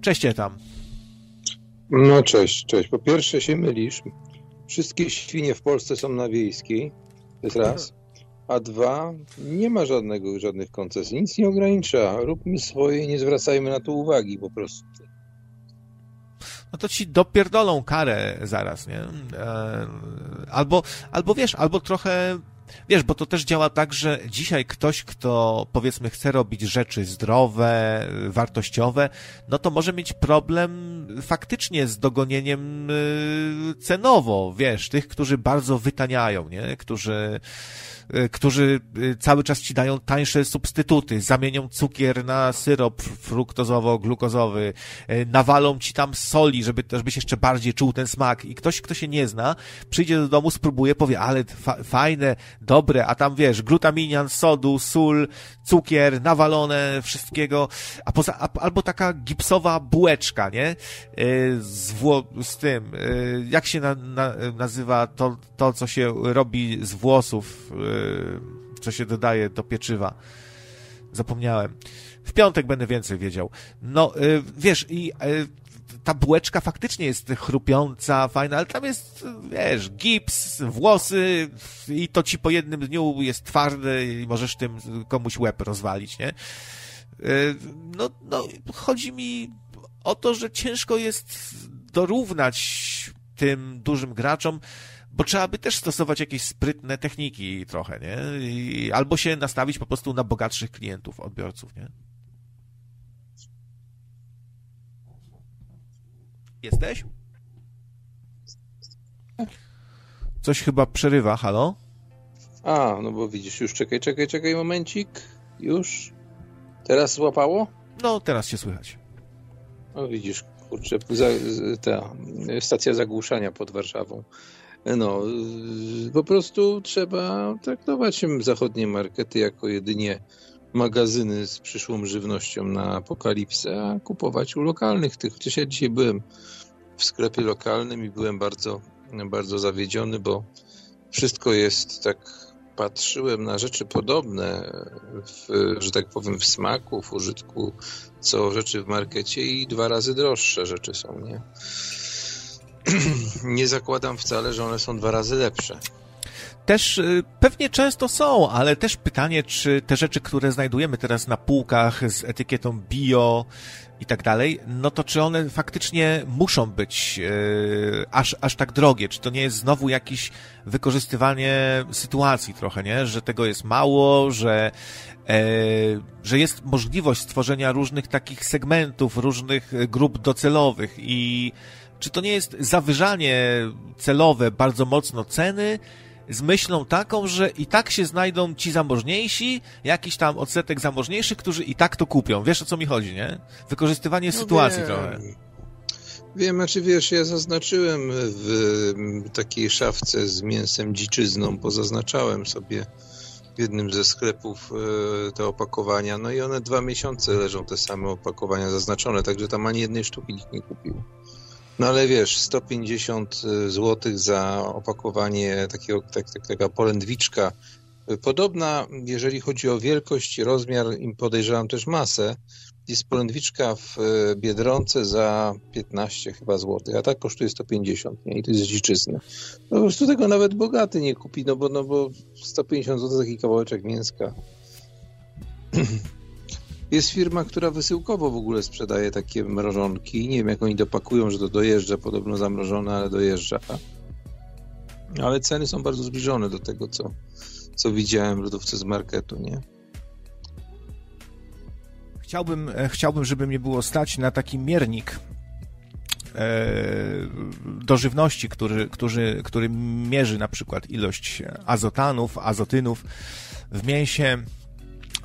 Cześć tam. No cześć, cześć. Po pierwsze się mylisz. Wszystkie świnie w Polsce są na wiejskiej. To jest raz. A dwa, nie ma żadnego, żadnych koncesji. Nic nie ogranicza. Róbmy swoje i nie zwracajmy na to uwagi po prostu. No to ci dopierdolą karę zaraz, nie? E, albo, albo wiesz, albo trochę Wiesz, bo to też działa tak, że dzisiaj ktoś, kto powiedzmy chce robić rzeczy zdrowe, wartościowe, no to może mieć problem faktycznie z dogonieniem y, cenowo, wiesz, tych, którzy bardzo wytaniają, nie? Którzy którzy y, cały czas ci dają tańsze substytuty, zamienią cukier na syrop fruktozowo-glukozowy, y, nawalą ci tam soli, żeby, żebyś jeszcze bardziej czuł ten smak. I ktoś, kto się nie zna, przyjdzie do domu, spróbuje, powie, ale fa fajne, dobre, a tam wiesz, glutaminian, sodu, sól, cukier, nawalone, wszystkiego, a poza, a, albo taka gipsowa bułeczka, nie? Z, z tym, jak się na, na, nazywa to, to, co się robi z włosów, co się dodaje do pieczywa. Zapomniałem. W piątek będę więcej wiedział. No, y, wiesz, i y, ta bułeczka faktycznie jest chrupiąca, fajna, ale tam jest, wiesz, gips, włosy i to ci po jednym dniu jest twarde i możesz tym komuś łeb rozwalić, nie? No, no, chodzi mi o to, że ciężko jest dorównać tym dużym graczom, bo trzeba by też stosować jakieś sprytne techniki trochę, nie? I, albo się nastawić po prostu na bogatszych klientów, odbiorców, nie? Jesteś? Coś chyba przerywa, halo? A, no bo widzisz, już czekaj, czekaj, czekaj, momencik. Już? Teraz złapało? No, teraz się słychać. No widzisz, kurczę, za, ta stacja zagłuszania pod Warszawą no, po prostu trzeba traktować zachodnie markety jako jedynie magazyny z przyszłą żywnością na apokalipsę, a kupować u lokalnych tych. Ja dzisiaj byłem w sklepie lokalnym i byłem bardzo, bardzo zawiedziony, bo wszystko jest tak, patrzyłem na rzeczy podobne, w, że tak powiem, w smaku, w użytku, co rzeczy w markecie i dwa razy droższe rzeczy są, nie? nie zakładam wcale, że one są dwa razy lepsze. Też y, pewnie często są, ale też pytanie, czy te rzeczy, które znajdujemy teraz na półkach z etykietą bio i tak dalej, no to czy one faktycznie muszą być yy, aż, aż tak drogie? Czy to nie jest znowu jakieś wykorzystywanie sytuacji trochę, nie? Że tego jest mało, że, yy, że jest możliwość stworzenia różnych takich segmentów, różnych grup docelowych i czy to nie jest zawyżanie celowe bardzo mocno ceny, z myślą taką, że i tak się znajdą ci zamożniejsi, jakiś tam odsetek zamożniejszych, którzy i tak to kupią. Wiesz o co mi chodzi, nie? Wykorzystywanie no sytuacji wiem. trochę. Wiem, znaczy wiesz, ja zaznaczyłem w takiej szafce z mięsem dziczyzną, pozaznaczałem sobie w jednym ze sklepów e, te opakowania, no i one dwa miesiące leżą te same opakowania zaznaczone, także tam ani jednej sztuki nikt nie kupił. No ale wiesz, 150 y, zł za opakowanie takiego, tak, tak, polędwiczka. Podobna, jeżeli chodzi o wielkość, rozmiar i podejrzewam też masę, jest polędwiczka w y, Biedronce za 15 chyba złotych, a tak kosztuje 150, nie? I to jest dziczyzny. No, po prostu tego nawet bogaty nie kupi, no bo, no bo 150 zł taki kawałeczek mięska. Jest firma, która wysyłkowo w ogóle sprzedaje takie mrożonki. Nie wiem, jak oni dopakują, że to dojeżdża, podobno zamrożone, ale dojeżdża. Ale ceny są bardzo zbliżone do tego, co, co widziałem w lodówce z marketu, nie? Chciałbym, e, chciałbym, żeby mnie było stać na taki miernik e, do żywności, który, który, który mierzy na przykład ilość azotanów, azotynów w mięsie,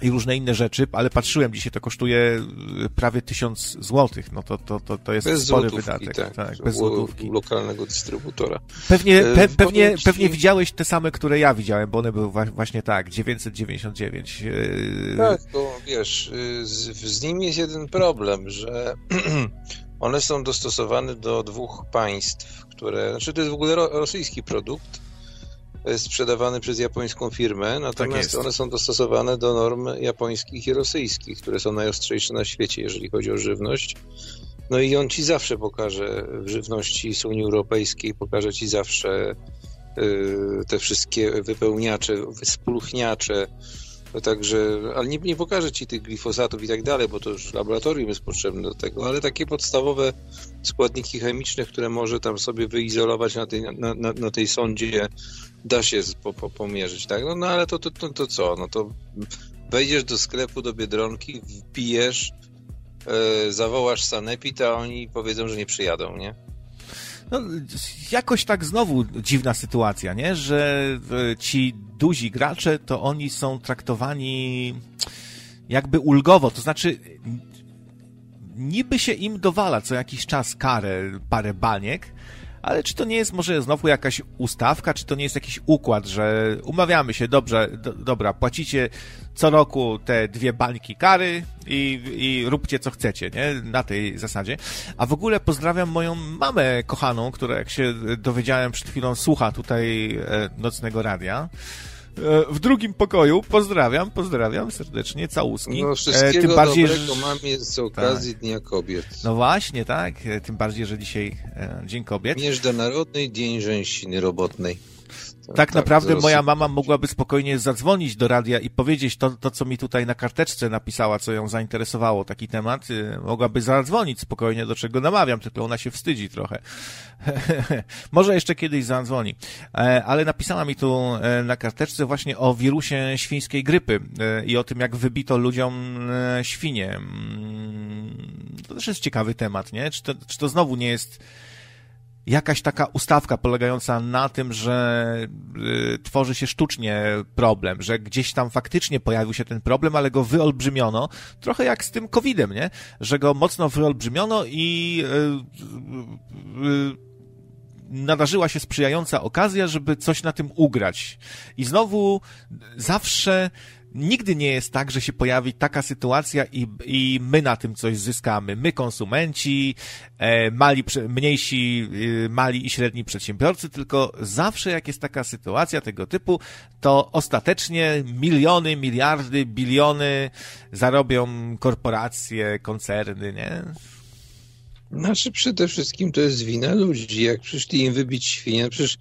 i różne inne rzeczy, ale patrzyłem, dzisiaj to kosztuje y, prawie tysiąc złotych, no to, to, to, to jest bez spory wydatek. Tak, tak bez złotówki. lokalnego dystrybutora. Pewnie, e, pe, pewnie, pewnie widziałeś te same, które ja widziałem, bo one były właśnie tak, 999. E, tak, bo wiesz, y, z, z nimi jest jeden problem, że one są dostosowane do dwóch państw, które, znaczy to jest w ogóle rosyjski produkt, sprzedawane przez japońską firmę, natomiast tak one są dostosowane do norm japońskich i rosyjskich, które są najostrzejsze na świecie, jeżeli chodzi o żywność. No i on ci zawsze pokaże w żywności z Unii Europejskiej, pokaże ci zawsze y, te wszystkie wypełniacze, spuluchniacze, no także, ale nie, nie pokaże ci tych glifosatów i tak dalej, bo to już laboratorium jest potrzebne do tego, ale takie podstawowe składniki chemiczne, które może tam sobie wyizolować na tej, na, na, na tej sondzie, da się po, po, pomierzyć, tak? No, no ale to, to, to, to co? No to wejdziesz do sklepu, do Biedronki, wpijesz, E, zawołasz sanepid, a oni powiedzą, że nie przyjadą, nie? No, jakoś tak znowu dziwna sytuacja, nie? Że e, ci duzi gracze, to oni są traktowani jakby ulgowo, to znaczy niby się im dowala co jakiś czas karę, parę baniek, ale czy to nie jest może znowu jakaś ustawka, czy to nie jest jakiś układ, że umawiamy się, dobrze, do, dobra, płacicie co roku te dwie bańki kary i, i róbcie co chcecie, nie? Na tej zasadzie. A w ogóle pozdrawiam moją mamę kochaną, która jak się dowiedziałem przed chwilą słucha tutaj e, nocnego radia w drugim pokoju. Pozdrawiam, pozdrawiam serdecznie, całuski. No wszystkiego e, tym bardziej, dobrego mamie z okazji tak. Dnia Kobiet. No właśnie, tak, tym bardziej, że dzisiaj Dzień Kobiet. Miężda Narodnej, Dzień Rzęsiny Robotnej. Tak, tak naprawdę moja mama mogłaby spokojnie zadzwonić do radia i powiedzieć to, to, co mi tutaj na karteczce napisała, co ją zainteresowało, taki temat. Y, mogłaby zadzwonić spokojnie, do czego namawiam, tylko ona się wstydzi trochę. Może jeszcze kiedyś zadzwoni. E, ale napisała mi tu e, na karteczce właśnie o wirusie świńskiej grypy e, i o tym, jak wybito ludziom świnie. Mm, to też jest ciekawy temat, nie? Czy to, czy to znowu nie jest jakaś taka ustawka polegająca na tym, że y, tworzy się sztucznie problem, że gdzieś tam faktycznie pojawił się ten problem, ale go wyolbrzymiono, trochę jak z tym COVID-em, nie? Że go mocno wyolbrzymiono i y, y, nadarzyła się sprzyjająca okazja, żeby coś na tym ugrać. I znowu zawsze nigdy nie jest tak, że się pojawi taka sytuacja i, i my na tym coś zyskamy. My, konsumenci, e, mali, mniejsi, e, mali i średni przedsiębiorcy, tylko zawsze jak jest taka sytuacja tego typu, to ostatecznie miliony, miliardy, biliony zarobią korporacje, koncerny, nie? Znaczy przede wszystkim to jest wina ludzi. Jak przyszli im wybić świnie, przecież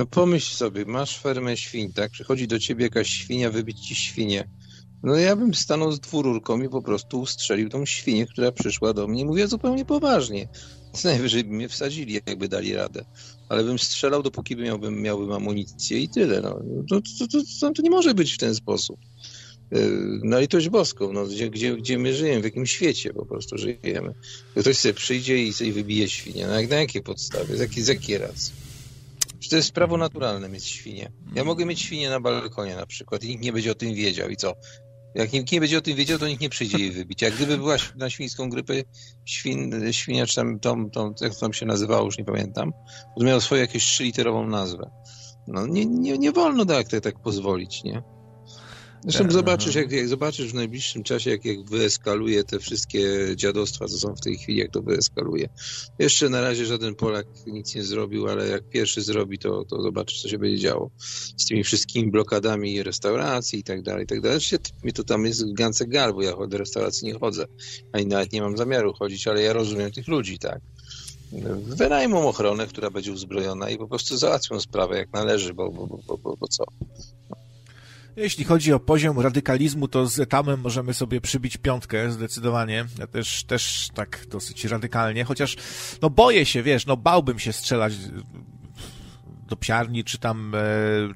no pomyśl sobie, masz fermę świń, tak? Przychodzi do ciebie jakaś świnia, wybić ci świnię. No ja bym stanął z dwururką i po prostu ustrzelił tą świnię, która przyszła do mnie. Mówię zupełnie poważnie. Najwyżej by mnie wsadzili, jakby dali radę. Ale bym strzelał, dopóki by miałbym, miałbym amunicję i tyle. No. To, to, to, to, nie może być w ten sposób. Yy, na litość boską, no, gdzie, gdzie, gdzie my żyjemy, w jakim świecie po prostu żyjemy. Ktoś sobie przyjdzie i sobie wybije świnię. Na, na jakiej podstawie? Z jakiej, z jakiej racji? To jest prawo naturalne mieć świnie. Ja mogę mieć świnię na balkonie na przykład i nikt nie będzie o tym wiedział. I co? Jak nikt nie będzie o tym wiedział, to nikt nie przyjdzie jej wybić. Jak gdyby była na świńską grypę świn, świnia, czy tam, tą, tą, jak to tam się nazywało, już nie pamiętam, to miało swoją jakąś trzyliterową nazwę. No nie, nie, nie wolno tak, tak, tak pozwolić, nie? Zresztą tak, zobaczysz, jak, jak, zobaczysz w najbliższym czasie, jak, jak wyeskaluje te wszystkie dziadostwa, co są w tej chwili, jak to wyeskaluje. Jeszcze na razie żaden Polak nic nie zrobił, ale jak pierwszy zrobi, to, to zobaczysz, co się będzie działo z tymi wszystkimi blokadami restauracji i tak dalej, i tak dalej. Mi to tam jest gance gal, bo ja do restauracji nie chodzę, ani nawet nie mam zamiaru chodzić, ale ja rozumiem tych ludzi, tak wynajmą ochronę, która będzie uzbrojona i po prostu załatwią sprawę jak należy, bo, bo, bo, bo, bo co? Jeśli chodzi o poziom radykalizmu, to z etamem możemy sobie przybić piątkę, zdecydowanie. Ja też, też tak dosyć radykalnie, chociaż no boję się, wiesz, no bałbym się strzelać do psiarni, czy tam, e,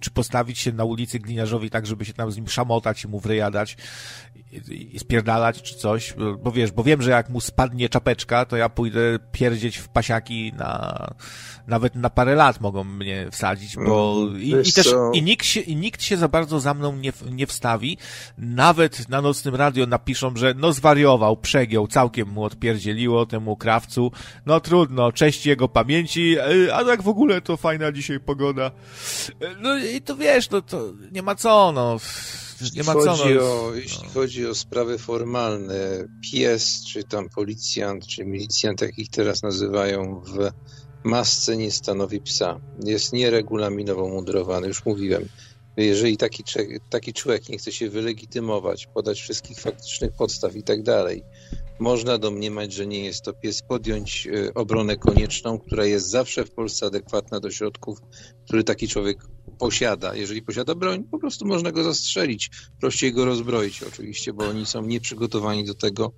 czy postawić się na ulicy Gliniarzowi tak, żeby się tam z nim szamotać i mu wryjadać i, spierdalać, czy coś, bo wiesz, bo wiem, że jak mu spadnie czapeczka, to ja pójdę pierdzieć w pasiaki na, nawet na parę lat mogą mnie wsadzić, bo mm, i, i też, i nikt się, i nikt się za bardzo za mną nie, nie wstawi, nawet na nocnym radio napiszą, że no zwariował, przegiął, całkiem mu odpierdzieliło temu krawcu, no trudno, cześć jego pamięci, e, a tak w ogóle to fajna dzisiaj pogoda. No i to wiesz, no to nie ma co, no. Nie ma co, no. O, jeśli chodzi o sprawy formalne, pies, czy tam policjant, czy milicjant, jak ich teraz nazywają w masce nie stanowi psa. Jest nieregulaminowo mundurowany, już mówiłem. Jeżeli taki, taki człowiek nie chce się wylegitymować, podać wszystkich faktycznych podstaw i tak dalej, można domniemać, że nie jest to pies, podjąć e, obronę konieczną, która jest zawsze w Polsce adekwatna do środków, który taki człowiek posiada. Jeżeli posiada broń, po prostu można go zastrzelić. Prościej go rozbroić oczywiście, bo oni są nieprzygotowani do tego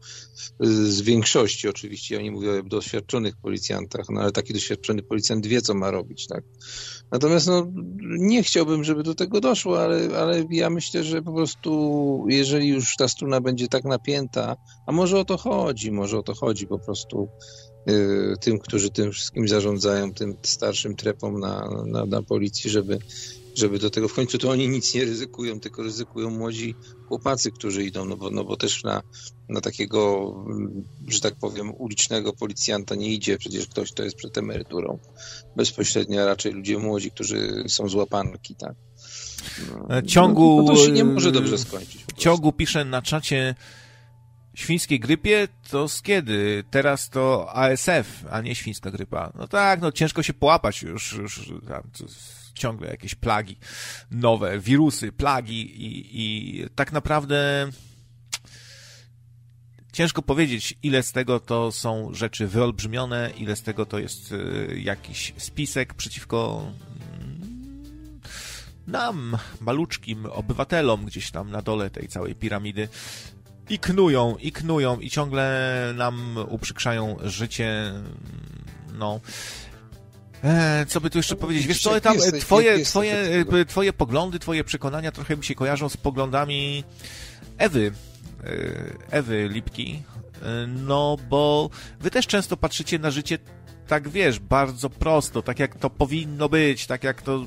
z większości oczywiście. Ja nie mówię o doświadczonych policjantach, no ale taki doświadczony policjant wie, co ma robić, tak? Natomiast no, nie chciałbym, żeby do tego doszło, ale, ale ja myślę, że po prostu jeżeli już ta struna będzie tak napięta, a może o to chodzi, może o to chodzi po prostu Y, tym, którzy tym wszystkim zarządzają, tym starszym trepom na, na, na policji, żeby, żeby do tego w końcu to oni nic nie ryzykują, tylko ryzykują młodzi chłopacy, którzy idą, no bo, no bo też na, na takiego, że tak powiem, ulicznego policjanta nie idzie przecież ktoś, kto jest przed emeryturą. Bezpośrednio raczej ludzie młodzi, którzy są z łapanki, tak. No, ciągu, no, to się nie może dobrze skończyć. Ciągu pisze na czacie świńskiej grypie to z kiedy? Teraz to ASF, a nie świńska grypa. No tak, no ciężko się połapać już, już tam, ciągle jakieś plagi nowe, wirusy, plagi i, i tak naprawdę ciężko powiedzieć, ile z tego to są rzeczy wyolbrzymione, ile z tego to jest y, jakiś spisek przeciwko mm, nam, maluczkim obywatelom gdzieś tam na dole tej całej piramidy. I knują, i knują, i ciągle nam uprzykrzają życie. No. E, co by tu jeszcze powiedzieć? Wiesz co, tam twoje, twoje, twoje poglądy, twoje przekonania trochę mi się kojarzą z poglądami Ewy, e, Ewy Lipki, e, no bo wy też często patrzycie na życie tak, wiesz, bardzo prosto, tak jak to powinno być, tak jak to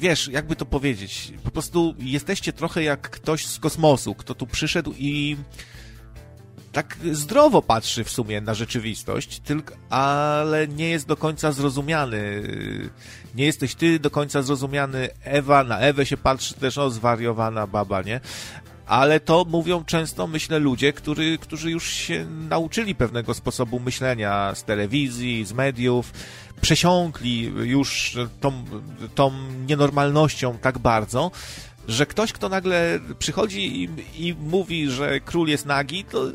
wiesz, jakby to powiedzieć, po prostu jesteście trochę jak ktoś z kosmosu, kto tu przyszedł i tak zdrowo patrzy w sumie na rzeczywistość, tylko, ale nie jest do końca zrozumiany. Nie jesteś ty do końca zrozumiany. Ewa, na Ewę się patrzy też, o, zwariowana baba, nie? ale to mówią często, myślę, ludzie, którzy, którzy już się nauczyli pewnego sposobu myślenia z telewizji, z mediów, przesiąkli już tą, tą nienormalnością tak bardzo, że ktoś, kto nagle przychodzi i, i, mówi, że król jest nagi, to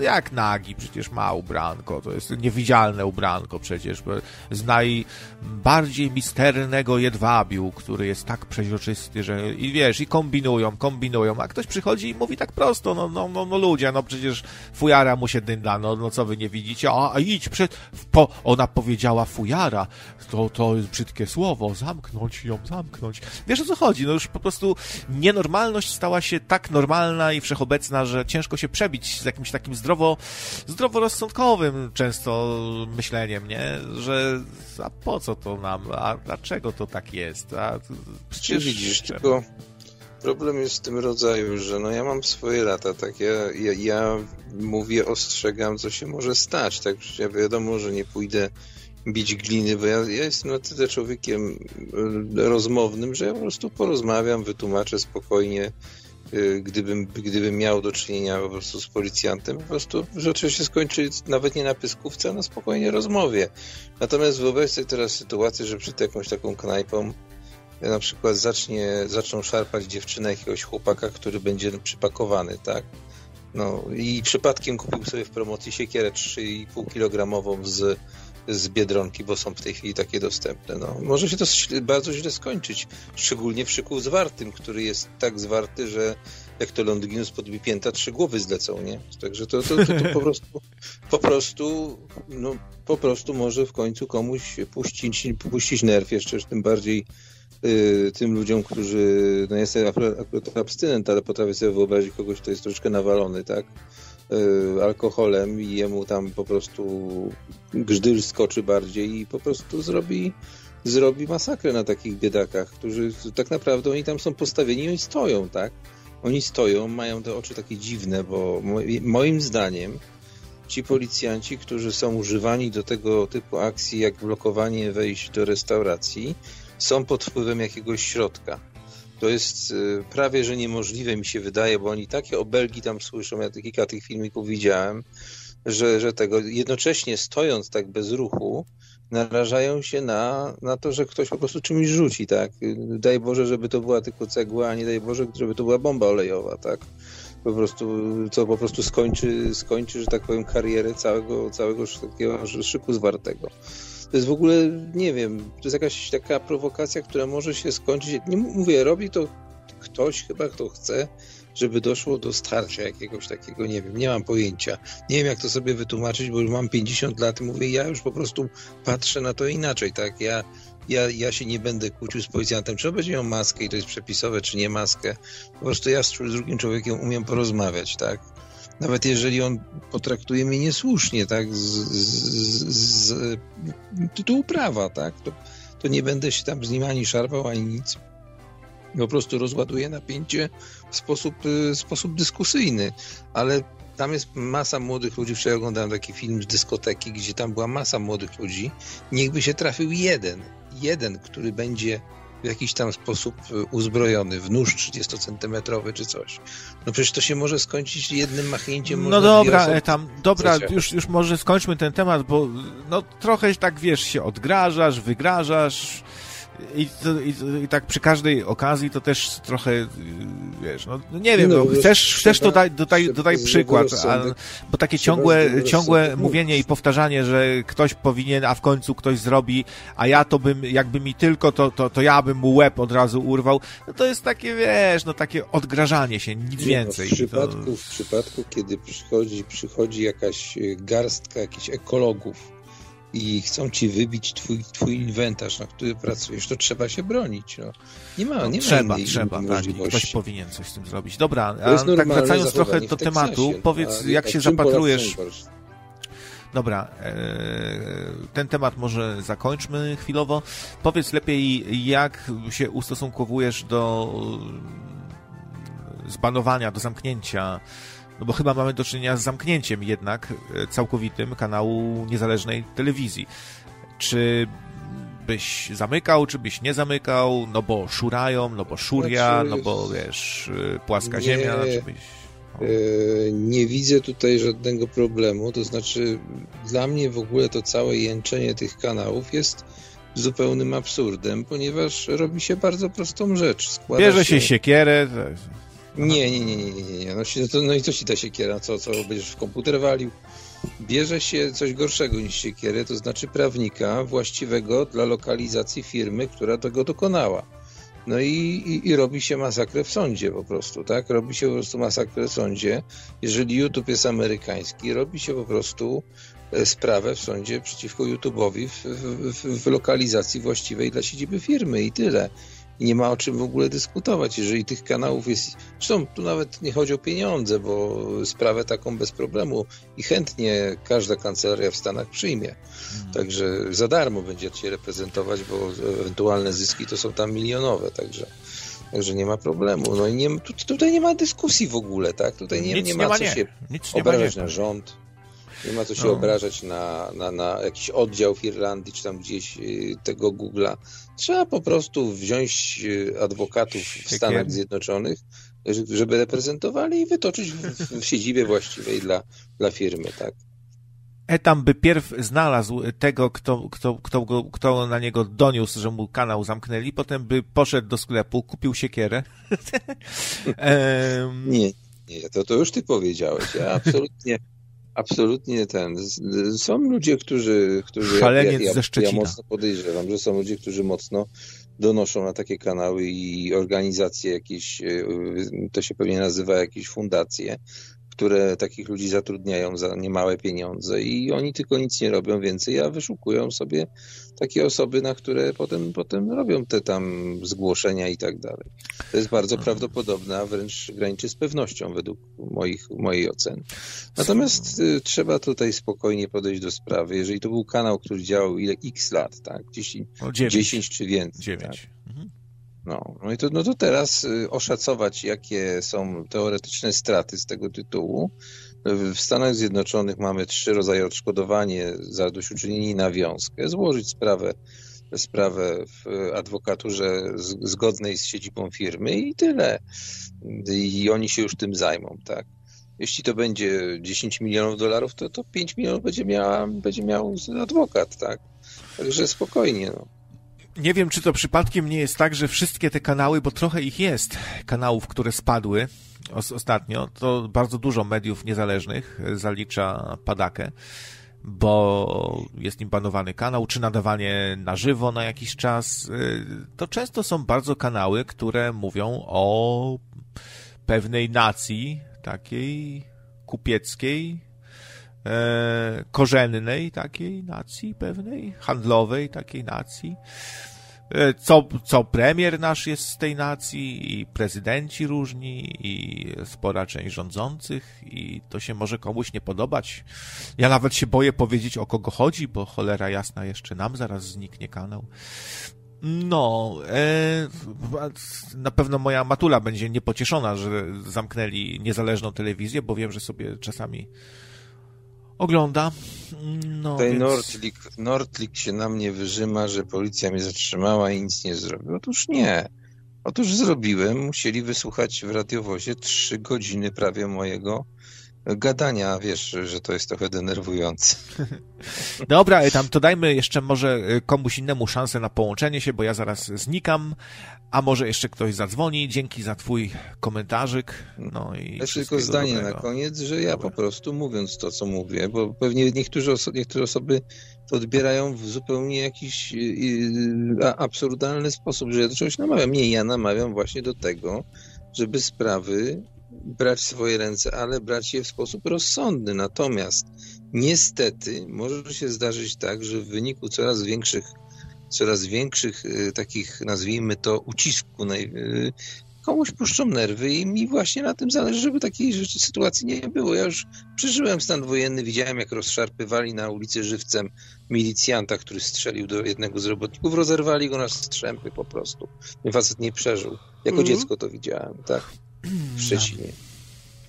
e, jak nagi? Przecież ma ubranko, to jest niewidzialne ubranko przecież, z najbardziej misternego jedwabiu, który jest tak przeźroczysty, że i wiesz, i kombinują, kombinują, a ktoś przychodzi i mówi tak prosto, no, no, no, no ludzie, no przecież fujara mu się dynda, no, no co wy nie widzicie, a, a idź przed, po, ona powiedziała fujara, to, to jest brzydkie słowo, zamknąć ją, zamknąć. Wiesz o co chodzi, no już po prostu nienormalność stała się tak normalna i wszechobecna, że ciężko się przebić z jakimś takim zdrowo, zdroworozsądkowym często myśleniem, nie? Że a po co to nam, a dlaczego to tak jest? A przecież... widzisz, tylko problem jest w tym rodzaju, że no ja mam swoje lata, tak? Ja, ja, ja mówię, ostrzegam, co się może stać, tak? Ja wiadomo, że nie pójdę bić gliny, bo ja, ja jestem na tyle człowiekiem e, rozmownym, że ja po prostu porozmawiam, wytłumaczę spokojnie, e, gdybym, gdybym miał do czynienia po prostu z policjantem, po prostu rzeczy się skończy nawet nie na pyskówce, a na spokojnie rozmowie. Natomiast wyobraź sobie teraz sytuację, że przed jakąś taką knajpą na przykład zacznie, zaczną szarpać dziewczynę jakiegoś chłopaka, który będzie przypakowany, tak? No i przypadkiem kupił sobie w promocji siekierę 3,5 kilogramową z z Biedronki, bo są w tej chwili takie dostępne. No, może się to bardzo źle skończyć, szczególnie w szyku zwartym, który jest tak zwarty, że jak to Longinus podbije pięta, trzy głowy zlecą, nie? Także to, to, to, to po prostu po prostu, no, po prostu może w końcu komuś puścić, puścić nerw jeszcze, tym bardziej y, tym ludziom, którzy, no jestem akurat, akurat abstynent, ale potrafię sobie wyobrazić kogoś, kto jest troszkę nawalony, tak? Y, alkoholem i jemu tam po prostu grzdyl skoczy bardziej i po prostu zrobi, zrobi masakrę na takich biedakach, którzy tak naprawdę oni tam są postawieni i oni stoją, tak? Oni stoją, mają te oczy takie dziwne, bo moim zdaniem ci policjanci, którzy są używani do tego typu akcji, jak blokowanie wejść do restauracji, są pod wpływem jakiegoś środka. To jest y, prawie, że niemożliwe mi się wydaje, bo oni takie obelgi tam słyszą, ja kilka tych filmików widziałem, że, że tego jednocześnie stojąc tak bez ruchu, narażają się na, na to, że ktoś po prostu czymś rzuci, tak? Daj Boże, żeby to była tylko cegła, a nie daj Boże, żeby to była bomba olejowa, tak? Po prostu, co po prostu skończy, skończy, że tak powiem, karierę całego, całego takiego szyku zwartego. To jest w ogóle, nie wiem, to jest jakaś taka prowokacja, która może się skończyć. Nie mówię, robi to ktoś chyba, kto chce, żeby doszło do starcia jakiegoś takiego, nie wiem, nie mam pojęcia. Nie wiem, jak to sobie wytłumaczyć, bo już mam 50 lat mówię, ja już po prostu patrzę na to inaczej, tak? Ja, ja, ja się nie będę kłócił z policjantem, czy on będzie miał maskę i to jest przepisowe, czy nie maskę. Po prostu ja z drugim człowiekiem umiem porozmawiać, tak? Nawet jeżeli on potraktuje mnie niesłusznie, tak? Z, z, z tytułu prawa, tak? To, to nie będę się tam z nim ani szarpał, ani nic po prostu rozładuje napięcie w sposób, y, sposób dyskusyjny, ale tam jest masa młodych ludzi. Wczoraj oglądałem taki film z dyskoteki, gdzie tam była masa młodych ludzi. Niechby się trafił jeden, jeden, który będzie w jakiś tam sposób y, uzbrojony, w nóż 30-centymetrowy czy coś. No przecież to się może skończyć jednym machnięciem. No dobra, osoby... tam, dobra, już, już może skończmy ten temat, bo no trochę tak, wiesz, się odgrażasz, wygrażasz, i, i, I, tak przy każdej okazji to też trochę, wiesz, no, no nie wiem, no, no chcesz, chcesz dodaj, dodaj, dodaj przykład, a, bo takie ciągłe, ciągłe mówienie i powtarzanie, że ktoś powinien, a w końcu ktoś zrobi, a ja to bym, jakby mi tylko, to, to, to ja bym mu łeb od razu urwał, no to jest takie, wiesz, no takie odgrażanie się, nic więcej. w, przypadku, to... w przypadku, kiedy przychodzi, przychodzi jakaś garstka jakichś ekologów, i chcą ci wybić twój, twój inwentarz, na który pracujesz, to trzeba się bronić. No. Nie ma, nie trzeba, ma trzeba, tak. Ktoś powinien coś z tym zrobić. Dobra, a tak wracając trochę do tematu, powiedz, jak się zapatrujesz... Dobra, e, ten temat może zakończmy chwilowo. Powiedz lepiej, jak się ustosunkowujesz do zbanowania, do zamknięcia no bo chyba mamy do czynienia z zamknięciem jednak e, całkowitym kanału niezależnej telewizji. Czy byś zamykał, czy byś nie zamykał, no bo szurają, no bo szuria, znaczy, no bo wiesz, e, płaska nie, ziemia, czy byś... No. Nie widzę tutaj żadnego problemu, to znaczy dla mnie w ogóle to całe jęczenie tych kanałów jest zupełnym absurdem, ponieważ robi się bardzo prostą rzecz. Składa Bierze się, się siekierę, nie, nie, nie, nie, nie, nie. No, no i co ci ta siekiera? Co, co będziesz w komputer walił? Bierze się coś gorszego niż siekierę, to znaczy prawnika właściwego dla lokalizacji firmy, która tego dokonała. No i, i, i, robi się masakrę w sądzie po prostu, tak? Robi się po prostu masakrę w sądzie. Jeżeli YouTube jest amerykański, robi się po prostu e, sprawę w sądzie przeciwko YouTube'owi w, w, w lokalizacji właściwej dla siedziby firmy i tyle i nie ma o czym w ogóle dyskutować. Jeżeli tych kanałów jest. Zresztą tu nawet nie chodzi o pieniądze, bo sprawę taką bez problemu i chętnie każda kancelaria w Stanach przyjmie. Hmm. Także za darmo będzie cię reprezentować, bo ewentualne zyski to są tam milionowe, także. Także nie ma problemu. No i nie, tu, tutaj nie ma dyskusji w ogóle, tak? Tutaj nie, nie ma, ma co nie. się Nic obrażać na rząd. Nie ma co się no. obrażać na, na, na jakiś oddział w Irlandii, czy tam gdzieś y, tego Google'a. Trzeba po prostu wziąć y, adwokatów w Stanach Zjednoczonych, żeby reprezentowali i wytoczyć w, w siedzibie właściwej dla, dla firmy, tak. Etam by pierw znalazł tego, kto, kto, kto, go, kto na niego doniósł, że mu kanał zamknęli, potem by poszedł do sklepu, kupił siekierę. nie, nie, to, to już ty powiedziałeś. Ja absolutnie absolutnie ten. Są ludzie, którzy. którzy Szaleniec ja, ja, ze Szczecina. Ja mocno podejrzewam, że są ludzie, którzy mocno donoszą na takie kanały i organizacje jakieś, e, to się pewnie nazywa jakieś fundacje, które takich ludzi zatrudniają za niemałe pieniądze i oni tylko nic nie robią więcej, a wyszukują sobie takie osoby, na które potem, potem robią te tam zgłoszenia i tak dalej. To jest bardzo mhm. prawdopodobne, a wręcz graniczy z pewnością według moich, mojej oceny. Natomiast y, trzeba tutaj spokojnie podejść do sprawy. Jeżeli to był kanał, który działał ile x lat, tak? 10, 10 czy więcej. 9. Tak? Mhm. No, no i to, no to teraz y, oszacować, jakie są teoretyczne straty z tego tytułu. W Stanach Zjednoczonych mamy trzy rodzaje odszkodowanie za zadośćuczynienie i nawiązkę, złożyć sprawę, sprawę w adwokaturze zgodnej z siedzibą firmy i tyle. I oni się już tym zajmą, tak. jeśli to będzie 10 milionów dolarów, to, to 5 milionów będzie, miała, będzie miał adwokat, tak? Także spokojnie, no. Nie wiem, czy to przypadkiem nie jest tak, że wszystkie te kanały, bo trochę ich jest, kanałów, które spadły ostatnio, to bardzo dużo mediów niezależnych zalicza Padakę, bo jest nim banowany kanał, czy nadawanie na żywo na jakiś czas. Y, to często są bardzo kanały, które mówią o pewnej nacji, takiej kupieckiej, e, korzennej takiej nacji pewnej, handlowej takiej nacji. E, co, co premier nasz jest z tej nacji i prezydenci różni i spora część rządzących i to się może komuś nie podobać. Ja nawet się boję powiedzieć o kogo chodzi, bo cholera jasna jeszcze nam zaraz zniknie kanał. No, e, na pewno moja matula będzie niepocieszona, że zamknęli niezależną telewizję, bo wiem, że sobie czasami ogląda. No, Tutaj więc... Nordlik, Nordlik się na mnie wyżyma, że policja mnie zatrzymała i nic nie zrobił. Otóż nie. Otóż zrobiłem. Musieli wysłuchać w radiowozie trzy godziny prawie mojego gadania, wiesz, że to jest trochę denerwujące. Dobra, tam to dajmy jeszcze może y, komuś innemu szansę na połączenie się, bo ja zaraz znikam, a może jeszcze ktoś zadzwoni. Dzięki za twój komentarzyk. No i jeszcze tylko zdanie dobrego. na koniec, że ja Dobra. po prostu mówiąc to, co mówię, bo pewnie niektórzy oso niektóre osoby to odbierają w zupełnie jakiś yy, absurdalny sposób, że ja do czegoś namawiam. Nie, ja namawiam właśnie do tego, żeby sprawy brać w swoje ręce, ale brać je w sposób rozsądny. Natomiast niestety może się zdarzyć tak, że w wyniku coraz większych, coraz większych y, takich, nazwijmy to, ucisku, y, komuś puszczą nerwy i mi właśnie na tym zależy, żeby takiej rzeczy, sytuacji nie było. Ja już przeżyłem stan wojenny, widziałem jak rozszarpywali na ulicy żywcem milicjanta, który strzelił do jednego z robotników, rozerwali go na strzępy po prostu. Ten facet nie przeżył. Jako mm. dziecko to widziałem, tak? W Szczecinie.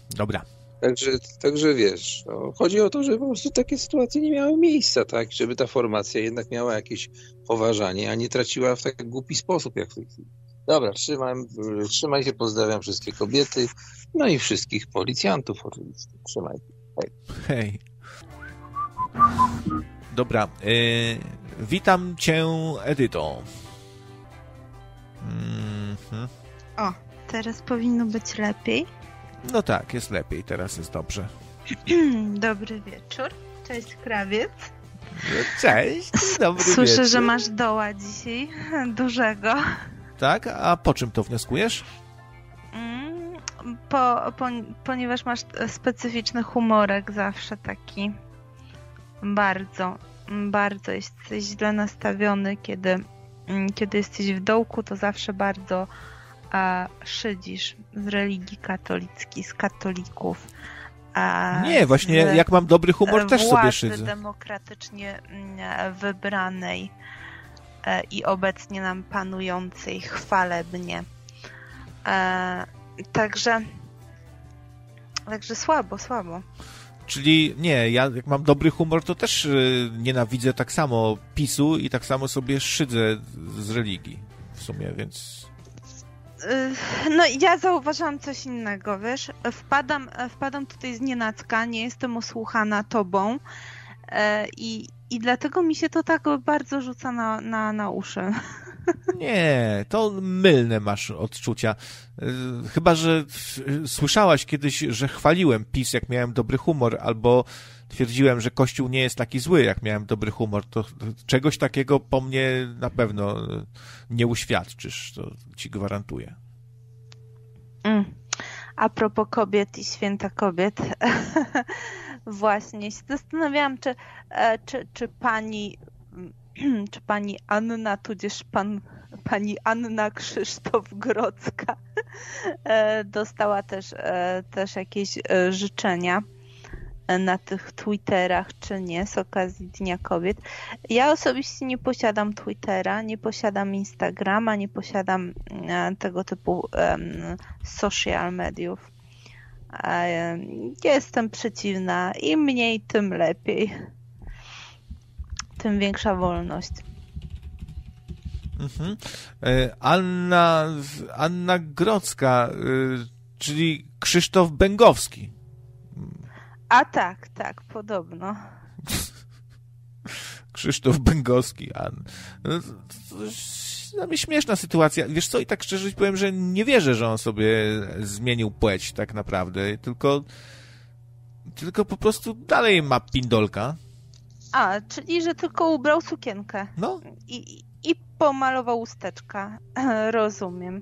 Dobra. Także, także wiesz, no, chodzi o to, żeby po prostu takie sytuacje nie miały miejsca, tak? Żeby ta formacja jednak miała jakieś poważanie, a nie traciła w tak głupi sposób jak w tej chwili. Dobra, trzymaj, trzymaj się, pozdrawiam wszystkie kobiety, no i wszystkich policjantów oczywiście. Trzymaj się. Hej. Hej. Dobra, yy, witam cię, Edyto. Mm -hmm. O, Teraz powinno być lepiej. No tak, jest lepiej, teraz jest dobrze. Dobry wieczór. Cześć, krawiec. Cześć, dobry Słyszę, wieczór. że masz doła dzisiaj, dużego. Tak? A po czym to wnioskujesz? Mm, po, po, ponieważ masz specyficzny humorek zawsze taki. Bardzo, bardzo jesteś źle nastawiony, kiedy, mm, kiedy jesteś w dołku, to zawsze bardzo a szydzisz z religii katolickiej, z katolików. A nie, właśnie jak mam dobry humor, też sobie szydzę. demokratycznie mm, wybranej e, i obecnie nam panującej chwalebnie. E, także także słabo, słabo. Czyli nie, ja jak mam dobry humor, to też y, nienawidzę tak samo PiSu i tak samo sobie szydzę z religii w sumie, więc no ja zauważyłam coś innego, wiesz, wpadam, wpadam tutaj z nienacka, nie jestem usłuchana tobą e, i, i dlatego mi się to tak bardzo rzuca na, na, na uszy. Nie, to mylne masz odczucia. E, chyba, że słyszałaś kiedyś, że chwaliłem PiS, jak miałem dobry humor, albo twierdziłem, że Kościół nie jest taki zły, jak miałem dobry humor. To czegoś takiego po mnie na pewno nie uświadczysz, to ci gwarantuję. Mm. A propos kobiet i święta kobiet, właśnie się zastanawiałam, czy, e, czy, czy pani czy pani Anna, tudzież pan, pani Anna Krzysztof Grodzka e, dostała też, e, też jakieś życzenia na tych Twitterach, czy nie, z okazji Dnia Kobiet. Ja osobiście nie posiadam Twittera, nie posiadam Instagrama, nie posiadam e, tego typu social mediów. Jestem przeciwna. Im mniej, tym lepiej. Tym większa wolność. Mhm. E, Anna, Anna Grodzka, e, czyli Krzysztof Bęgowski. A tak, tak, podobno. Krzysztof Bęgowski. A, no, dla mnie śmieszna sytuacja. Wiesz co, i tak szczerze powiem, że nie wierzę, że on sobie zmienił płeć tak naprawdę, tylko tylko po prostu dalej ma pindolka. A, czyli że tylko ubrał sukienkę. No. I, i pomalował usteczka. Rozumiem.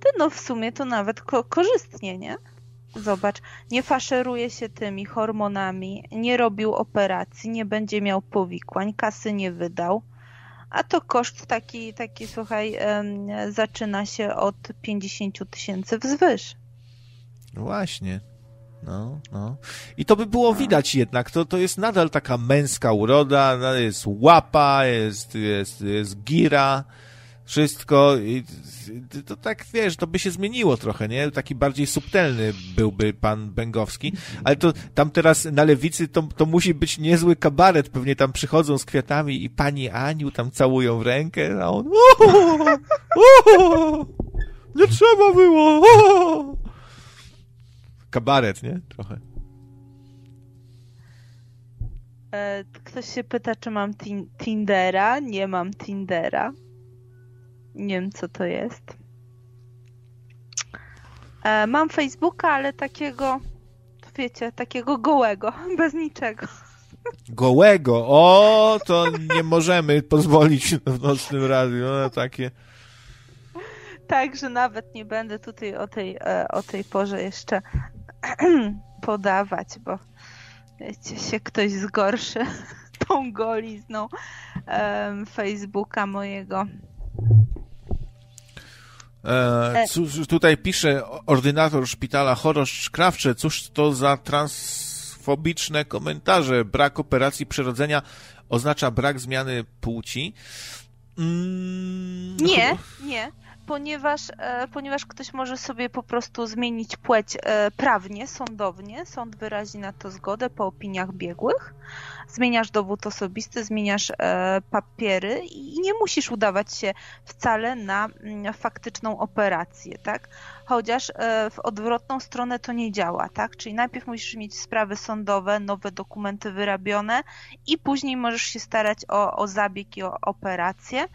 To no w sumie to nawet ko korzystnie, nie? Zobacz, nie faszeruje się tymi hormonami, nie robił operacji, nie będzie miał powikłań, kasy nie wydał. A to koszt taki, taki słuchaj, zaczyna się od 50 tysięcy wzwyż. Właśnie. No, no. I to by było widać jednak. To, to jest nadal taka męska uroda, jest łapa, jest, jest, jest gira, wszystko. I to tak, wiesz, to by się zmieniło trochę, nie? Taki bardziej subtelny byłby pan Bęgowski. Ale to tam teraz na lewicy to, to musi być niezły kabaret. Pewnie tam przychodzą z kwiatami i pani Aniu tam całują w rękę, a on o, nie trzeba było! Kabaret, nie? Trochę. E, ktoś się pyta, czy mam Tindera. Nie mam Tindera. Nie wiem, co to jest. E, mam Facebooka, ale takiego, wiecie, takiego gołego, bez niczego. Gołego? O, to nie możemy pozwolić w nocnym radiu na takie. Tak, że nawet nie będę tutaj o tej, e, o tej porze jeszcze podawać, bo wiecie, się ktoś zgorszy tą golizną Facebooka mojego. E, e. cóż, tutaj pisze ordynator szpitala Chorosz Krawcze, cóż to za transfobiczne komentarze. Brak operacji przerodzenia oznacza brak zmiany płci. Mm, nie, nie ponieważ, e, ponieważ ktoś może sobie po prostu zmienić płeć e, prawnie, sądownie. Sąd wyrazi na to zgodę po opiniach biegłych. Zmieniasz dowód osobisty, zmieniasz e, papiery i nie musisz udawać się wcale na mm, faktyczną operację, tak? Chociaż w odwrotną stronę to nie działa, tak? Czyli najpierw musisz mieć sprawy sądowe, nowe dokumenty wyrabione i później możesz się starać o, o zabieg i o operację.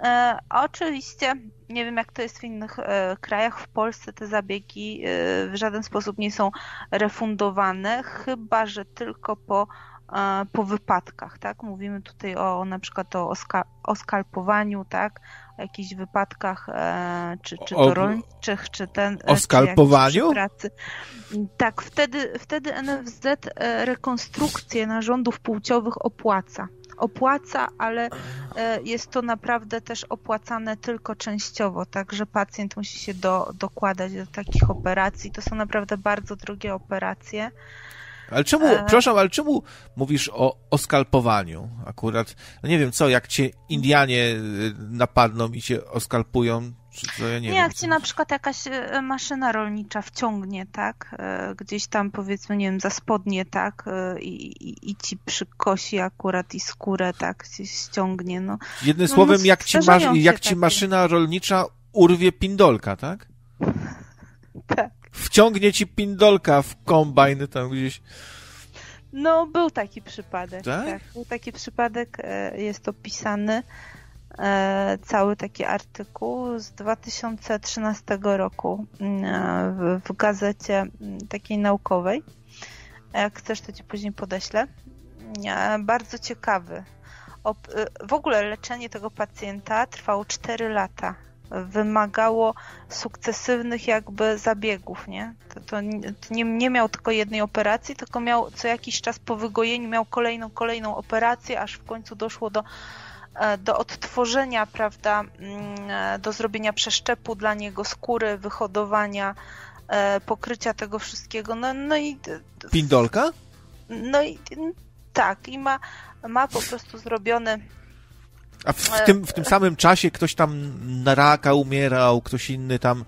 E, oczywiście nie wiem jak to jest w innych e, krajach. W Polsce te zabiegi e, w żaden sposób nie są refundowane, chyba że tylko po, po wypadkach, tak? Mówimy tutaj o na przykład o, o skalpowaniu, tak? O jakichś wypadkach, czy, czy to rolniczych, czy ten. O skalpowaniu? Pracy. Tak, wtedy, wtedy NFZ rekonstrukcję narządów płciowych opłaca opłaca, ale e, jest to naprawdę też opłacane tylko częściowo, także pacjent musi się do, dokładać do takich operacji. To są naprawdę bardzo drogie operacje. Ale czemu, e... przepraszam, ale czemu mówisz o, o skalpowaniu akurat? No nie wiem, co, jak cię Indianie y, napadną i cię oskalpują, czy co, ja nie, nie wiem. jak cię na przykład jakaś e, maszyna rolnicza wciągnie, tak, e, gdzieś tam powiedzmy, nie wiem, za spodnie, tak, e, i, i, i ci przykosi akurat i skórę, tak, się ściągnie, no. Jednym no, słowem, no, jak ci, masz, jak ci maszyna rolnicza urwie pindolka, tak? tak. Wciągnie ci pindolka w kombajn tam gdzieś. No, był taki przypadek. Tak? tak był taki przypadek, jest opisany. E, cały taki artykuł z 2013 roku mm, w, gazecie mm, takiej naukowej. Jak chcesz, to ci później podeślę. E, bardzo ciekawy. W ogóle leczenie tego pacjenta trwało 4 lata. Wymagało sukcesywnych jakby zabiegów, nie? To, to nie, nie miał tylko jednej operacji, tylko miał co jakiś czas po wygojeniu miał kolejną, kolejną operację, aż w końcu doszło do E, do odtworzenia, prawda, mm, e, do zrobienia przeszczepu dla niego skóry, wyhodowania, e, pokrycia tego wszystkiego. No, no i. Pindolka? No i tak, i ma, ma po prostu zrobiony. A w, w, tym, w tym samym czasie ktoś tam na raka umierał, ktoś inny tam,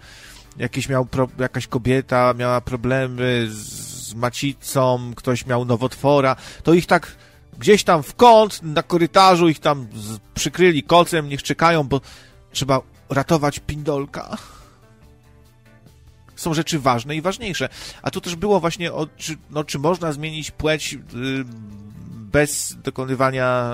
jakiś miał pro, jakaś kobieta miała problemy z, z macicą, ktoś miał nowotwora, to ich tak gdzieś tam w kąt, na korytarzu ich tam przykryli kocem, niech czekają, bo trzeba ratować pindolka. są rzeczy ważne i ważniejsze. A tu też było właśnie, o, czy, no, czy można zmienić płeć y, bez dokonywania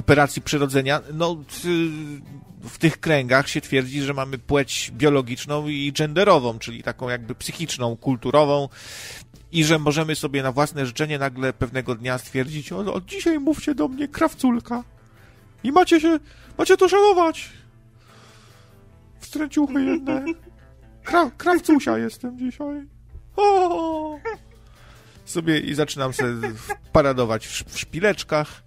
operacji przyrodzenia? No, y, w tych kręgach się twierdzi, że mamy płeć biologiczną i genderową, czyli taką jakby psychiczną, kulturową i że możemy sobie na własne życzenie nagle pewnego dnia stwierdzić, o, od dzisiaj mówcie do mnie krawculka i macie się, macie to szanować. Wstręciuchy jedne. Kra, krawcusia jestem dzisiaj. O! Sobie i zaczynam sobie paradować w, w szpileczkach.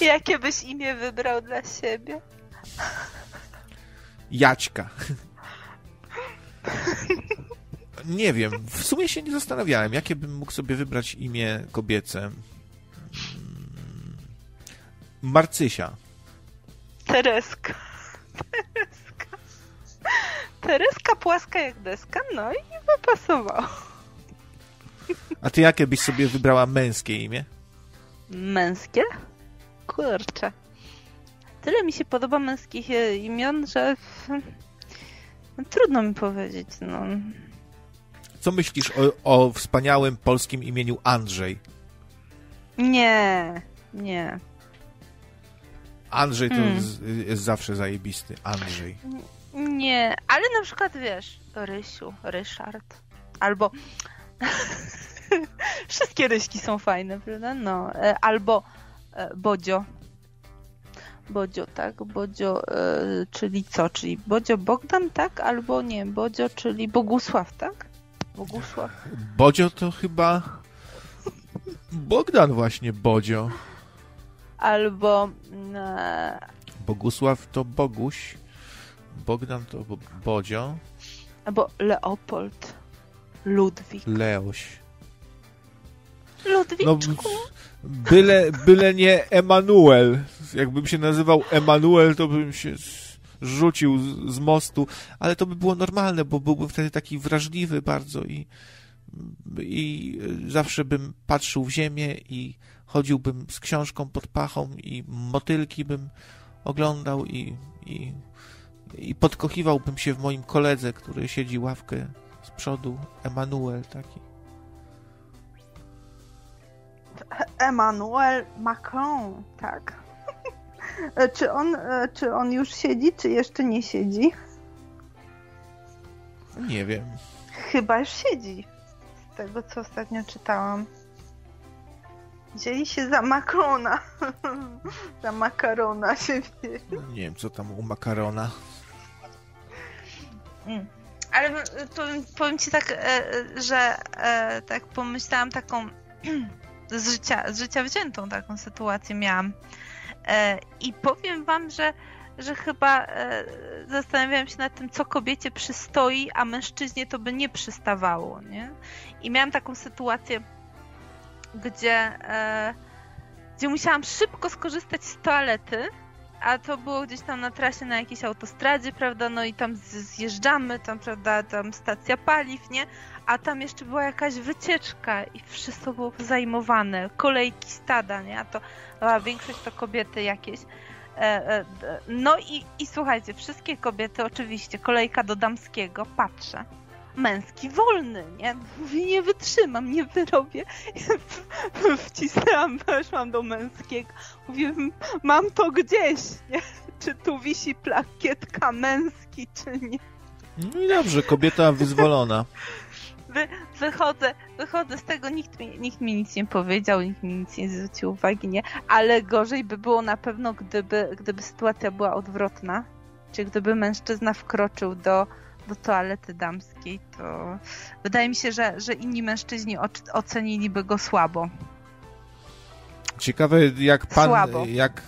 Jakie byś imię wybrał dla siebie? Jaćka. Nie wiem, w sumie się nie zastanawiałem, jakie bym mógł sobie wybrać imię kobiece. Mm, Marcysia. Tereska. Tereska. Tereska płaska jak deska, no i by pasowało. A ty jakie byś sobie wybrała męskie imię? Męskie? Kurczę. Tyle mi się podoba męskich e, imion, że no, trudno mi powiedzieć. No. Co myślisz o, o wspaniałym polskim imieniu Andrzej? Nie, nie. Andrzej to hmm. jest zawsze zajebisty. Andrzej. Nie, ale na przykład wiesz, Rysiu, Ryszard. Albo. Wszystkie ryśki są fajne, prawda? No. E, albo Bodzio. Bodzio, tak? Bodzio, e, czyli co? Czyli Bodzio Bogdan, tak? Albo nie, Bodzio, czyli Bogusław, tak? Bogusław. Bodzio to chyba. Bogdan właśnie, Bodzio. Albo. E... Bogusław to Boguś. Bogdan to Bodzio. Albo Leopold. Ludwik. Leoś. Ludwiczku. No, byle, byle nie Emanuel. Jakbym się nazywał Emanuel, to bym się rzucił z, z, mostu, ale to by było normalne, bo byłbym wtedy taki wrażliwy bardzo i, i zawsze bym patrzył w ziemię i chodziłbym z książką pod pachą i motylki bym oglądał i, i, i podkochiwałbym się w moim koledze, który siedzi ławkę z przodu, Emanuel taki. Emmanuel Macron, tak. czy, on, czy on już siedzi, czy jeszcze nie siedzi? Nie wiem. Chyba już siedzi. Z tego, co ostatnio czytałam. Wzięli się za Macrona. za makarona się wzięli. Nie wiem, co tam u makarona. Mm. Ale powiem, powiem ci tak, e, że e, tak pomyślałam taką z życia, z życia wziętą taką sytuację miałam. E, I powiem wam, że, że chyba zastanawiałam się nad tym, co kobiecie przystoi, a mężczyźnie to by nie przystawało, nie? I miałam taką sytuację, gdzie, gdzie musiałam szybko skorzystać z toalety, a to było gdzieś tam na trasie na jakiejś autostradzie, prawda, no i tam zjeżdżamy, tam, prawda, tam stacja paliw, nie, a tam jeszcze była jakaś wycieczka i wszystko było zajmowane, kolejki stada, nie, a to a większość to kobiety jakieś. E, e, no i, i słuchajcie, wszystkie kobiety oczywiście, kolejka do damskiego, patrzę, męski wolny, nie? Mówię, nie wytrzymam, nie wyrobię. Wcisnęłam, weszłam do męskiego. Mówię, mam to gdzieś, nie? Czy tu wisi plakietka męski, czy nie? No i dobrze, kobieta wyzwolona. Wy, wychodzę, wychodzę z tego, nikt mi, nikt mi nic nie powiedział, nikt mi nic nie zwrócił uwagi, nie? Ale gorzej by było na pewno, gdyby, gdyby sytuacja była odwrotna. Czy gdyby mężczyzna wkroczył do, do toalety damskiej, to wydaje mi się, że, że inni mężczyźni oceniliby go słabo. Ciekawe, jak pan, słabo. jak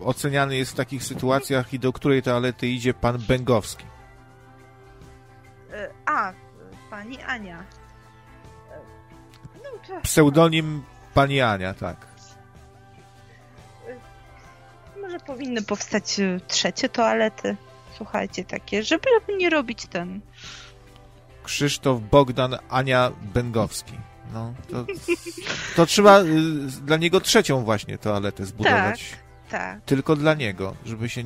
oceniany jest w takich sytuacjach i do której toalety idzie pan Bęgowski. E, a, pani Ania. No, Pseudonim pani Ania, tak. Może powinny powstać trzecie toalety słuchajcie, takie, żeby nie robić ten. Krzysztof Bogdan, Ania Bęgowski. No, to, to trzeba y, dla niego trzecią właśnie toaletę zbudować. Tak, tak. Tylko dla niego, żeby się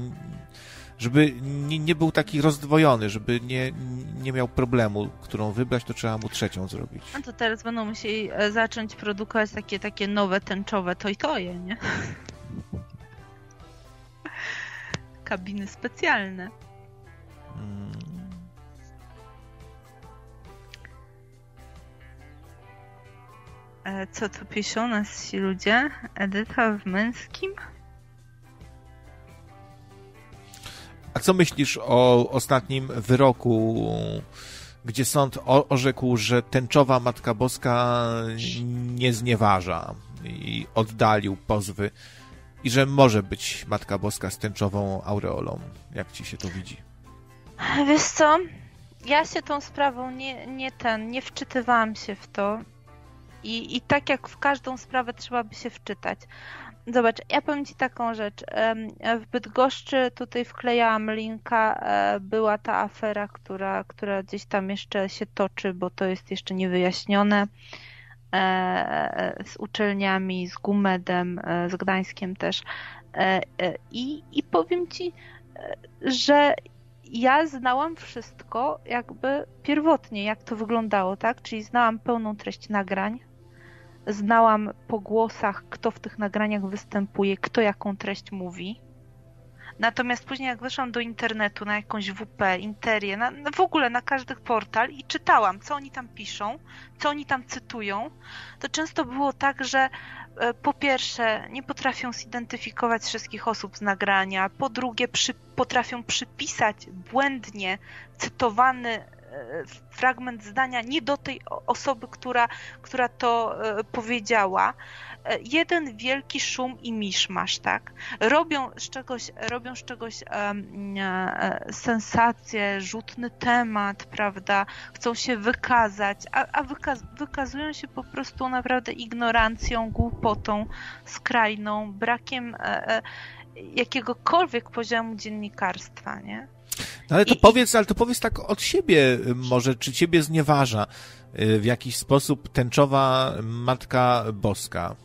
żeby nie, nie był taki rozdwojony, żeby nie, nie miał problemu, którą wybrać, to trzeba mu trzecią zrobić. A to teraz będą musieli e, zacząć produkować takie, takie nowe tęczowe to i toje, nie? Kabiny specjalne. Hmm. E, co tu piszą nas ci ludzie? Edyta w męskim? Co myślisz o ostatnim wyroku, gdzie sąd orzekł, że tęczowa Matka Boska nie znieważa i oddalił pozwy i że może być Matka Boska z tęczową aureolą? Jak ci się to widzi? Wiesz co? Ja się tą sprawą nie, nie ten, nie wczytywałam się w to. I, I tak jak w każdą sprawę trzeba by się wczytać. Zobacz, ja powiem Ci taką rzecz. W Bydgoszczy tutaj wklejałam linka, e, była ta afera, która, która gdzieś tam jeszcze się toczy, bo to jest jeszcze niewyjaśnione e, z uczelniami, z Gumedem, e, z Gdańskiem też. I, i powiem Ci, że ja znałam wszystko jakby pierwotnie, jak to wyglądało, tak? Czyli znałam pełną treść nagrań, znałam po głosach, kto w tych nagraniach występuje, kto jaką treść mówi. Natomiast później jak weszłam do internetu na jakąś WP, Interię, na, w ogóle na każdy portal i czytałam, co oni tam piszą, co oni tam cytują, to często było tak, że e, po pierwsze nie potrafią zidentyfikować wszystkich osób z nagrania, po drugie przy, potrafią przypisać błędnie cytowany fragment zdania nie do tej osoby, która, która to e, powiedziała. E, jeden wielki szum i miszmasz, tak? Robią z czegoś, robią z czegoś sensację, rzutny temat, prawda? Chcą się wykazać, a, a wykaz wykazują się po prostu naprawdę ignorancją, głupotą skrajną, brakiem e, jakiegokolwiek poziomu dziennikarstwa, nie? No ale to I, powiedz, ale to powiedz tak od siebie może, czy ciebie znieważa y, w jakiś sposób tęczowa Matka Boska?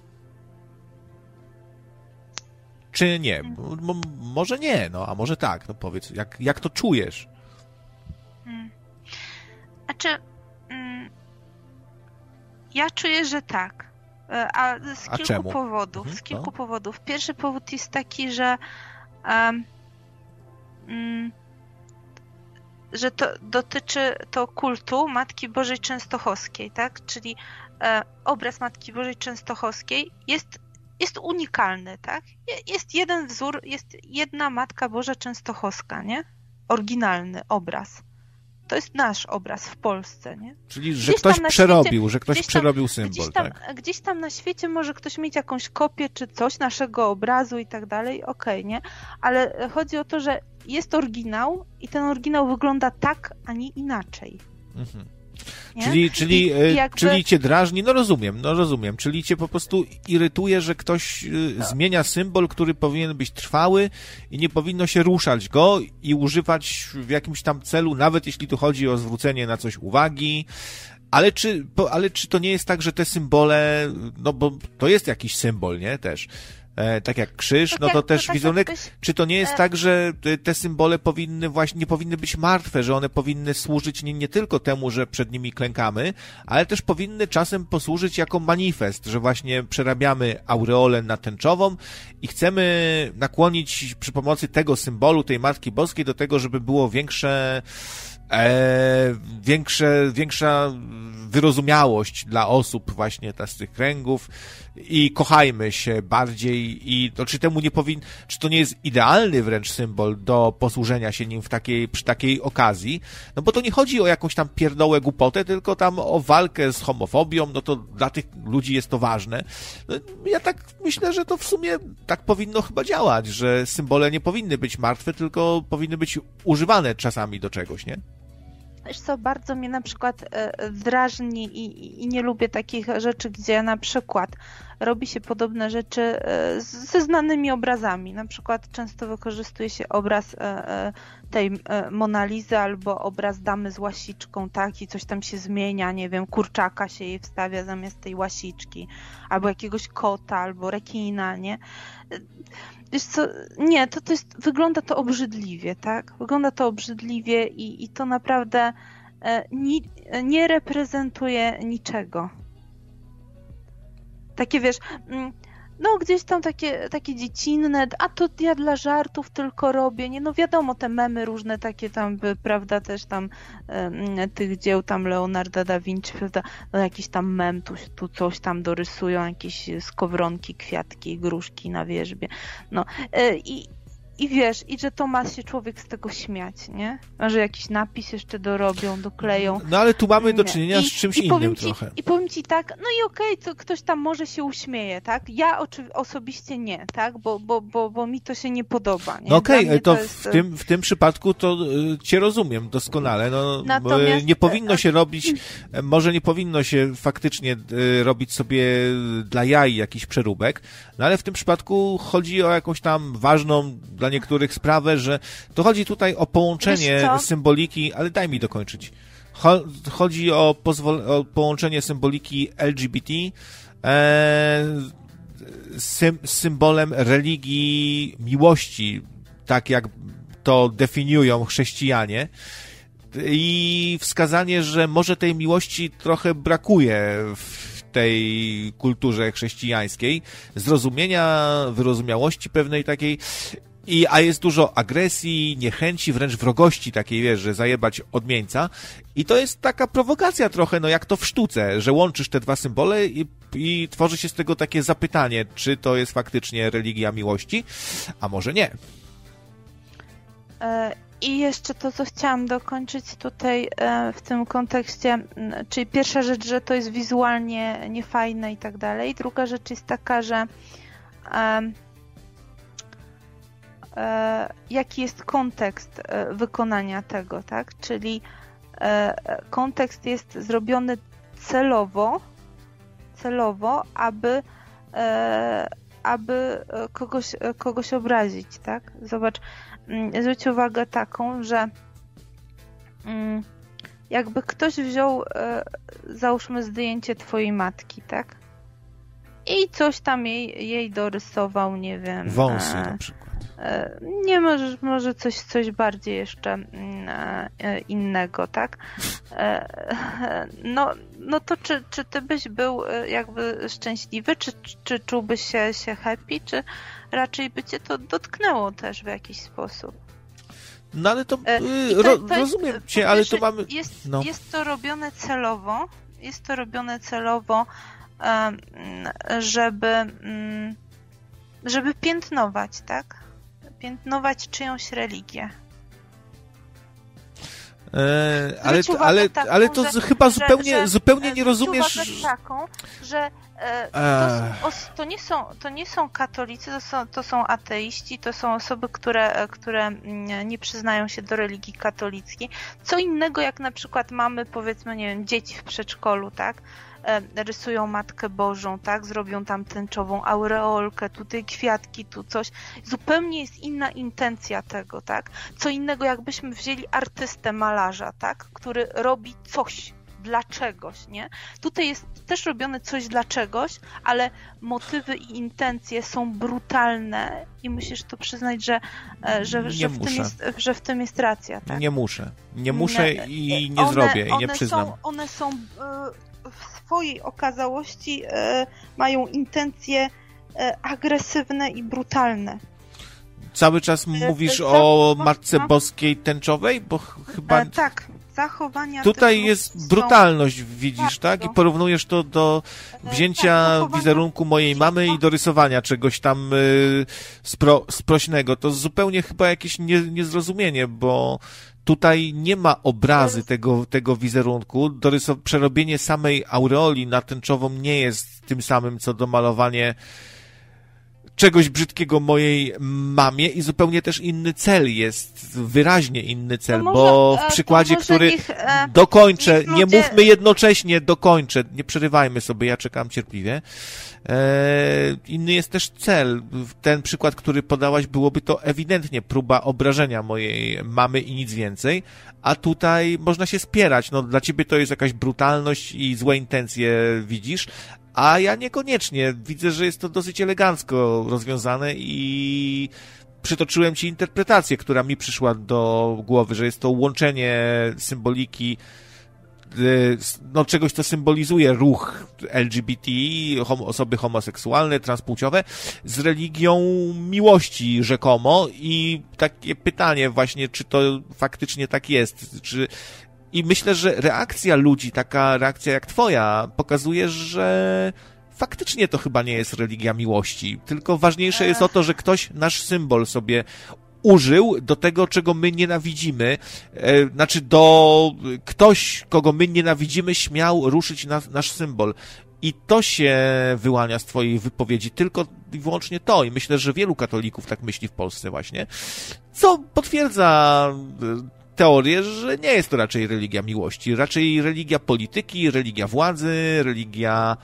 Czy nie? Mo, może nie, no, a może tak, no powiedz, jak, jak to czujesz? Hmm. Znaczy, mm, ja czuję, że tak. E, a z kilku czemu? powodów. Mhm, z kilku no. powodów. Pierwszy powód jest taki, że um, mm, że to dotyczy to kultu Matki Bożej Częstochowskiej, tak? Czyli e, obraz Matki Bożej Częstochowskiej jest, jest unikalny, tak? Jest jeden wzór, jest jedna Matka Boża Częstochowska, nie? Oryginalny obraz. To jest nasz obraz w Polsce, nie? Czyli, że gdzieś ktoś przerobił, świecie, że ktoś tam, przerobił symbol, gdzieś tam, tak? Gdzieś tam na świecie może ktoś mieć jakąś kopię czy coś naszego obrazu i tak dalej, okej, okay, nie? Ale chodzi o to, że jest oryginał i ten oryginał wygląda tak, a nie inaczej. Mhm. Czyli, czyli, I, e, jakby... czyli cię drażni, no rozumiem, no rozumiem, czyli cię po prostu irytuje, że ktoś no. zmienia symbol, który powinien być trwały i nie powinno się ruszać go i używać w jakimś tam celu, nawet jeśli tu chodzi o zwrócenie na coś uwagi, ale czy, ale czy to nie jest tak, że te symbole, no bo to jest jakiś symbol, nie, też, e, tak jak krzyż, tak no to jak, też to tak wizerunek, jakbyś... czy to nie jest e... tak, że te symbole powinny właśnie, nie powinny być martwe, że one powinny służyć nie, nie tylko temu, że przed nimi klękamy, ale też powinny czasem posłużyć jako manifest, że właśnie przerabiamy aureolę na tęczową i chcemy nakłonić przy pomocy tego symbolu, tej Matki Boskiej do tego, żeby było większe e, większe, większa wyrozumiałość dla osób właśnie ta, z tych kręgów i kochajmy się bardziej i to, czy temu nie powin, czy to nie jest idealny wręcz symbol do posłużenia się nim w takiej, przy takiej okazji, no bo to nie chodzi o jakąś tam pierdołę głupotę, tylko tam o walkę z homofobią, no to dla tych ludzi jest to ważne. No, ja tak myślę, że to w sumie tak powinno chyba działać, że symbole nie powinny być martwe, tylko powinny być używane czasami do czegoś, nie? Wiesz co, bardzo mnie na przykład e, drażni i, i, nie lubię takich rzeczy, gdzie na przykład robi się podobne rzeczy e, ze znanymi obrazami. Na przykład często wykorzystuje się obraz e, tej Monalizy albo obraz damy z łasiczką, tak, i coś tam się zmienia, nie wiem, kurczaka się jej wstawia zamiast tej łasiczki, albo jakiegoś kota, albo rekina, nie? Wiesz co, nie, to, to jest, wygląda to obrzydliwie, tak? Wygląda to obrzydliwie i, i to naprawdę nie, nie reprezentuje niczego. Takie wiesz, mm, no gdzieś tam takie, takie dziecinne, a to ja dla żartów tylko robię, nie, no wiadomo, te memy różne takie tam, prawda, też tam um, tych dzieł tam Leonarda da Vinci, prawda, no jakiś tam mem, tu, tu coś tam dorysują, jakieś skowronki, kwiatki, gruszki na wierzbie, no e, i, i wiesz, i że to ma się człowiek z tego śmiać, nie? Że jakiś napis jeszcze dorobią, dokleją. No ale tu mamy do czynienia z czymś I innym ci, trochę. I powiem ci tak, no i okej, okay, to ktoś tam może się uśmieje, tak? Ja osobiście nie, tak? Bo, bo, bo, bo mi to się nie podoba. Nie? No okej, okay, to, to jest... w, tym, w tym przypadku to y, cię rozumiem doskonale. No, Natomiast... Nie powinno się robić, może nie powinno się faktycznie robić sobie dla jaj jakiś przeróbek, no ale w tym przypadku chodzi o jakąś tam ważną dla niektórych sprawę, że to chodzi tutaj o połączenie symboliki, ale daj mi dokończyć. Chodzi o, o połączenie symboliki LGBT e, sym symbolem religii miłości, tak jak to definiują chrześcijanie. I wskazanie, że może tej miłości trochę brakuje w tej kulturze chrześcijańskiej, zrozumienia, wyrozumiałości pewnej takiej i, a jest dużo agresji, niechęci, wręcz wrogości takiej, wiesz, że zajebać odmieńca. I to jest taka prowokacja trochę, no jak to w sztuce, że łączysz te dwa symbole i, i tworzy się z tego takie zapytanie, czy to jest faktycznie religia miłości, a może nie. E, I jeszcze to, co chciałam dokończyć tutaj e, w tym kontekście, czyli pierwsza rzecz, że to jest wizualnie niefajne i tak dalej. Druga rzecz jest taka, że jaki jest kontekst e, wykonania tego, tak? Czyli e, kontekst jest zrobiony celowo, celowo, aby, aby kogoś, kogoś obrazić, tak? Zobacz, mm, zwróć uwagę taką, że mm, jakby ktoś wziął, załóżmy, zdjęcie twojej matki, tak? I coś tam jej, jej dorysował, nie wiem. Wąsy na przykład. E, nie, może, może coś, coś bardziej jeszcze mm, e, innego, tak? E, no, no to czy, czy ty byś był jakby szczęśliwy, czy, czy czułbyś się, się happy, czy raczej by cię to dotknęło też w jakiś sposób? No ale to, to, ro, to rozumiem jest, cię, ale to mamy... Jest, no. jest to robione celowo, jest to robione celowo, żeby mm, żeby piętnować, tak? Piętnować czyjąś religię. E, ale, ale, taką, ale to że, chyba zupełnie, że, zupełnie nie rozumiesz. taką, że e, to, to, nie są, to nie są katolicy, to są, to są ateiści, to są osoby, które, które mm, nie przyznają się do religii katolickiej. Co innego, jak na przykład mamy, powiedzmy, nie wiem, dzieci w przedszkolu, tak? E, rysują Matkę Bożą, tak? Zrobią tam tęczową aureolkę, tutaj kwiatki, tu coś. Zupełnie jest inna intencja tego, tak? Co innego, jakbyśmy wzięli artystę, malarza, tak? Który robi coś dla czegoś, nie? Tutaj jest też robione coś dla czegoś, ale motywy i intencje są brutalne i musisz to przyznać, że, e, że, że, w, tym jest, że w tym jest racja. Tak? Nie muszę. Nie muszę i nie one, zrobię i nie przyznam. Są, one są w swojej okazałości e, mają intencje e, agresywne i brutalne. Cały czas e, mówisz o Matce Boskiej Tęczowej? Bo chyba... tak, zachowania... Tutaj jest brutalność, widzisz, tak? I porównujesz to do wzięcia tak, wizerunku mojej mamy i do rysowania czegoś tam spro, sprośnego. To zupełnie chyba jakieś nie, niezrozumienie, bo Tutaj nie ma obrazy tego, tego wizerunku. Przerobienie samej aureoli na tęczową nie jest tym samym, co domalowanie czegoś brzydkiego mojej mamie i zupełnie też inny cel jest, wyraźnie inny cel, może, bo e, w przykładzie, może który e, dokończę, nie ludzie- mówmy jednocześnie, dokończę, nie przerywajmy sobie, ja czekam cierpliwie. E, inny jest też cel. Ten przykład, który podałaś, byłoby to ewidentnie próba obrażenia mojej mamy i nic więcej, a tutaj można się spierać. No, dla ciebie to jest jakaś brutalność i złe intencje widzisz, a ja niekoniecznie. Widzę, że jest to dosyć elegancko rozwiązane i przytoczyłem ci interpretację, która mi przyszła do głowy, że jest to łączenie symboliki y, no, czegoś, co symbolizuje ruch LGBT, osoby homoseksualne, transpłciowe, z religią miłości rzekomo i takie pytanie właśnie, czy to faktycznie tak jest, czy i myślę, że reakcja ludzi, taka reakcja jak twoja, pokazuje, że faktycznie to chyba nie jest religia miłości, tylko ważniejsze jest o to, że ktoś nasz symbol sobie użył do tego, czego my nienawidzimy, e, znaczy do ktoś, kogo my nienawidzimy, śmiał ruszyć na, nasz symbol. I to się wyłania z twojej wypowiedzi, tylko i wyłącznie to. I myślę, że wielu katolików tak myśli w Polsce właśnie, co potwierdza teorię, że nie jest to raczej religia miłości, raczej religia polityki, religia władzy, religia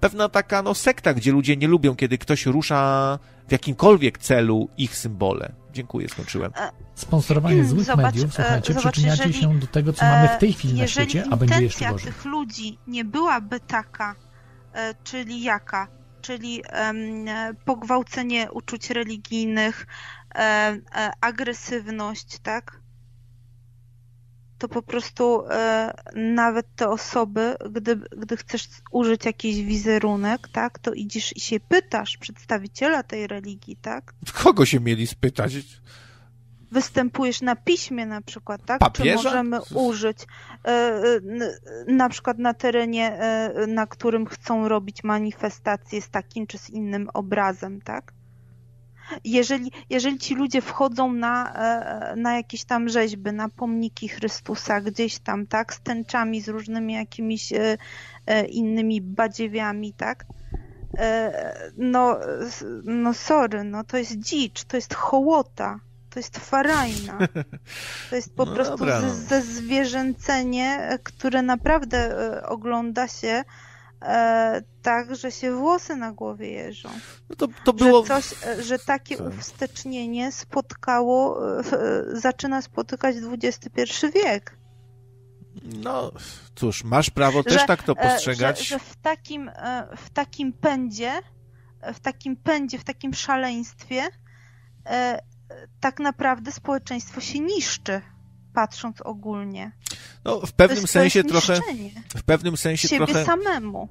pewna taka no sekta, gdzie ludzie nie lubią, kiedy ktoś rusza w jakimkolwiek celu ich symbole. Dziękuję, skończyłem. Sponsorowanie złych Zobacz, mediów, słuchajcie, e, zobacz, przyczyniacie jeżeli, się do tego, co mamy w tej chwili na jeżeli świecie, a będzie jeszcze gorzej. tych ludzi nie byłaby taka, e, czyli jaka? Czyli e, pogwałcenie uczuć religijnych, e, e, agresywność, tak? To po prostu e, nawet te osoby, gdy, gdy chcesz użyć jakiś wizerunek, tak, to idziesz i się pytasz przedstawiciela tej religii, tak? Kogo się mieli spytać? występujesz na piśmie na przykład, tak? Papieża? Czy możemy użyć e, na przykład na terenie, e, na którym chcą robić manifestacje z takim czy z innym obrazem, tak? Jeżeli, jeżeli ci ludzie wchodzą na, e, na jakieś tam rzeźby, na pomniki Chrystusa gdzieś tam, tak? Z tęczami, z różnymi jakimiś e, e, innymi badziewiami, tak? E, No, no sorry, no to jest dzicz, to jest hołota, to jest farajna. To jest po No prostu dobra, no. ze, e, które naprawdę e, ogląda się e, tak, że się włosy na głowie jeżą. No to, to było... Że, coś, e, że takie Tak. uwstecznienie spotkało, e, zaczyna spotykać XXI wiek. No, cóż, masz prawo też Że, tak to E, postrzegać. Że, że w, takim, w takim pędzie, w takim pędzie, w takim szaleństwie tak naprawdę społeczeństwo się niszczy, patrząc ogólnie. No, w To pewnym jest, sensie trochę... W pewnym sensie siebie trochę... samemu.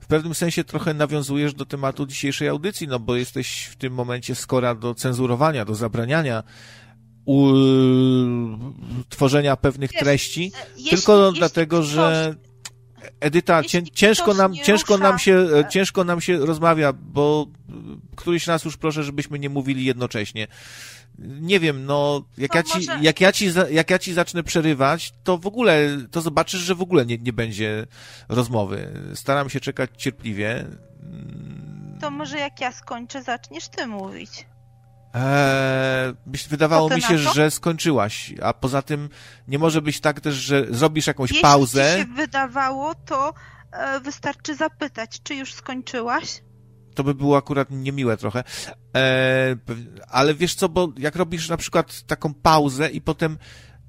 w pewnym sensie trochę nawiązujesz do tematu dzisiejszej audycji, no bo jesteś w tym momencie skora do cenzurowania, do zabraniania u... tworzenia pewnych Wiesz, treści, Jeśli- tylko jeśli dlatego, ktoś- że Edyta, cię, ciężko nam, ciężko rusza- nam się, ciężko nam się rozmawia, bo y, któryś raz już proszę, żebyśmy nie mówili jednocześnie. Nie wiem, no, jak To ja ci, może- jak ja ci, jak ja ci zacznę przerywać, to w ogóle, to zobaczysz, że w ogóle nie, nie będzie rozmowy. Staram się czekać cierpliwie. To może jak ja skończę, zaczniesz ty mówić. Eee, wydawało mi się, że skończyłaś, a poza tym nie może być tak też, że zrobisz jakąś Jeśli pauzę. ci się wydawało, to e, wystarczy zapytać, czy już skończyłaś? to by było akurat niemiłe trochę. E, pew- ale wiesz co, bo jak robisz na przykład taką pauzę i potem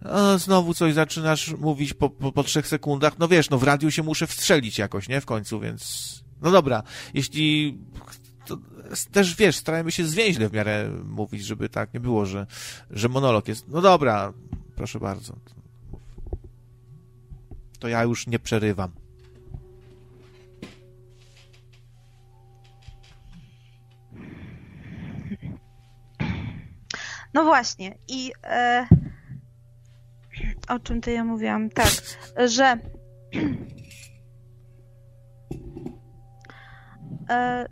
o, znowu coś zaczynasz mówić po, po, po trzech sekundach, no wiesz, no w radiu się muszę wstrzelić jakoś, nie? W końcu, więc no dobra, jeśli to też wiesz, starajmy się zwięźle w miarę mówić, żeby tak nie było, że, że monolog jest. No dobra, proszę bardzo. To ja już nie przerywam. No właśnie, i e, o czym to ja mówiłam? Tak, że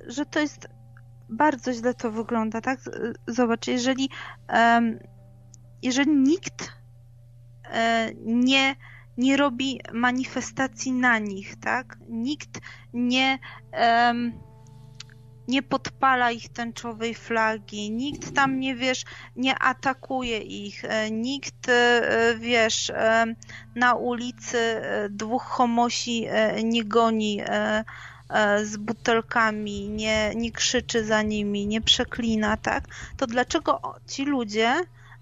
że to jest bardzo źle to wygląda, tak? Zobacz, jeżeli jeżeli nikt e, nie nie robi manifestacji na nich, tak? Nikt nie nie podpala ich tęczowej flagi, nikt tam nie wiesz, nie atakuje ich, e, nikt e, wiesz, e, na ulicy dwóch homosi nie goni z butelkami, nie, nie krzyczy za nimi, nie przeklina, tak? To dlaczego ci ludzie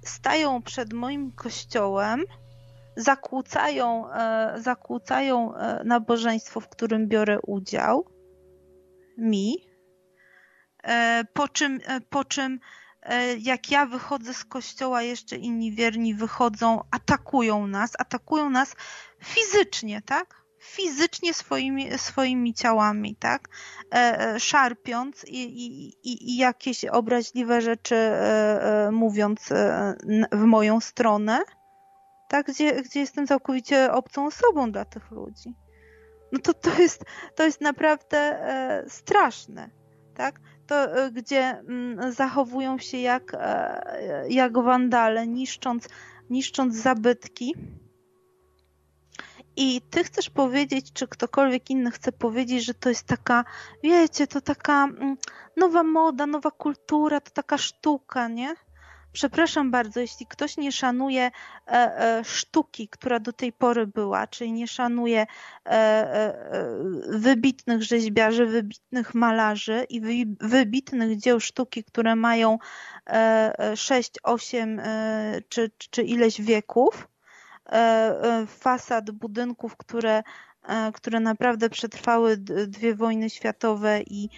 stają przed moim kościołem, zakłócają, zakłócają nabożeństwo, w którym biorę udział, mi, E, po czym, e, po czym e, jak ja wychodzę z kościoła, jeszcze inni wierni wychodzą, atakują nas, atakują nas fizycznie, tak? Fizycznie swoimi, swoimi ciałami, tak? Szarpiąc i, i, i jakieś obraźliwe rzeczy mówiąc w moją stronę, tak? Gdzie, gdzie jestem całkowicie obcą osobą dla tych ludzi. No to, to, jest, to jest naprawdę straszne, tak? to e, gdzie mm, zachowują się jak, e, jak wandale, niszcząc, niszcząc zabytki. I ty chcesz powiedzieć, czy ktokolwiek inny chce powiedzieć, że to jest taka, wiecie, to taka mm, nowa moda, nowa kultura, to taka sztuka, nie? Przepraszam bardzo, jeśli ktoś nie szanuje e, e, sztuki, która do tej pory była, czyli nie szanuje e, wybitnych rzeźbiarzy, wybitnych malarzy i wybitnych dzieł sztuki, które mają 6, 8 czy, czy ileś wieków, fasad budynków, które które naprawdę przetrwały dwie wojny światowe i,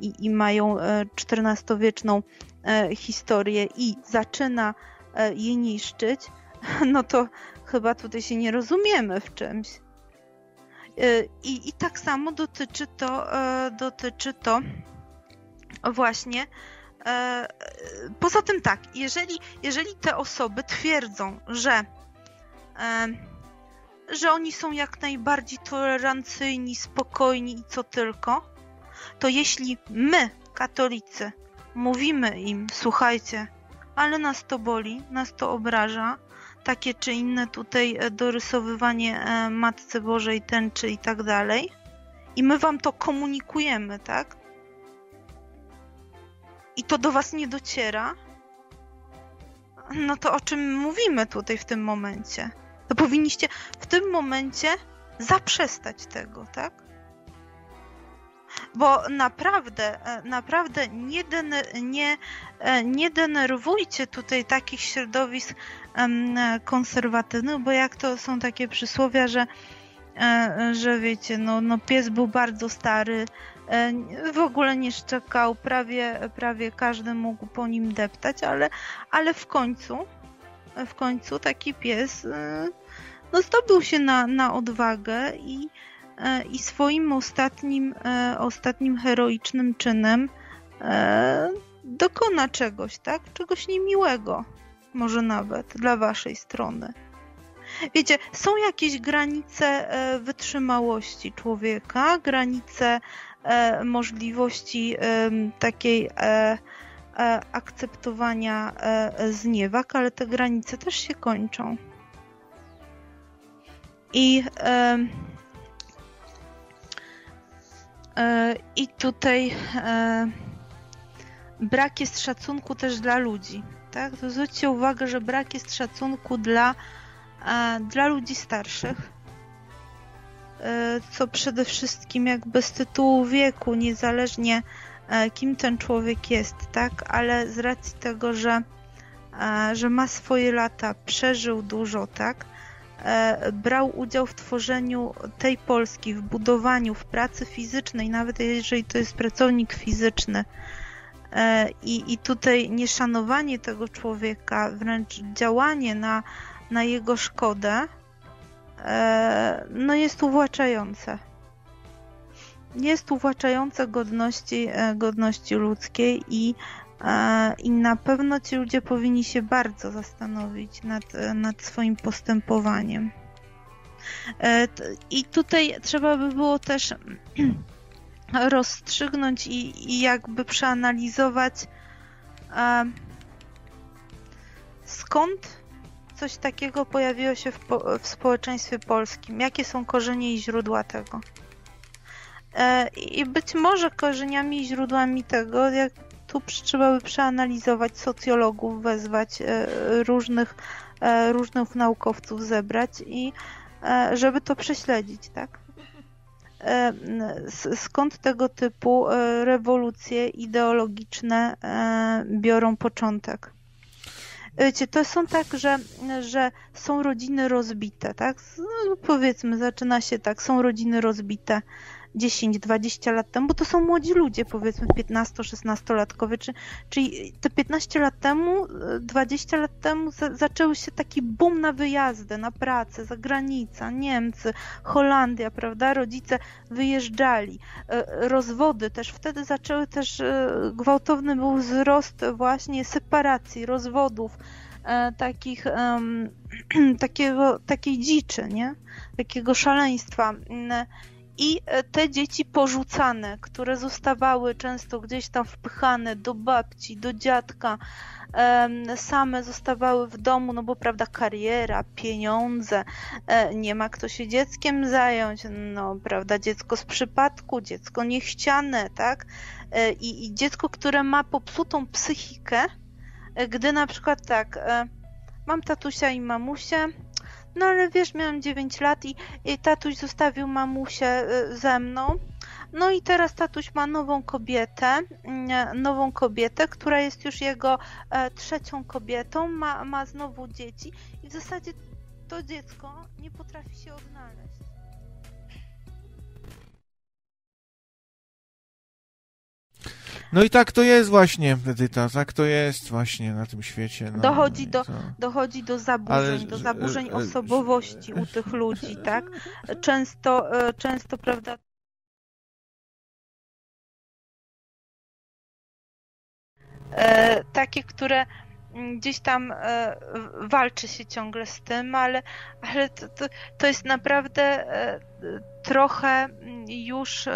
i, i mają XIV-wieczną E, historię i zaczyna e, je niszczyć, no to chyba tutaj się nie rozumiemy w czymś. E, I, i tak samo dotyczy to, dotyczy to właśnie. Poza tym tak, jeżeli, jeżeli te osoby twierdzą, że, że oni są jak najbardziej tolerancyjni, spokojni i co tylko, to jeśli my, katolicy, Mówimy im, słuchajcie, ale nas to boli, nas to obraża, takie czy inne tutaj e, dorysowywanie e, Matce Bożej, tęczy i tak dalej. I my wam to komunikujemy, tak? I to do was nie dociera. No to o czym mówimy tutaj w tym momencie? To powinniście w tym momencie zaprzestać tego, tak? bo naprawdę, e, naprawdę nie, nie, e, nie denerwujcie tutaj takich środowisk konserwatywnych, bo jak to są takie przysłowia, że e, że wiecie, no, no pies był bardzo stary, w ogóle nie szczekał, prawie, prawie każdy mógł po nim deptać, ale, ale w końcu, w końcu taki pies no, zdobył się na, na odwagę i, E, i swoim ostatnim, e, ostatnim heroicznym czynem dokona czegoś, tak? Czegoś niemiłego, może nawet dla waszej strony. Wiecie, są jakieś granice wytrzymałości człowieka, granice możliwości takiej akceptowania zniewag, ale te granice też się kończą. I E, I tutaj e, brak jest szacunku też dla ludzi. Tak? Zwróćcie uwagę, że brak jest szacunku dla, e, dla ludzi starszych, co przede wszystkim jakby z tytułu wieku, niezależnie kim ten człowiek jest, tak? Ale z racji tego, że, że ma swoje lata, przeżył dużo, tak? E, brał udział w tworzeniu tej Polski, w budowaniu, w pracy fizycznej, nawet jeżeli to jest pracownik fizyczny. E, I, i tutaj nieszanowanie tego człowieka, wręcz działanie na, na jego szkodę, e, no jest uwłaczające. Jest uwłaczające godności, godności ludzkiej i i na pewno ci ludzie powinni się bardzo zastanowić nad, nad swoim postępowaniem. E, I tutaj trzeba by było też rozstrzygnąć i, i jakby przeanalizować skąd coś takiego pojawiło się w, w społeczeństwie polskim, jakie są korzenie i źródła tego. I być może korzeniami i źródłami tego, jak tu trzeba by przeanalizować socjologów, wezwać różnych, różnych naukowców, zebrać i żeby to prześledzić, tak? E, skąd tego typu e, rewolucje ideologiczne e, biorą początek. Wiecie, to są tak, że, że są rodziny rozbite, tak? No, powiedzmy, zaczyna się tak, są rodziny rozbite 10-20 lat temu, bo to są młodzi ludzie, powiedzmy 15-16-latkowie, czy, czyli te 15 lat temu, 20 lat temu za, zaczęły się taki boom na wyjazdy, na pracę, za granicę, Niemcy, Holandia, prawda, rodzice wyjeżdżali, e, rozwody też, wtedy zaczęły też, e, gwałtowny był wzrost właśnie separacji, rozwodów, e, takich, takiego, takiej dziczy, nie? Takiego szaleństwa i e, te dzieci porzucane, które zostawały często gdzieś tam wpychane do babci, do dziadka, same zostawały w domu, no bo prawda, kariera, pieniądze, e, nie ma kto się dzieckiem zająć, no prawda, dziecko z przypadku, dziecko niechciane, tak? E, I, i dziecko, które ma popsutą psychikę, gdy na przykład tak, mam tatusia i mamusię, no ale wiesz, miałam 9 lat i, i tatuś zostawił mamusię y, ze mną. No i teraz tatuś ma nową kobietę, mm, nową kobietę, która jest już jego e, trzecią kobietą, ma, ma znowu dzieci i w zasadzie to dziecko nie potrafi się odnaleźć. No i tak to jest właśnie, Edyta, tak to jest właśnie na tym świecie. No, dochodzi, do, dochodzi do zaburzeń, Ale, do zaburzeń że, osobowości u tych ludzi, tak? Często, e, często, prawda, e, takie, które gdzieś tam e, walczy się ciągle z tym, ale, ale to, to, to jest naprawdę trochę już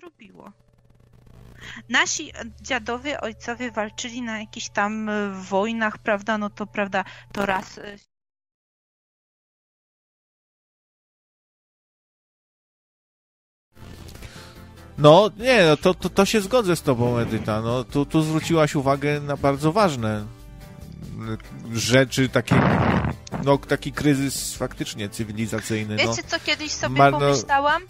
zrobiło. Nasi dziadowie, ojcowie walczyli na jakichś tam e, wojnach, prawda? No to prawda, to raz e, No, nie, no to, to, to się zgodzę z tobą, Edyta. No, tu, tu zwróciłaś uwagę na bardzo ważne rzeczy, takie, no, taki kryzys faktycznie cywilizacyjny. Wiecie, no. co kiedyś sobie Mar pomyślałam?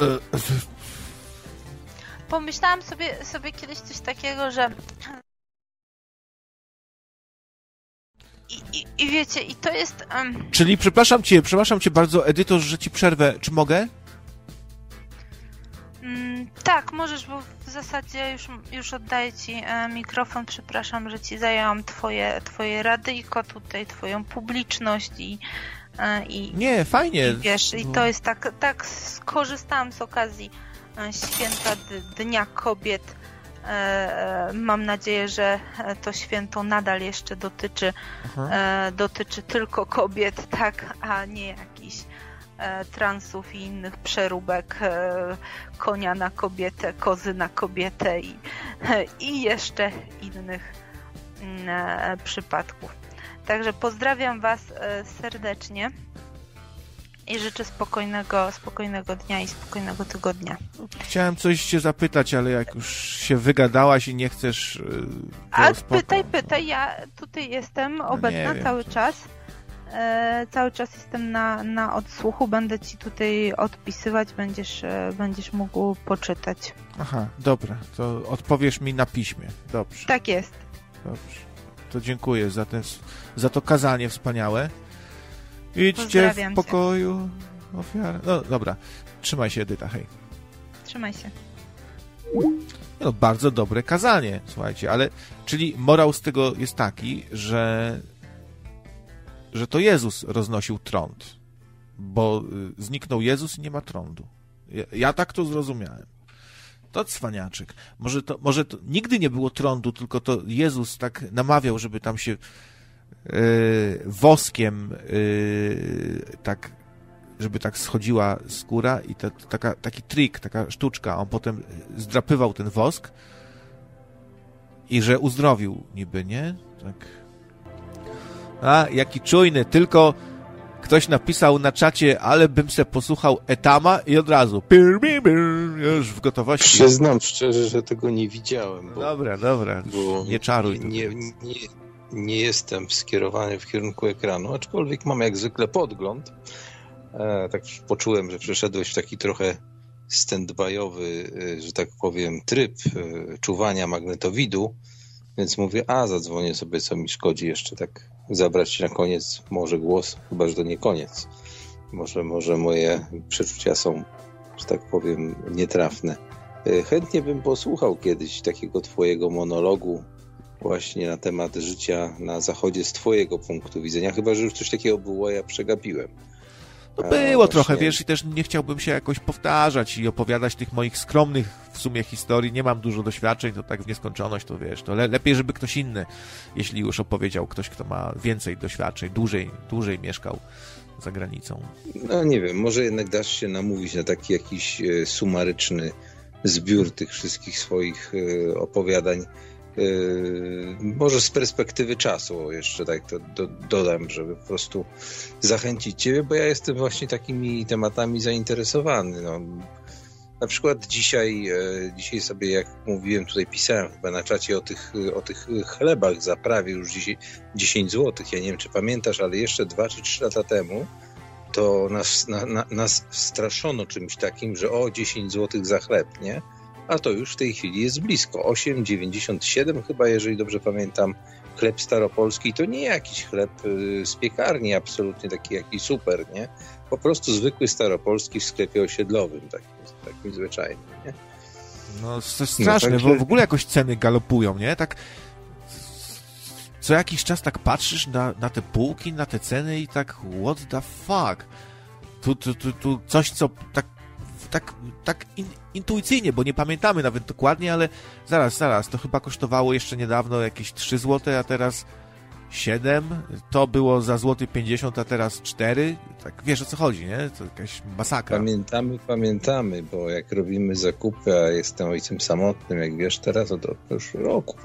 Pomyślałam sobie, sobie kiedyś coś takiego, że I, i, I, wiecie, i to jest. Um... Czyli przepraszam cię, przepraszam cię bardzo, Edyto, że ci przerwę. Czy mogę? Mm, tak, możesz, bo w zasadzie już, już oddaję ci e, mikrofon. Przepraszam, że ci zajęłam twoje, twoje radyjko tutaj, twoją publiczność i. E, i Nie, fajnie. I, wiesz, i to jest tak, tak skorzystałam z okazji święta Dnia Kobiet. E, e, mam nadzieję, że to święto nadal jeszcze dotyczy, dotyczy tylko kobiet, tak, a nie jakichś transów i innych przeróbek konia na kobietę, kozy na kobietę i, i jeszcze innych mm, przypadków. Także pozdrawiam Was serdecznie i życzę spokojnego, spokojnego dnia i spokojnego tygodnia. Chciałem coś cię zapytać, ale jak już się wygadałaś i nie chcesz. Y, A pytaj, pytaj, ja tutaj jestem no obecna cały czas. E, cały czas jestem na, na odsłuchu, będę ci tutaj odpisywać, będziesz, e, będziesz mógł poczytać. Aha, dobra, to odpowiesz mi na piśmie. Dobrze. Tak jest. Dobrze. To dziękuję za, ten, za to kazanie wspaniałe. Idźcie w pokoju ofiary. No dobra, trzymaj się Edyta, hej. Trzymaj się. No, bardzo dobre kazanie, słuchajcie, ale czyli morał z tego jest taki, że że to Jezus roznosił trąd, bo y, zniknął Jezus i nie ma trądu. Ja, ja tak to zrozumiałem. To cwaniaczek. Może to, może to nigdy nie było trądu, tylko to Jezus tak namawiał, żeby tam się woskiem y, tak, żeby tak schodziła skóra i to, to taka, taki trik, taka sztuczka. On potem zdrapywał ten wosk i że uzdrowił niby, nie? Tak. A, jaki czujny, tylko ktoś napisał na czacie, ale bym se posłuchał Etama i od razu pir, pir, pir, już w gotowości. Przyznam szczerze, że tego nie widziałem. Bo, Dobra, dobra, bo nie czaruj. Nie, nie, nie jestem skierowany w kierunku ekranu, aczkolwiek mam jak zwykle podgląd. E, tak poczułem, że przeszedłeś w taki trochę stand-byowy, e, że tak powiem, tryb e, czuwania magnetowidu, więc mówię, a zadzwonię sobie, co mi szkodzi jeszcze tak zabrać na koniec może głos, chyba że to nie koniec. Może, może moje przeczucia są, że tak powiem, nietrafne. E, chętnie bym posłuchał kiedyś takiego twojego monologu właśnie na temat życia na zachodzie z twojego punktu widzenia, chyba że już coś takiego było, ja przegapiłem. No było trochę, wiesz, i też nie chciałbym się jakoś powtarzać i opowiadać tych moich skromnych w sumie historii. Nie mam dużo doświadczeń, to tak w nieskończoność, to wiesz, to le lepiej, żeby ktoś inny, jeśli już opowiedział, ktoś, kto ma więcej doświadczeń, dłużej, dłużej mieszkał za granicą. No nie wiem, może jednak dasz się namówić na taki jakiś e, sumaryczny zbiór tych wszystkich swoich e, opowiadań może z perspektywy czasu jeszcze tak to do, dodam, żeby po prostu zachęcić Ciebie, bo ja jestem właśnie takimi tematami zainteresowany. No, na przykład dzisiaj, e, dzisiaj sobie, jak mówiłem, tutaj pisałem chyba na czacie o tych, o tych chlebach za prawie już 10, 10 zł. Ja nie wiem, czy pamiętasz, ale jeszcze 2 czy 3 lata temu to nas, na, na, nas straszono czymś takim, że o 10 zł za chleb, nie? A to już w tej chwili jest blisko. 8,97 chyba, jeżeli dobrze pamiętam, chleb staropolski to nie jakiś chleb y, z piekarni absolutnie taki jakiś super, nie? Po prostu zwykły staropolski w sklepie osiedlowym, takim, takim zwyczajnym, nie? No, to jest straszne, no, tak, bo w ogóle jakoś ceny galopują, nie? Tak co jakiś czas tak patrzysz na, na te półki, na te ceny i tak what the fuck? Tu, tu, tu, tu coś, co tak tak, tak in, intuicyjnie, bo nie pamiętamy nawet dokładnie, ale zaraz, zaraz, to chyba kosztowało jeszcze niedawno jakieś 3 zł, a teraz 7, to było za złoty 50, a teraz 4. Tak wiesz o co chodzi, nie? To jakaś masakra. Pamiętamy, pamiętamy, bo jak robimy zakupy, a jestem ojcem samotnym, jak wiesz teraz, to już roku,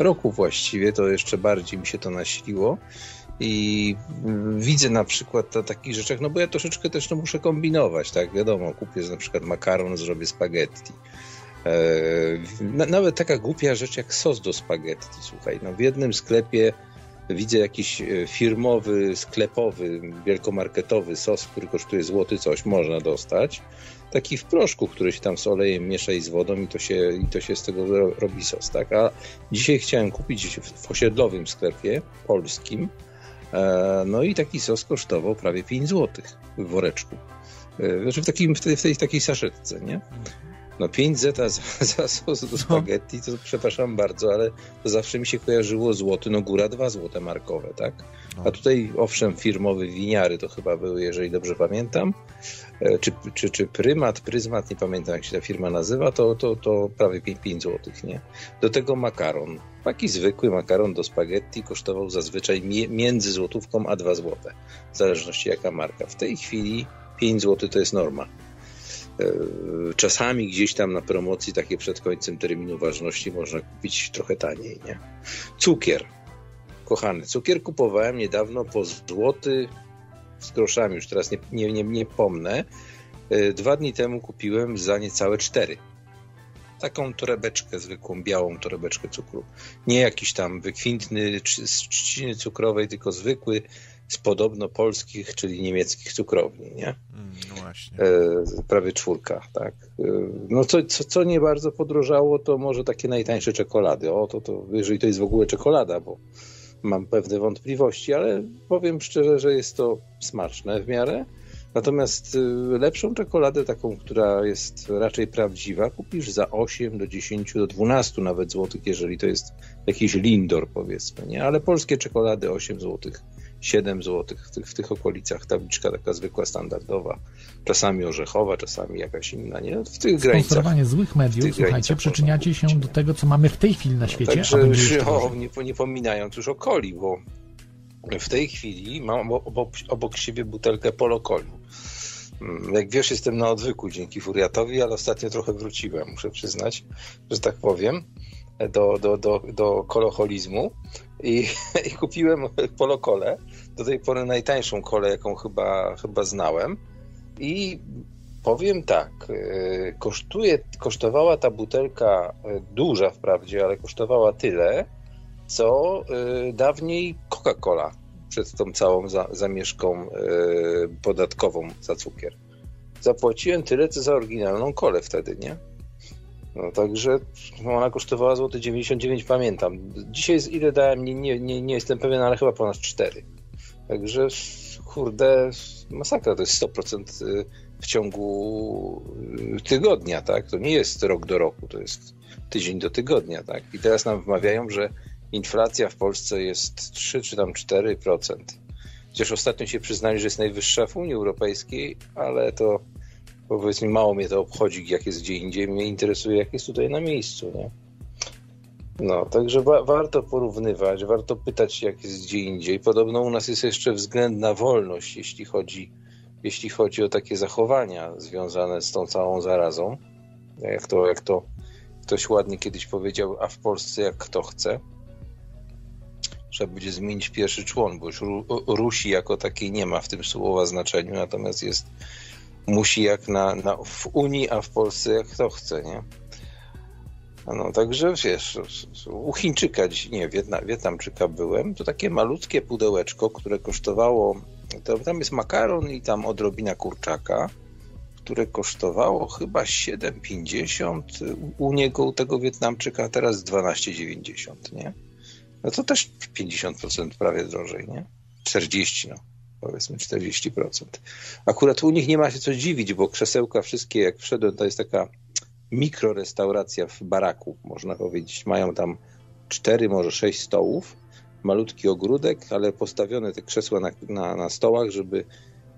roku właściwie, to jeszcze bardziej mi się to nasiliło i widzę na przykład na takich rzeczach, no bo ja troszeczkę też no, muszę kombinować, tak, wiadomo, kupię na przykład makaron, zrobię spaghetti. E, nawet taka głupia rzecz jak sos do spaghetti, słuchaj, no w jednym sklepie widzę jakiś e, firmowy, sklepowy, wielkomarketowy sos, który kosztuje złoty coś, można dostać. Taki w proszku, który się tam z olejem miesza i z wodą i to się, i to się z tego robi sos, tak? A dzisiaj chciałem kupić w osiedlowym sklepie polskim no i taki sos kosztował prawie 5 zł w woreczku. E, znaczy w, takim, w, tej, w tej takiej saszetce, nie? No 5 zeta za, za sos do no. spaghetti, to przepraszam bardzo, ale to zawsze mi się kojarzyło złoty, no góra 2 złote markowe, tak? A no. tutaj owszem, firmowy winiary to chyba były, jeżeli dobrze pamiętam, e, czy, czy, czy prymat, pryzmat, nie pamiętam jak się ta firma nazywa, to, to, to prawie 5, 5 zł, nie? Do tego makaron. Taki zwykły makaron do spaghetti kosztował zazwyczaj między złotówką a 2 złote, w zależności jaka marka. W tej chwili 5 zł to jest norma. E, czasami gdzieś tam na promocji, takie przed końcem terminu ważności, można kupić trochę taniej, nie? Cukier. Kochany, cukier kupowałem niedawno po złoty z groszami, już teraz nie, nie, nie, nie pomnę. E, dwa dni temu kupiłem za niecałe cztery. Taką torebeczkę, zwykłą białą torebeczkę cukru. Nie jakiś tam wykwintny z trzciny cukrowej, tylko zwykły z podobno polskich, czyli niemieckich cukrowni, nie? Mm, no właśnie. E, prawie czwórka, tak. E, no co, co, co nie bardzo podrożało, to może takie najtańsze czekolady. O, to, to jeżeli to jest w ogóle czekolada, bo mam pewne wątpliwości, ale powiem szczerze, że jest to smaczne w miarę. Natomiast y, lepszą czekoladę, taką, która jest raczej prawdziwa, kupisz za 8 do 10 do 12 nawet złotych, jeżeli to jest jakiś Lindor, powiedzmy, nie? Ale polskie czekolady 8 złotych 7 zł w tych, w tych okolicach, tabliczka taka zwykła, standardowa, czasami orzechowa, czasami jakaś inna, nie? W tych granicach. złych mediów, słuchajcie, przyczyniacie się do tego, co mamy w tej chwili na świecie. Także, o, nie, nie pominając już o coli, bo w tej chwili mam obok, obok siebie butelkę polokolu. Mm, jak wiesz, jestem na odwyku dzięki Furiatowi, ale ostatnio trochę wróciłem, muszę przyznać, że tak powiem. do, do, do, do koloholizmu i, i kupiłem polokole, do tej pory najtańszą kolę, jaką chyba, chyba znałem i powiem tak, e, kosztuje, kosztowała ta butelka e, duża wprawdzie, ale kosztowała tyle, co e, dawniej Coca-Cola przed tą całą za, zamieszką podatkową za cukier. Zapłaciłem tyle, co za oryginalną kolę wtedy, nie? No także ona kosztowała złoty 99, pamiętam. Dzisiaj ile dałem, nie, nie, nie jestem pewien, ale chyba ponad 4. Także kurde, masakra, to jest 100% y, w ciągu y, tygodnia, tak? To nie jest rok do roku, to jest tydzień do tygodnia, tak? I teraz nam wmawiają, że inflacja w Polsce jest 3 czy tam 4%. Chociaż ostatnio się przyznali, że jest najwyższa w Unii Europejskiej, ale to powiedzmy mało mnie to obchodzi, jak jest gdzie indziej, mnie interesuje, jak jest tutaj na miejscu, nie? No, także wa warto porównywać, warto pytać, jak jest gdzie indziej. Podobno u nas jest jeszcze względna wolność, jeśli chodzi, jeśli chodzi o takie zachowania związane z tą całą zarazą. Jak to, jak to ktoś ładnie kiedyś powiedział, a w Polsce jak kto chce. Trzeba będzie zmienić pierwszy człon, bo już Ru Rusi jako takiej nie ma w tym słowa znaczeniu, natomiast jest musi jak na, na, w Unii, a w Polsce jak kto chce, nie? No, także wiesz, u Chińczyka, nie, Wietnam, Wietnamczyka byłem, to takie malutkie pudełeczko, które kosztowało, to, tam jest makaron i tam odrobina kurczaka, które kosztowało chyba 7,50 u niego, u tego Wietnamczyka, a teraz 12,90, nie? No to też 50% prawie drożej, nie? 40, no powiedzmy 40%. Akurat u nich nie ma się co dziwić, bo krzesełka wszystkie, jak wszedłem, to jest taka mikrorestauracja w baraku, można powiedzieć. Mają tam cztery, może sześć stołów, malutki ogródek, ale postawione te krzesła na, na, na stołach, żeby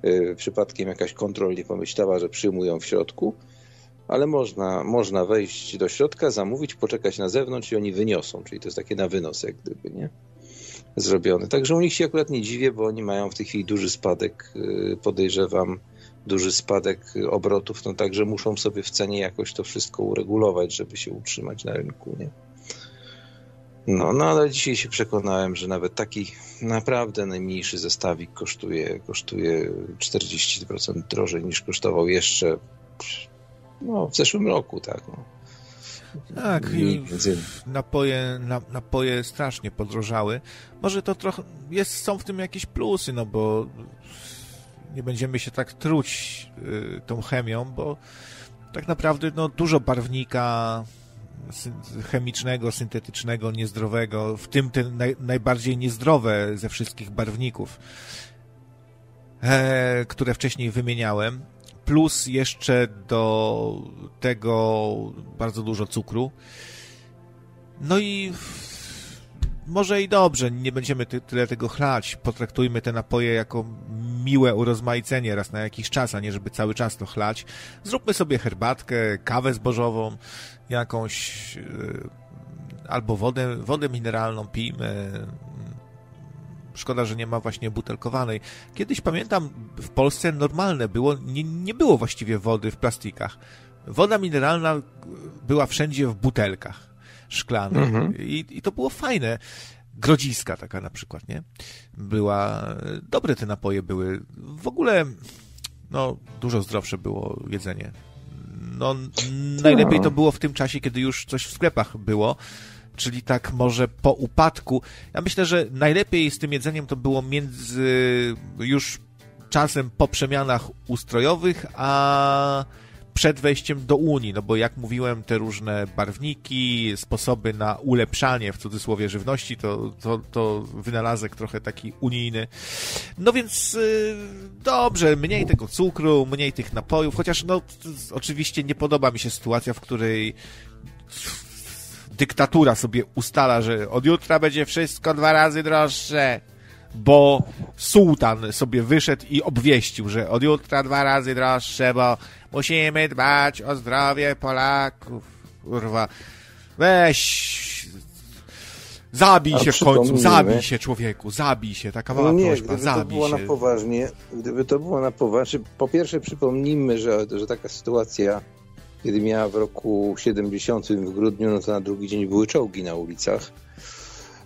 y, przypadkiem jakaś kontrol nie pomyślała, że przyjmują w środku, ale można, można wejść do środka, zamówić, poczekać na zewnątrz i oni wyniosą, czyli to jest takie na wynos jak gdyby, nie? Zrobiony. Także u nich się akurat nie dziwię, bo oni mają w tej chwili duży spadek, y, podejrzewam, duży spadek obrotów, no także muszą sobie w cenie jakoś to wszystko uregulować, żeby się utrzymać na rynku, nie? No, no ale dzisiaj się przekonałem, że nawet taki naprawdę najmniejszy zestawik kosztuje, kosztuje 40% drożej niż kosztował jeszcze no, w zeszłym roku, tak. No. Tak, i napoje, na, napoje strasznie podrożały. Może to trochę, jest, są w tym jakieś plusy, no bo nie będziemy się tak truć y, tą chemią, bo tak naprawdę no, dużo barwnika chemicznego, syntetycznego, niezdrowego, w tym te naj, najbardziej niezdrowe ze wszystkich barwników, e, które wcześniej wymieniałem, plus jeszcze do tego bardzo dużo cukru. No i może i dobrze, nie będziemy ty, tyle tego chlać. Potraktujmy te napoje jako miłe urozmaicenie raz na jakiś czas, a nie żeby cały czas to chlać. Zróbmy sobie herbatkę, kawę zbożową, jakąś yy, albo wodę, wodę mineralną pijmy. Szkoda, że nie ma właśnie butelkowanej. Kiedyś pamiętam, w Polsce normalne było, nie, nie było właściwie wody w plastikach. Woda mineralna była wszędzie w butelkach szklanych. Mhm. I, I to było fajne. Grodziska taka na przykład, nie? Była, dobre te napoje były. W ogóle, no, dużo zdrowsze było jedzenie. No, najlepiej to było w tym czasie, kiedy już coś w sklepach było, czyli tak może po upadku. Ja myślę, że najlepiej z tym jedzeniem to było między już czasem po przemianach ustrojowych, a przed wejściem do Unii, no bo jak mówiłem, te różne barwniki, sposoby na ulepszanie w cudzysłowie żywności, to, to, to wynalazek trochę taki unijny. No więc yy, dobrze, mniej tego cukru, mniej tych napojów, chociaż no oczywiście nie podoba mi się sytuacja, w której dyktatura sobie ustala, że od jutra będzie wszystko dwa razy droższe bo sułtan sobie wyszedł i obwieścił, że od jutra dwa razy droższe, bo musimy dbać o zdrowie Polaków. Kurwa, weź Zabij się w końcu, zabij się człowieku, zabij się, taka mała no nie, prośba, gdyby zabij to było się. na poważnie, gdyby to było na poważnie, po pierwsze przypomnijmy, że, że taka sytuacja kiedy miała w roku 70 w grudniu, no to na drugi dzień były czołgi na ulicach.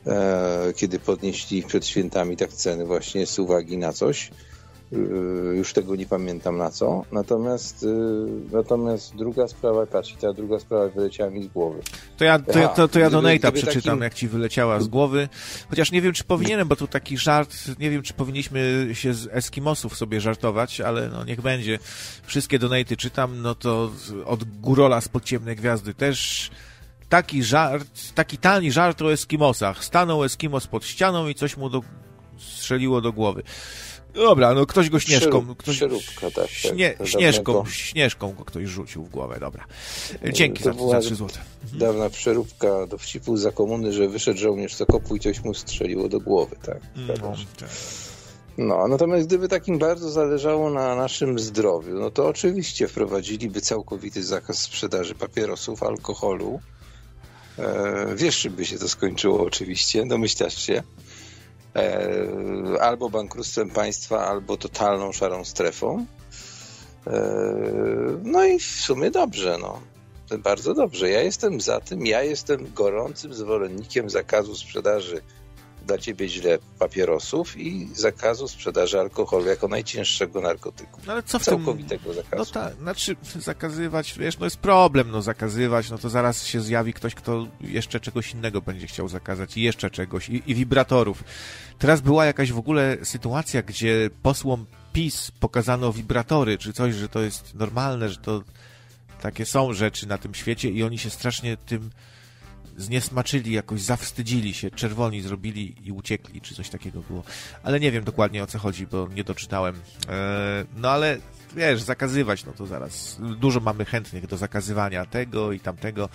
E, kiedy podnieśli przed świętami tak ceny właśnie z uwagi na coś. E, już tego nie pamiętam na co. Natomiast, e, natomiast druga sprawa, patrz, ta druga sprawa wyleciała mi z głowy. To ja, to, ja, to, to ja do Nate'a przeczytam, takim... jak ci wyleciała z głowy. Chociaż nie wiem, czy powinienem, bo tu taki żart, nie wiem, czy powinniśmy się z Eskimosów sobie żartować, ale no niech będzie. Wszystkie donaty czytam, no to od Górola z Podciemnej Gwiazdy też taki żart, taki tani żart o Eskimosach. Stanął Eskimos pod ścianą i coś mu do, strzeliło do głowy. Dobra, no ktoś go śnieżką. Ktoś, Przeróbka, tak. Śnie, tak śnieżką, śnieżką go ktoś rzucił w głowę, dobra. Dzięki to za, za 3 złote. Mhm. Dawna przeróbka dowcipu za komuny, że wyszedł żołnierz z okopu i coś mu strzeliło do głowy, tak. No, tak. No, natomiast gdyby takim bardzo zależało na naszym zdrowiu, no to oczywiście wprowadziliby całkowity zakaz sprzedaży papierosów, alkoholu, E, wiesz, by się to skończyło oczywiście, domyślasz się. E, albo bankructwem państwa, albo totalną szarą strefą. E, no i w sumie dobrze, no. Bardzo dobrze. Ja jestem za tym, ja jestem gorącym zwolennikiem zakazu sprzedaży dla ciebie źle papierosów i zakazu sprzedaży alkoholu jako najcięższego narkotyku. No ale co w Całkowitego tym... zakazu. No tak, znaczy zakazywać, wiesz, no jest problem, no zakazywać, no to zaraz się zjawi ktoś, kto jeszcze czegoś innego będzie chciał zakazać i jeszcze czegoś i, i wibratorów. Teraz była jakaś w ogóle sytuacja, gdzie posłom PiS pokazano wibratory, czy coś, że to jest normalne, że to takie są rzeczy na tym świecie i oni się strasznie tym zniesmaczyli, jakoś zawstydzili się, czerwoni zrobili i uciekli, czy coś takiego było. Ale nie wiem dokładnie o co chodzi, bo nie doczytałem. Eee, no ale wiesz, zakazywać, no to zaraz dużo mamy chętnych do zakazywania tego i tamtego.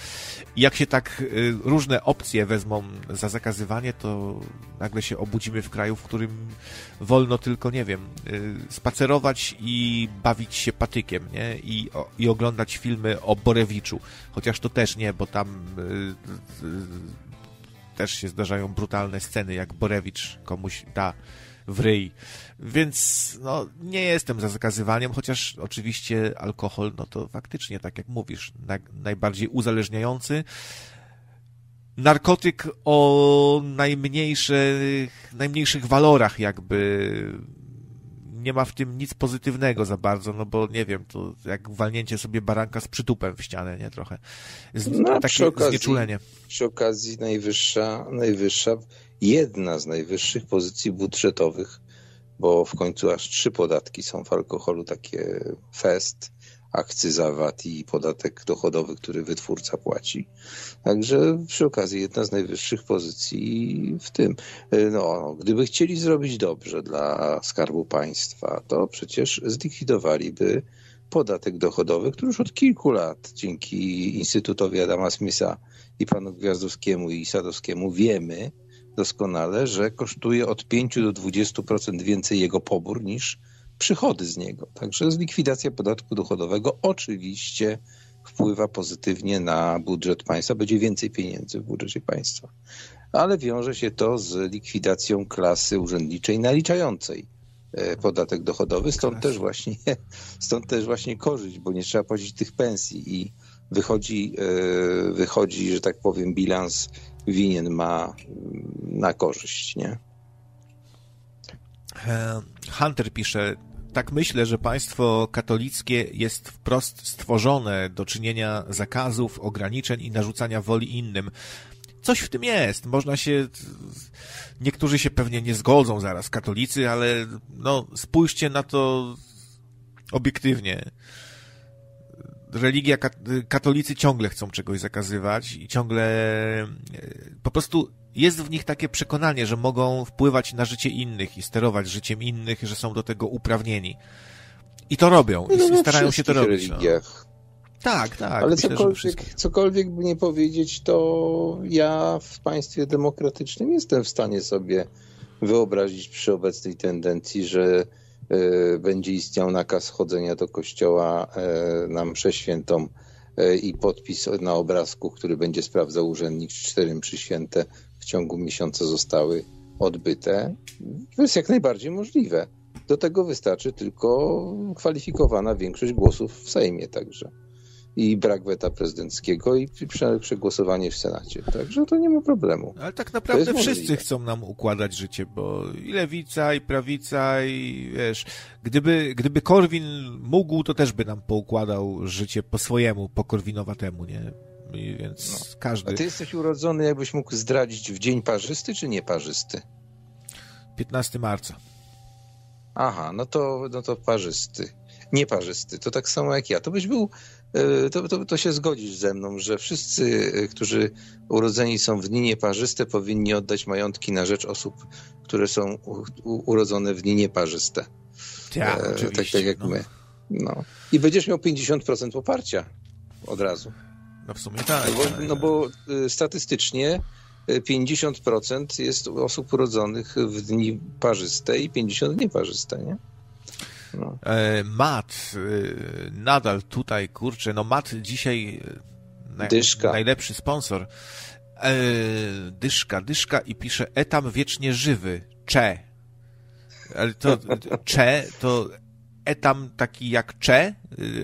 I jak się tak y, różne opcje wezmą za zakazywanie, to nagle się obudzimy w kraju, w którym wolno tylko, nie wiem, y, spacerować i bawić się patykiem, nie? I, o, i oglądać filmy o Borewiczu. Chociaż to też nie, bo tam y, też się zdarzają brutalne sceny, jak Borewicz komuś da w ryj. Więc no, nie jestem za zakazywaniem, chociaż oczywiście alkohol, no to faktycznie, tak jak mówisz, na, najbardziej uzależniający. Narkotyk o najmniejszych, najmniejszych walorach jakby nie ma w tym nic pozytywnego za bardzo, no bo nie wiem, to jak walnięcie sobie baranka z przytupem w ścianę, nie? Trochę. Z, no, takie okazji, znieczulenie. Przy okazji najwyższa, najwyższa jedna z najwyższych pozycji budżetowych, bo w końcu aż trzy podatki są w alkoholu, takie fest, akcyza VAT i podatek dochodowy, który wytwórca płaci. Także przy okazji jedna z najwyższych pozycji w tym. No, gdyby chcieli zrobić dobrze dla Skarbu Państwa, to przecież zlikwidowaliby podatek dochodowy, który już od kilku lat dzięki Instytutowi Adama Smitha i panu Gwiazdowskiemu i Sadowskiemu wiemy, doskonale, że kosztuje od 5 do 20% więcej jego pobór niż przychody z niego. Także likwidacja podatku dochodowego oczywiście wpływa pozytywnie na budżet państwa, będzie więcej pieniędzy w budżecie państwa. Ale wiąże się to z likwidacją klasy urzędniczej naliczającej e, podatek dochodowy, stąd też właśnie, stąd też właśnie korzyść, bo nie trzeba płacić tych pensji i wychodzi, e, wychodzi, że tak powiem, bilans winien ma na korzyść, nie? E, Hunter pisze, tak myślę, że państwo katolickie jest wprost stworzone do czynienia zakazów, ograniczeń i narzucania woli innym. Coś w tym jest. Można się. Niektórzy się pewnie nie zgodzą zaraz, katolicy, ale no, spójrzcie na to obiektywnie religia, katolicy ciągle chcą czegoś zakazywać i ciągle e, po prostu jest w nich takie przekonanie, że mogą wpływać na życie innych i sterować życiem innych, że są do tego uprawnieni. I to robią. No, I starają się to robić. No. Religiach. No. Tak, tak. Ale myślę, cokolwiek, cokolwiek by nie powiedzieć, to ja w państwie demokratycznym jestem w stanie sobie wyobrazić przy obecnej tendencji, że E, będzie istniał nakaz chodzenia do kościoła e, na mszę świętą e, i podpis na obrazku, który będzie sprawdzał urzędnik, czy cztery mszy święte w ciągu miesiąca zostały odbyte. To jest jak najbardziej możliwe. Do tego wystarczy tylko kwalifikowana większość głosów w Sejmie także. i brak weta prezydenckiego i przegłosowanie w Senacie. Także to nie ma problemu. Ale tak naprawdę wszyscy chcą nam układać życie, bo i lewica, i prawica, i wiesz, gdyby, gdyby Korwin mógł, to też by nam poukładał życie po swojemu, po korwinowatemu, nie? Więc no. każdy... A ty jesteś urodzony, jakbyś mógł zdradzić w dzień parzysty, czy nieparzysty? 15 marca. Aha, no to, no to parzysty. Nieparzysty, to tak samo jak ja. To byś był E, to, to, to, się zgodzisz ze mną, że wszyscy, e, którzy urodzeni są w dni nieparzyste, powinni oddać majątki na rzecz osób, które są u, u, urodzone w dni nieparzyste. Tak, e, tak, tak jak no. my. No. I będziesz miał 50% poparcia od razu. No w sumie tak. No bo, no bo e, statystycznie 50% jest osób urodzonych w dni parzyste i 50 nieparzyste, nie? No. E, Mat, e, nadal tutaj, kurczę, no Mat dzisiaj e, najlepszy sponsor. dyszka, dyszka i pisze etam wiecznie żywy, cze. Ale to cze to etam taki jak cze,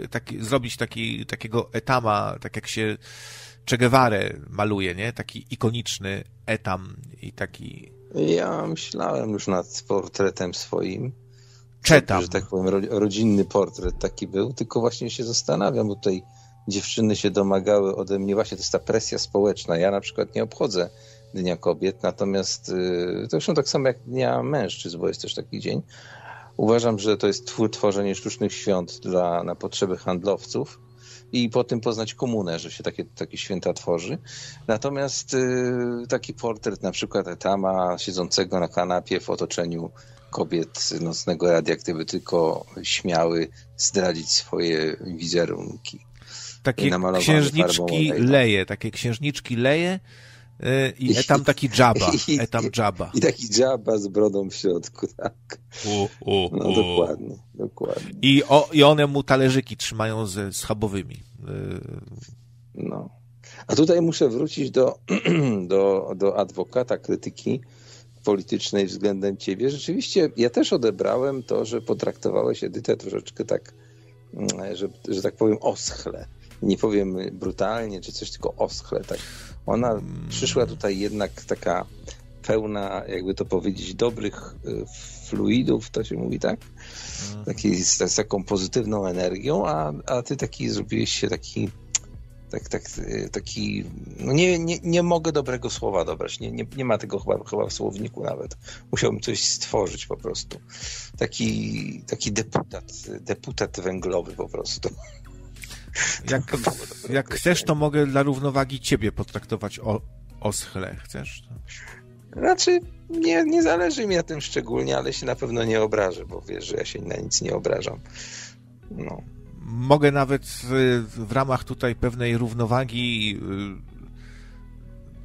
taki, zrobić taki, takiego etama, tak jak się Che Guevara maluje, nie? Taki ikoniczny etam i taki... Ja myślałem już nad portretem swoim Czytam. Że tak powiem, rodzinny portret taki był, tylko właśnie się zastanawiam, bo tutaj dziewczyny się domagały ode mnie, właśnie to jest ta presja społeczna. Ja na przykład nie obchodzę Dnia Kobiet, natomiast to zresztą tak samo jak Dnia Mężczyzn, bo jest też taki dzień. Uważam, że to jest twór, tworzenie sztucznych świąt dla, na potrzeby handlowców i po tym poznać komunę, że się takie, takie święta tworzy. Natomiast y, taki portret na przykład Etama siedzącego na kanapie w otoczeniu kobiet nocnego radia, gdyby tylko śmiały zdradzić swoje wizerunki. Takie księżniczki leje, takie księżniczki leje i etam taki dżaba, etam dżaba. I taki dżaba z brodą w środku, tak. U, u, no dokładnie, dokładnie. I, o, I one mu talerzyki trzymają ze schabowymi. Yy. No. A tutaj muszę wrócić do, do, do adwokata krytyki, politycznej względem ciebie. Rzeczywiście ja też odebrałem to, że potraktowałeś Edytę troszeczkę tak, mm, że, że tak powiem, oschle. Nie powiem brutalnie czy coś, tylko oschle. Tak. Ona przyszła tutaj jednak taka pełna, jakby to powiedzieć, dobrych y, fluidów, to się mówi tak? Mhm. Taki, z, z taką pozytywną energią, a, a ty taki zrobiłeś się taki tak, tak, taki, no nie, nie, nie mogę dobrego słowa dobrać, nie, nie, nie ma tego chyba, chyba w słowniku nawet. Musiałbym coś stworzyć po prostu. Taki, taki deputat, deputat węglowy po prostu. Jak, jak chcesz, to mogę dla równowagi ciebie potraktować o, oschle. Chcesz? Znaczy, nie, nie zależy mi na tym szczególnie, ale się na pewno nie obrażę, bo wiesz, że ja się na nic nie obrażam. No mogę nawet w ramach tutaj pewnej równowagi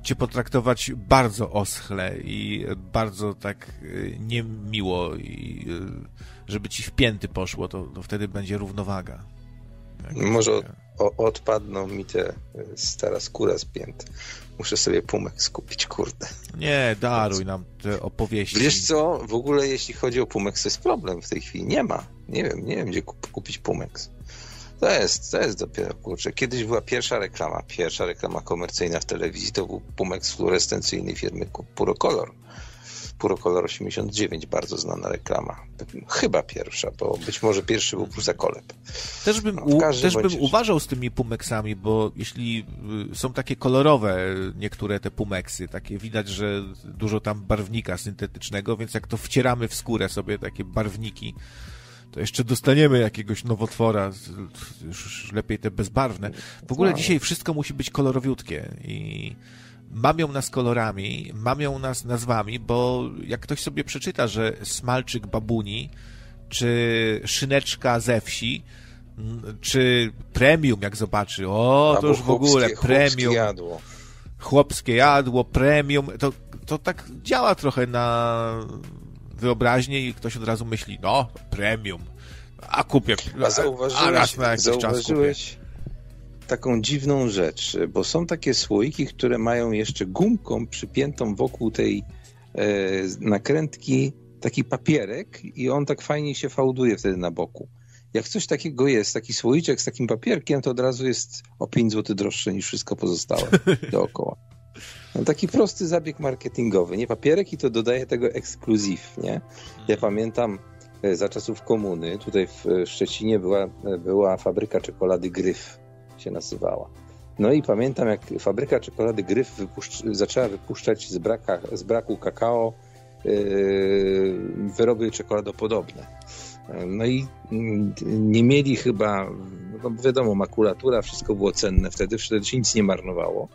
y, cię potraktować bardzo oschle i bardzo tak y, niemiło i y, żeby ci w pięty poszło, to, to wtedy będzie równowaga. Może o, odpadną mi te stara skóra z pięt. Muszę sobie pumek skupić, kurde. Nie, daruj nam te opowieści. Wiesz co, w ogóle jeśli chodzi o Pumex, to jest problem w tej chwili. Nie ma. Nie wiem, nie wiem, gdzie kupić Pumex. To jest, to jest dopiero, kurczę. Kiedyś była pierwsza reklama, pierwsza reklama komercyjna w telewizji, to był pumek fluorescencyjnej firmy Purocolor. Purocolor 89, bardzo znana reklama. Chyba pierwsza, bo być może pierwszy był Prusakoleb. Też bym, no, też bym uważał z tymi pumeksami, bo jeśli y, są takie kolorowe niektóre te pumeksy, takie widać, że dużo tam barwnika syntetycznego, więc jak to wcieramy w skórę sobie takie barwniki, to jeszcze dostaniemy jakiegoś nowotwora, już lepiej te bezbarwne. W ogóle dzisiaj wszystko musi być kolorowiutkie i mamią nas kolorami, mamią nas nazwami, bo jak ktoś sobie przeczyta, że smalczyk babuni, czy szyneczka ze wsi, czy premium, jak zobaczy, o, to już w ogóle premium. Chłopskie jadło. Chłopskie jadło, premium, to, to tak działa trochę na wyobraźnię i ktoś od razu myśli, no, premium, a kupię. A zauważyłeś, a raz na jakiś zauważyłeś czas kupię. Taką dziwną rzecz, bo są takie słoiki, które mają jeszcze gumką przypiętą wokół tej e, nakrętki taki papierek i on tak fajnie się fałduje wtedy na boku. jak coś takiego jest, taki słoiczek z takim papierkiem, to od razu jest o 5 zł droższe niż wszystko pozostałe dookoła. No, taki prosty zabieg marketingowy, nie? Papierek i to dodaje tego ekskluzyw, nie? Ja pamiętam e, za czasów komuny, tutaj w Szczecinie była, była fabryka czekolady Gryf, się nazywała. No i pamiętam, jak fabryka czekolady Gryf wypuszcz, zaczęła wypuszczać z, braka, z braku kakao yy, wyroby czekoladopodobne. No i mm, nie mieli chyba, no wiadomo, makulatura, wszystko było cenne wtedy, wtedy się nic nie marnowało.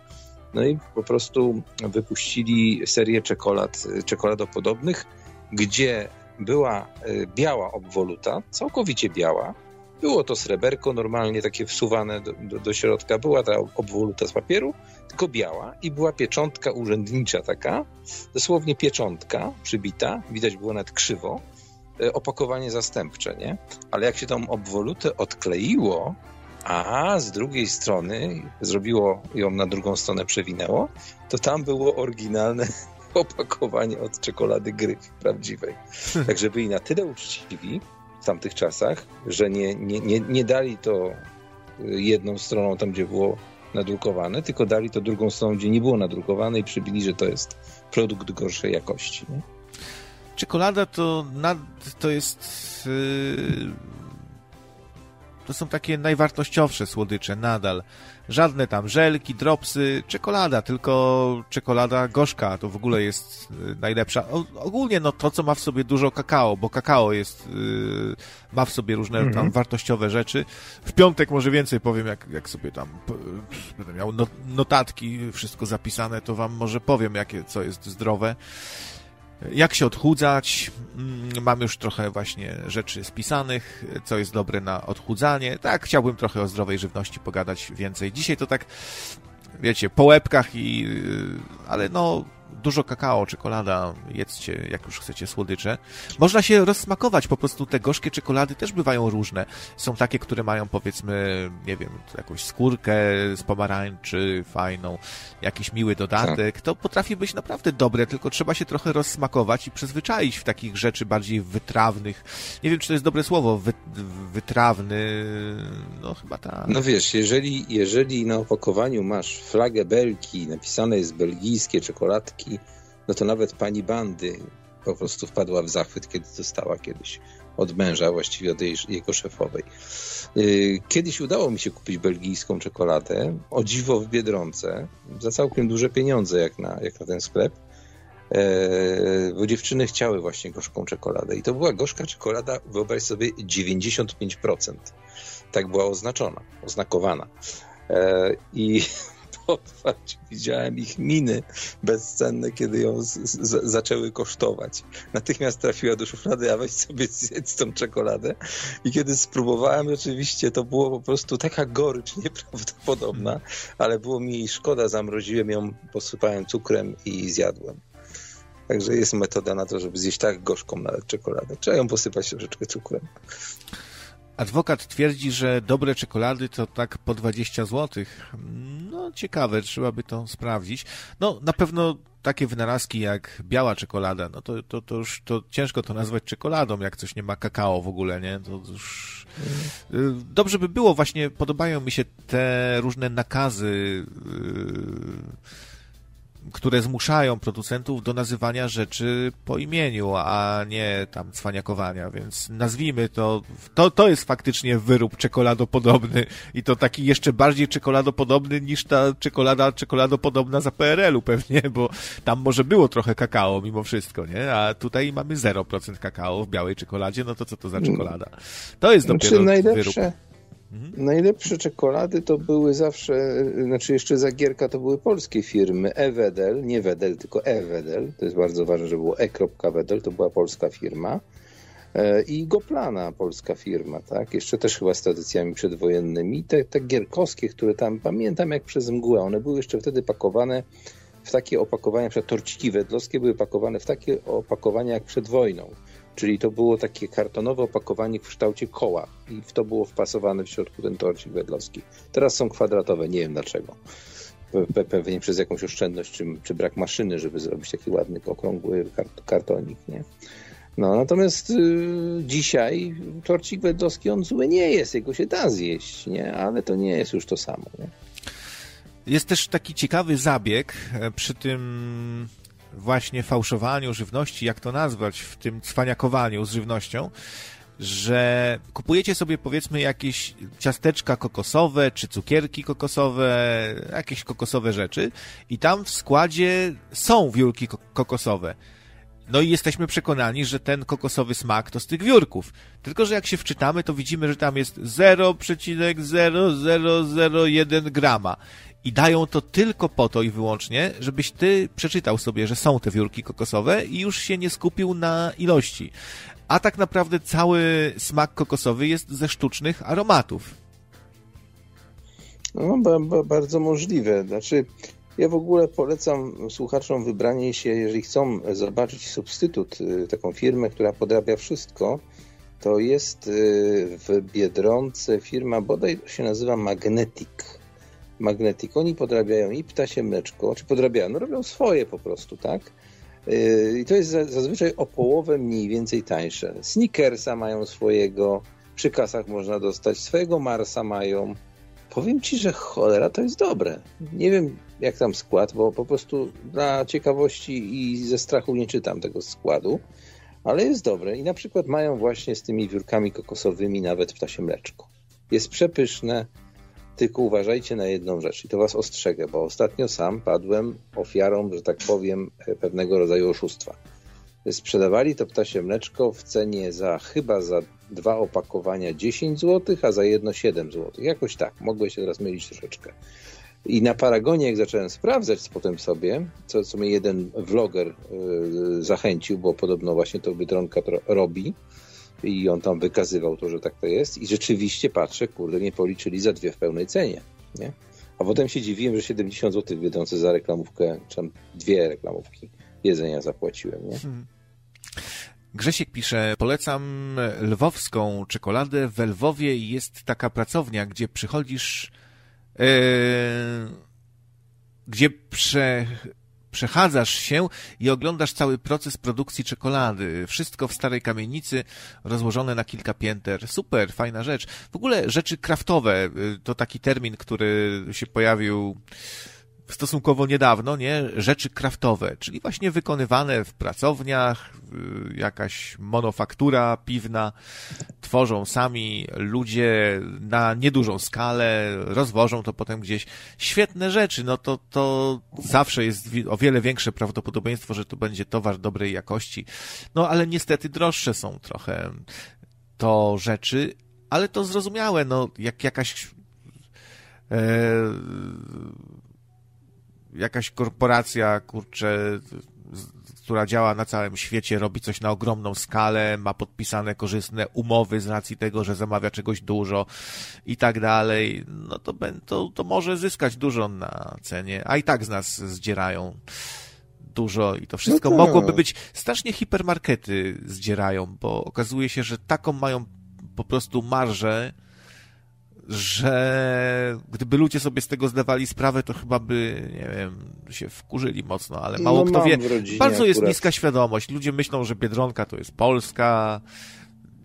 No i po prostu wypuścili serię czekolad, czekoladopodobnych, gdzie była y, biała obwoluta, całkowicie biała. Było to sreberko normalnie takie wsuwane do, do, do środka. Była ta obwoluta z papieru, tylko biała i była pieczątka urzędnicza taka, dosłownie pieczątka przybita, widać było nawet krzywo, y, opakowanie zastępcze, nie? Ale jak się tą obwolutę odkleiło, a z drugiej strony zrobiło ją na drugą stronę, przewinęło, to tam było oryginalne opakowanie od czekolady Gryf prawdziwej. Także byli na tyle uczciwi w tamtych czasach, że nie, nie, nie, nie dali to jedną stroną tam, gdzie było nadrukowane, tylko dali to drugą stroną, gdzie nie było nadrukowane i przybili, że to jest produkt gorszej jakości. Nie? Czekolada to, nad, to jest yy, to są takie najwartościowsze słodycze nadal. Żadne tam żelki, dropsy, czekolada, tylko czekolada gorzka to w ogóle jest y, najlepsza. O, ogólnie no to, co ma w sobie dużo kakao, bo kakao jest, yy, ma w sobie różne tam mhm. wartościowe rzeczy. W piątek może więcej powiem, jak, jak sobie tam będę miał notatki, wszystko zapisane, to wam może powiem, jakie, co jest zdrowe jak się odchudzać. Mm, mam już trochę właśnie rzeczy spisanych, co jest dobre na odchudzanie. Tak, chciałbym trochę o zdrowej żywności pogadać więcej. Dzisiaj to tak, wiecie, po łebkach i... ale no, dużo kakao, czekolada, jedzcie, jak już chcecie, słodycze. Można się rozsmakować, po prostu te gorzkie czekolady też bywają różne. Są takie, które mają powiedzmy, nie wiem, jakąś skórkę z pomarańczy fajną, jakiś miły dodatek. Tak. To potrafi być naprawdę dobre, tylko trzeba się trochę rozsmakować i przyzwyczaić w takich rzeczy bardziej wytrawnych. Nie wiem, czy to jest dobre słowo, wy, wytrawny, no chyba tak. No wiesz, jeżeli, jeżeli na opakowaniu masz flagę Belgii, napisane jest belgijskie czekoladki, no to nawet pani bandy po prostu wpadła w zachwyt, kiedy dostała kiedyś od męża, właściwie od jej, jego szefowej. Y, kiedyś udało mi się kupić belgijską czekoladę, o dziwo w Biedronce, za całkiem duże pieniądze jak na, jak na ten sklep, e, bo dziewczyny chciały właśnie gorzką czekoladę. I to była gorzka czekolada, wyobraź sobie, 95%. Tak była oznaczona, oznakowana. E, I Widziałem ich miny bezcenne, kiedy ją z, z, zaczęły kosztować. Natychmiast trafiła do szuflady, a weź sobie zjedz tą czekoladę. I kiedy spróbowałem, oczywiście to było po prostu taka gorycz nieprawdopodobna, ale było mi jej szkoda, zamroziłem ją, posypałem cukrem i zjadłem. Także jest metoda na to, żeby zjeść tak gorzką nawet czekoladę. Trzeba ją posypać troszeczkę cukrem. Adwokat twierdzi, że dobre czekolady to tak po 20 zł. No, ciekawe, trzeba by to sprawdzić. No, na pewno takie wynalazki jak biała czekolada, no to, to, to już to ciężko to nazwać czekoladą, jak coś nie ma kakao w ogóle, nie? To już... Mm. Dobrze by było, właśnie podobają mi się te różne nakazy yy które zmuszają producentów do nazywania rzeczy po imieniu, a nie tam cwaniakowania, więc nazwijmy to, to, to jest faktycznie wyrób czekoladopodobny i to taki jeszcze bardziej czekoladopodobny niż ta czekolada czekoladopodobna za PRL-u pewnie, bo tam może było trochę kakao mimo wszystko, nie? A tutaj mamy 0% kakao w białej czekoladzie, no to co to za czekolada? To jest znaczy, dopiero najlepsze, wyrób. Mhm. Najlepsze czekolady to były zawsze, znaczy jeszcze Zagierka to były polskie firmy. E-Wedel, nie Wedel, tylko E-Wedel. To jest bardzo ważne, że było E.Wedel, to była polska firma. E, I Goplana, polska firma, tak? Jeszcze też chyba z tradycjami przedwojennymi. Te, te gierkowskie, które tam, pamiętam jak przez mgłę, one były jeszcze wtedy pakowane w takie opakowania, na przykład torciki wedlowskie były pakowane w takie opakowania jak przed wojną. Czyli to było takie kartonowe opakowanie w kształcie koła i w to było wpasowany w środku ten torcik wedlowski. Teraz są kwadratowe, nie wiem dlaczego. Pewnie przez jakąś oszczędność czy, czy brak maszyny, żeby zrobić taki ładny, okrągły kartonik, nie? No, natomiast y, dzisiaj torcik wedlowski on zły nie jest, jego się da zjeść, nie? Ale to nie jest już to samo, nie? Jest też taki ciekawy zabieg e, przy tym właśnie fałszowaniu żywności, jak to nazwać, w tym cwaniakowaniu z żywnością, że kupujecie sobie powiedzmy jakieś ciasteczka kokosowe, czy cukierki kokosowe, jakieś kokosowe rzeczy i tam w składzie są wiórki kokosowe. No i jesteśmy przekonani, że ten kokosowy smak to z tych wiórków. Tylko, że jak się wczytamy, to widzimy, że tam jest 0,0001 grama. I dają to tylko po to i wyłącznie, żebyś ty przeczytał sobie, że są te wiórki kokosowe i już się nie skupił na ilości. A tak naprawdę cały smak kokosowy jest ze sztucznych aromatów. No, ba, ba, bardzo możliwe. Znaczy, ja w ogóle polecam słuchaczom wybranie się, jeżeli chcą zobaczyć substytut, y, taką firmę, która podrabia wszystko, to jest y, w Biedronce firma, bodaj się nazywa Magnetic. Magnetic. Oni podrabiają i ptasie mleczko, czy podrabiają, no robią swoje po prostu, tak? Y, I to jest zazwyczaj o połowę mniej więcej tańsze. Snickersa mają swojego, przy kasach można dostać, swojego Marsa mają. Powiem ci, że cholera to jest dobre. Nie wiem jak tam skład, bo po prostu dla ciekawości i ze strachu nie czytam tego składu, ale jest dobre. I na przykład mają właśnie z tymi wiórkami kokosowymi nawet ptasie mleczko. Jest przepyszne, tylko uważajcie na jedną rzecz i to was ostrzegę, bo ostatnio sam padłem ofiarą, że tak powiem, pewnego rodzaju oszustwa. Sprzedawali to ptasie mleczko w cenie za chyba za dwa opakowania 10 zł, a za jedno 7 zł. Jakoś tak, mogłem się teraz mylić troszeczkę. I na Paragonie, jak zacząłem sprawdzać potem sobie, co, co mnie jeden vloger yy, zachęcił, bo podobno właśnie to Biedronka robi, i on tam wykazywał to, że tak to jest i rzeczywiście patrzę, kurde, nie policzyli za dwie w pełnej cenie, nie? A potem się dziwiłem, że 70 zł wiedzące za reklamówkę, czy tam dwie reklamówki jedzenia zapłaciłem, nie? Hmm. Grzesiek pisze, polecam lwowską czekoladę. W Lwowie jest taka pracownia, gdzie przychodzisz, yy, gdzie prze, przechadzasz się i oglądasz cały proces produkcji czekolady. Wszystko w starej kamienicy, rozłożone na kilka pięter. Super, fajna rzecz. W ogóle rzeczy kraftowe y, to taki termin, który się pojawił stosunkowo niedawno, nie? Rzeczy kraftowe, czyli właśnie wykonywane w pracowniach, jakaś monofaktura piwna, tworzą sami ludzie na niedużą skalę, rozwożą to potem gdzieś. Świetne rzeczy, no to, to zawsze jest o wiele większe prawdopodobieństwo, że to będzie towar dobrej jakości. No ale niestety droższe są trochę to rzeczy, ale to zrozumiałe, no jak jakaś e, jakaś korporacja, kurczę, która działa na całym świecie, robi coś na ogromną skalę, ma podpisane korzystne umowy z racji tego, że zamawia czegoś dużo i tak dalej, no to, to, to może zyskać dużo na cenie, a i tak z nas zdzierają dużo i to wszystko no tak. mogłoby być, strasznie hipermarkety zdzierają, bo okazuje się, że taką mają po prostu marżę, że gdyby ludzie sobie z tego zdawali sprawę, to chyba by, nie wiem, się wkurzyli mocno, ale mało no, kto wie. Bardzo jest niska świadomość. Ludzie myślą, że Biedronka to jest Polska,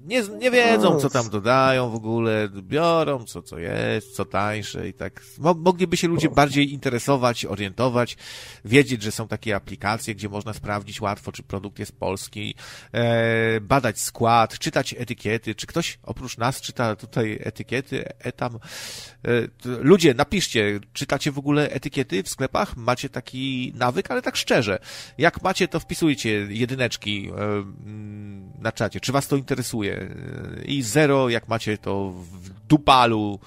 nie, nie wiedzą, co tam dodają w ogóle, biorą co, co jest, co tańsze i tak. Mogliby się ludzie bardziej interesować, orientować, wiedzieć, że są takie aplikacje, gdzie można sprawdzić łatwo, czy produkt jest polski, e, badać skład, czytać etykiety. Czy ktoś oprócz nas czyta tutaj etykiety? Etam. E, ludzie, napiszcie, czytacie w ogóle etykiety w sklepach? Macie taki nawyk, ale tak szczerze. Jak macie, to wpisujcie jedyneczki e, na czacie. Czy was to interesuje? I zero, jak macie to w dupalu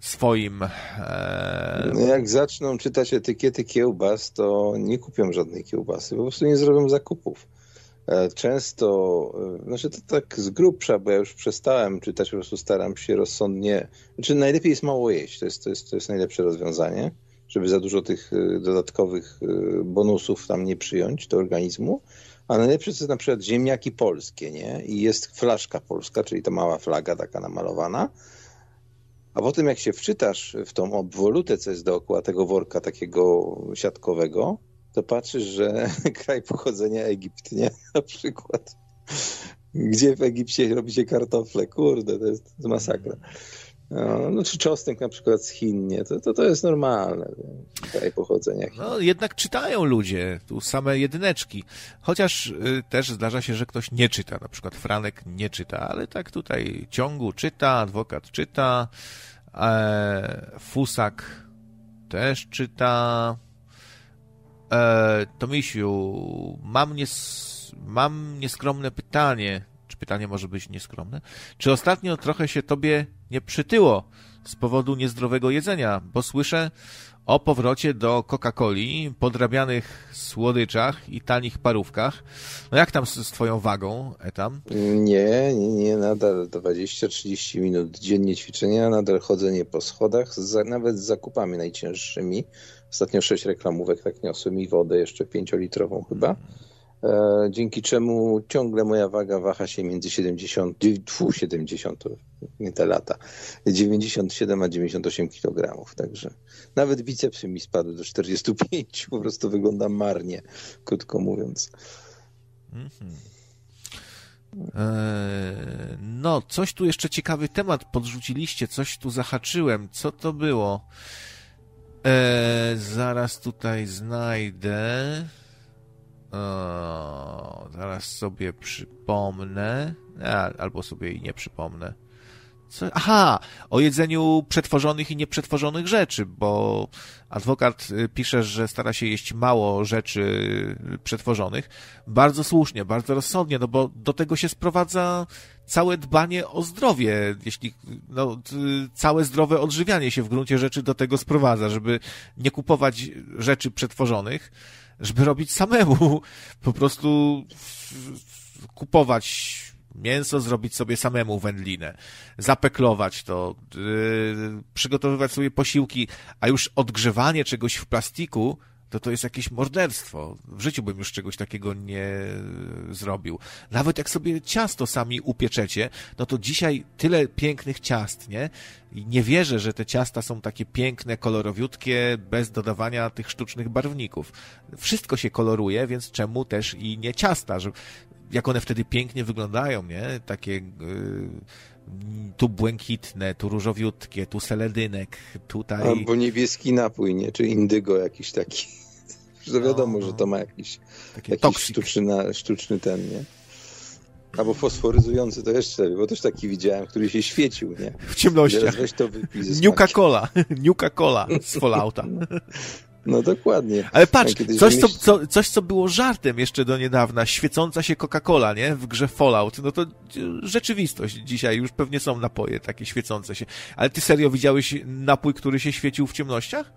swoim. E... No jak zaczną czytać etykiety kiełbas, to nie kupią żadnej kiełbasy, po prostu nie zrobią zakupów. E, często, e, znaczy to tak z grubsza, bo ja już przestałem czytać, po prostu staram się rozsądnie. Znaczy, najlepiej jest mało jeść, to jest, to jest, to jest najlepsze rozwiązanie, żeby za dużo tych e, dodatkowych bonusów tam nie przyjąć do organizmu. A najlepsze jest na przykład ziemniaki polskie, nie? I jest flaszka polska, czyli ta mała flaga taka namalowana. A potem jak się wczytasz w tą obwolutę, co jest dookoła tego worka takiego siatkowego, to patrzysz, że kraj pochodzenia Egipt, nie? Na przykład. Gdzie w Egipcie robi się kartofle? Kurde, to jest, to jest masakra. No, no, czy czosnek na przykład z Chin, nie? To, to, to jest normalne kraj pochodzenia. No, jednak czytają ludzie, tu same jedyneczki. Chociaż y, też zdarza się, że ktoś nie czyta, na przykład Franek nie czyta, ale tak tutaj ciągu czyta, adwokat czyta, e, Fusak też czyta. E, Tomisiu, mam, nies mam nieskromne pytanie pytanie może być nieskromne. Czy ostatnio trochę się tobie nie przytyło z powodu niezdrowego jedzenia? Bo słyszę o powrocie do Coca-Coli, podrabianych słodyczach i tanich parówkach. No jak tam z, z twoją wagą, Etam? Nie, nie, nie, nadal 20-30 minut dziennie ćwiczenia, nadal chodzenie po schodach, za, nawet z zakupami najcięższymi. Ostatnio sześć reklamówek tak niosłem i wodę jeszcze pięciolitrową chyba. E, dzięki czemu ciągle moja waga waha się między 70, 70, nie te lata, 97 a 98 kg. Także nawet bicepsy mi spadły do 45, po prostu wyglądam marnie, krótko mówiąc. Mhm. E, no, coś tu jeszcze ciekawy temat podrzuciliście, coś tu zahaczyłem. Co to było? E, zaraz tutaj znajdę. O, zaraz sobie przypomnę. Albo sobie i nie przypomnę. Co? Aha, o jedzeniu przetworzonych i nieprzetworzonych rzeczy, bo adwokat y, pisze, że stara się jeść mało rzeczy przetworzonych. Bardzo słusznie, bardzo rozsądnie, no bo do tego się sprowadza całe dbanie o zdrowie, jeśli no, całe zdrowe odżywianie się w gruncie rzeczy do tego sprowadza, żeby nie kupować rzeczy przetworzonych, żeby robić samemu. Po prostu kupować mięso, zrobić sobie samemu wędlinę, zapeklować to, yy, przygotowywać sobie posiłki, a już odgrzewanie czegoś w plastiku to to jest jakieś morderstwo. W życiu bym już czegoś takiego nie zrobił. Nawet jak sobie ciasto sami upieczecie, no to dzisiaj tyle pięknych ciast, nie? I nie wierzę, że te ciasta są takie piękne, kolorowiutkie, bez dodawania tych sztucznych barwników. Wszystko się koloruje, więc czemu też i nie ciasta, że jak one wtedy pięknie wyglądają, nie? Takie yy, tu błękitne, tu różowiutkie, tu seledynek, tutaj... Albo niebieski napój, nie? Czy indygo jakiś taki. Że wiadomo, no, że to ma jakiś, jakiś sztuczny, sztuczny ten, nie? Albo fosforyzujący to jeszcze, bo też taki widziałem, który się świecił, nie? W ciemnościach. Weź to wypij Nuka Cola. Nuka Cola z Fallouta. No dokładnie. Ale patrz, coś, co, co, coś, co było żartem jeszcze do niedawna, świecąca się Coca-Cola, nie? W grze Fallout. No to rzeczywistość dzisiaj, już pewnie są napoje takie świecące się. Ale ty serio widziałeś napój, który się świecił w ciemnościach?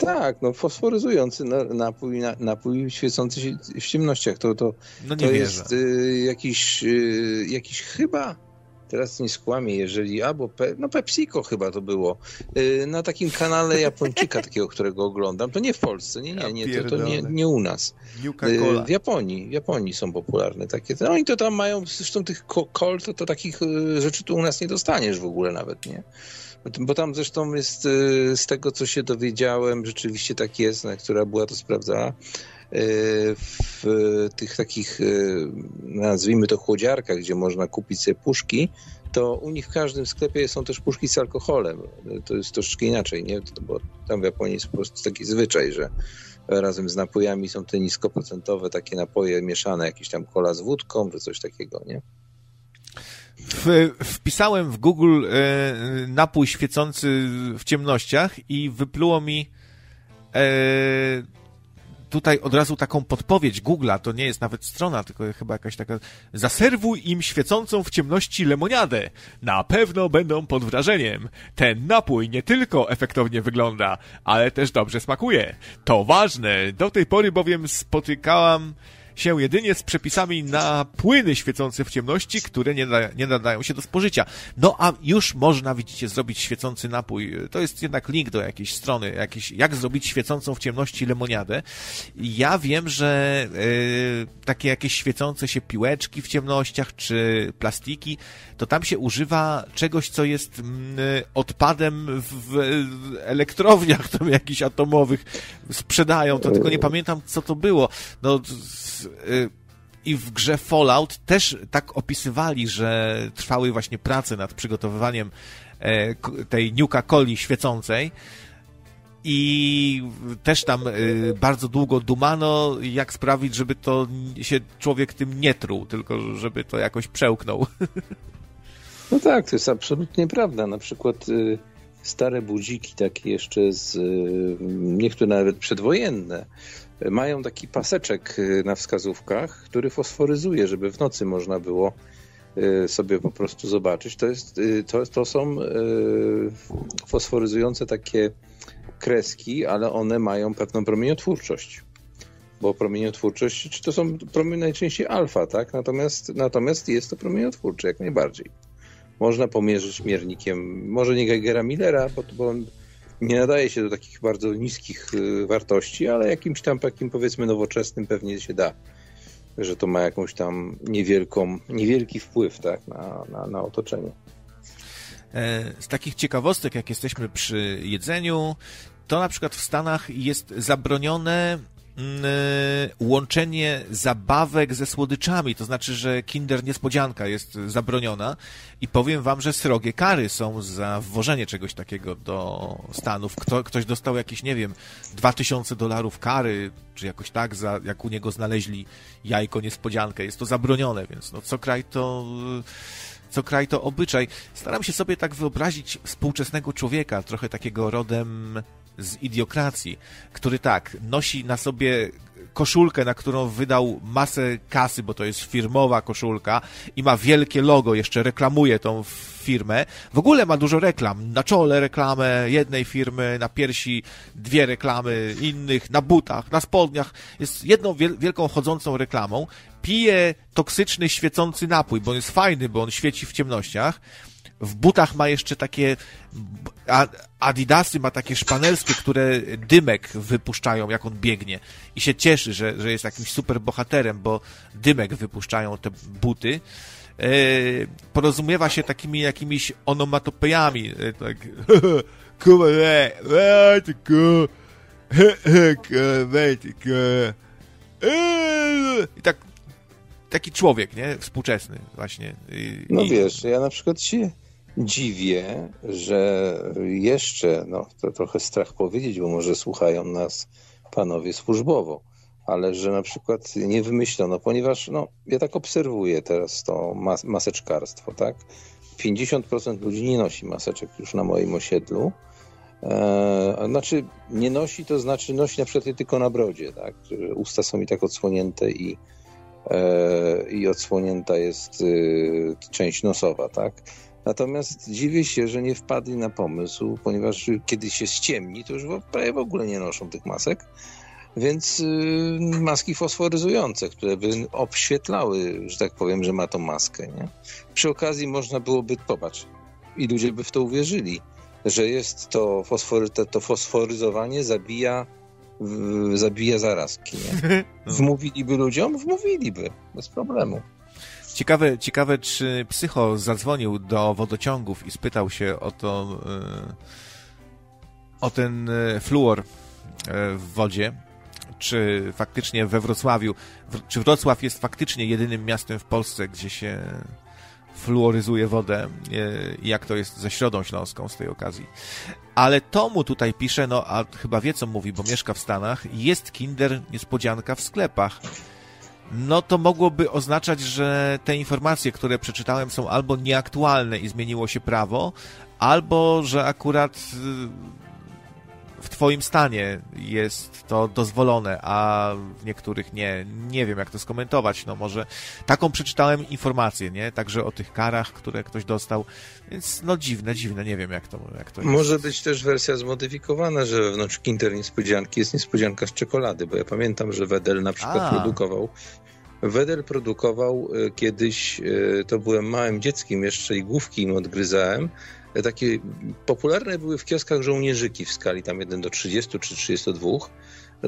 Tak, no fosforyzujący napój, napój świecący się w ciemnościach. To, to, no to jest y, jakiś, y, jakiś chyba teraz nie skłamię, jeżeli albo Pe, no PepsiCo chyba to było, yy, na takim kanale Japończyka takiego, którego oglądam, to nie w Polsce, nie, nie, nie, to, to nie, nie u nas. Yy, w Japonii, w Japonii są popularne takie, no i to tam mają, zresztą tych kol, to, to takich y, rzeczy tu u nas nie dostaniesz w ogóle nawet, nie? Bo tam zresztą jest, y, z tego co się dowiedziałem, rzeczywiście tak jest, na która była to sprawdzała, w tych takich, e, nazwijmy to chłodziarkach, gdzie można kupić sobie puszki, to u nich w każdym sklepie są też puszki z alkoholem. To jest troszeczkę inaczej, nie? Bo tam w Japonii jest po prostu taki zwyczaj, że razem z napojami są te niskoprocentowe takie napoje mieszane, jakieś tam kola z wódką, czy coś takiego, nie? W, wpisałem w Google e, napój świecący w ciemnościach i wypluło mi e, tutaj od razu taką podpowiedź Google'a, to nie jest nawet strona, tylko chyba jakaś taka zaserwuj im świecącą w ciemności lemoniadę. Na pewno będą pod wrażeniem. Ten napój nie tylko efektownie wygląda, ale też dobrze smakuje. To ważne. Do tej pory bowiem spotykałam się jedynie z przepisami na płyny świecące w ciemności, które nie, da, nie nadają się do spożycia. No a już można, widzicie, zrobić świecący napój. To jest jednak link do jakiejś strony, jakiś, jak zrobić świecącą w ciemności lemoniadę. Ja wiem, że yy, takie jakieś świecące się piłeczki w ciemnościach, czy plastiki, to tam się używa czegoś, co jest mm, odpadem w elektrowniach tam jakichś atomowych. Sprzedają to, tylko nie pamiętam, co to było. No, Y, i w grze Fallout też tak opisywali, że trwały właśnie prace nad przygotowywaniem e, tej Nuka Coli świecącej, i też tam y, bardzo długo dumano, jak sprawić, żeby to się człowiek tym nie truł, tylko żeby to jakoś przełknął. No tak, to jest absolutnie prawda. Na przykład y, stare budziki, takie jeszcze z y, niektóre nawet przedwojenne, mają taki paseczek na wskazówkach, który fosforyzuje, żeby w nocy można było sobie po prostu zobaczyć. To, jest, to, to są fosforyzujące takie kreski, ale one mają pewną promieniotwórczość. Bo promieniotwórczość, czy to są promienie najczęściej alfa, tak? Natomiast, natomiast jest to promieniotwórcze jak najbardziej. Można pomierzyć miernikiem, może nie Geigera Millera, bo, bo on nie nadaje się do takich bardzo niskich y, wartości, ale jakimś tam takim powiedzmy nowoczesnym pewnie się da, że to ma jakąś tam niewielką, niewielki wpływ tak, na, na, na otoczenie. E, z takich ciekawostek, jak jesteśmy przy jedzeniu, to na przykład w Stanach jest zabronione łączenie zabawek ze słodyczami, to znaczy, że Kinder Niespodzianka jest zabroniona i powiem wam, że srogie kary są za wwożenie czegoś takiego do Stanów. Kto, ktoś dostał jakieś, nie wiem, 2000 dolarów kary, czy jakoś tak, za, jak u niego znaleźli jajko Niespodziankę. Jest to zabronione, więc no co kraj to co kraj to obyczaj. Staram się sobie tak wyobrazić współczesnego człowieka, trochę takiego rodem z idiokracji, który tak, nosi na sobie koszulkę, na którą wydał masę kasy, bo to jest firmowa koszulka i ma wielkie logo, jeszcze reklamuje tą firmę. W ogóle ma dużo reklam. Na czole reklamę jednej firmy, na piersi dwie reklamy innych, na butach, na spodniach. Jest jedną wielką chodzącą reklamą. Pije toksyczny, świecący napój, bo on jest fajny, bo on świeci w ciemnościach. W butach ma jeszcze takie Adidasy ma takie szpanelskie, które dymek wypuszczają, jak on biegnie. I się cieszy, że, że jest jakimś super bohaterem, bo dymek wypuszczają te buty. E, porozumiewa się takimi jakimiś onomatopejami. Tak. I tak taki człowiek, nie? Współczesny właśnie. No wiesz, ja na przykład się dziwię, że jeszcze, no to trochę strach powiedzieć, bo może słuchają nas panowie służbowo, ale że na przykład nie wymyślono, ponieważ no, ja tak obserwuję teraz to mas maseczkarstwo, tak? 50% ludzi nie nosi maseczek już na moim osiedlu. E, znaczy, nie nosi, to znaczy nosi na przykład je tylko na brodzie, tak? Usta są mi tak odsłonięte i, e, i odsłonięta jest y, część nosowa, tak? Natomiast dziwię się, że nie wpadli na pomysł, ponieważ kiedy się ściemni, to już prawie w ogóle nie noszą tych masek. Więc y, maski fosforyzujące, które by obświetlały, że tak powiem, że ma tą maskę. Nie? Przy okazji można byłoby, popatrz, i ludzie by w to uwierzyli, że jest to, fosfory, to, to fosforyzowanie zabija, w, zabija zarazki. Nie? Wmówiliby ludziom? Wmówiliby, bez problemu. Ciekawe, ciekawe, czy psycho zadzwonił do wodociągów i spytał się o to, e, o ten e, fluor e, w wodzie, czy faktycznie we Wrocławiu, czy Wrocław jest faktycznie jedynym miastem w Polsce, gdzie się fluoryzuje wodę? Jak to jest ze Środą Śląską z tej okazji. Ale Tomu tutaj pisze, no a chyba wie co mówi, bo mieszka w Stanach, jest kinder niespodzianka w sklepach no to mogłoby oznaczać, że te informacje, które przeczytałem, są albo nieaktualne i zmieniło się prawo, albo że akurat y, w Twoim stanie jest to dozwolone, a w niektórych nie. Nie wiem, jak to skomentować. No może taką przeczytałem informację, nie? Także o tych karach, które ktoś dostał. Więc no dziwne, dziwne. Nie wiem, jak to, jak to jest. Może być też wersja zmodyfikowana, że wewnątrz Kinder niespodzianki jest niespodzianka z czekolady, bo ja pamiętam, że Wedel na przykład a. produkował Wedel produkował e, kiedyś, e, to byłem małym dzieckiem jeszcze i główki im odgryzałem, takie popularne były w kioskach żołnierzyki w skali tam 1 do 30 czy 32,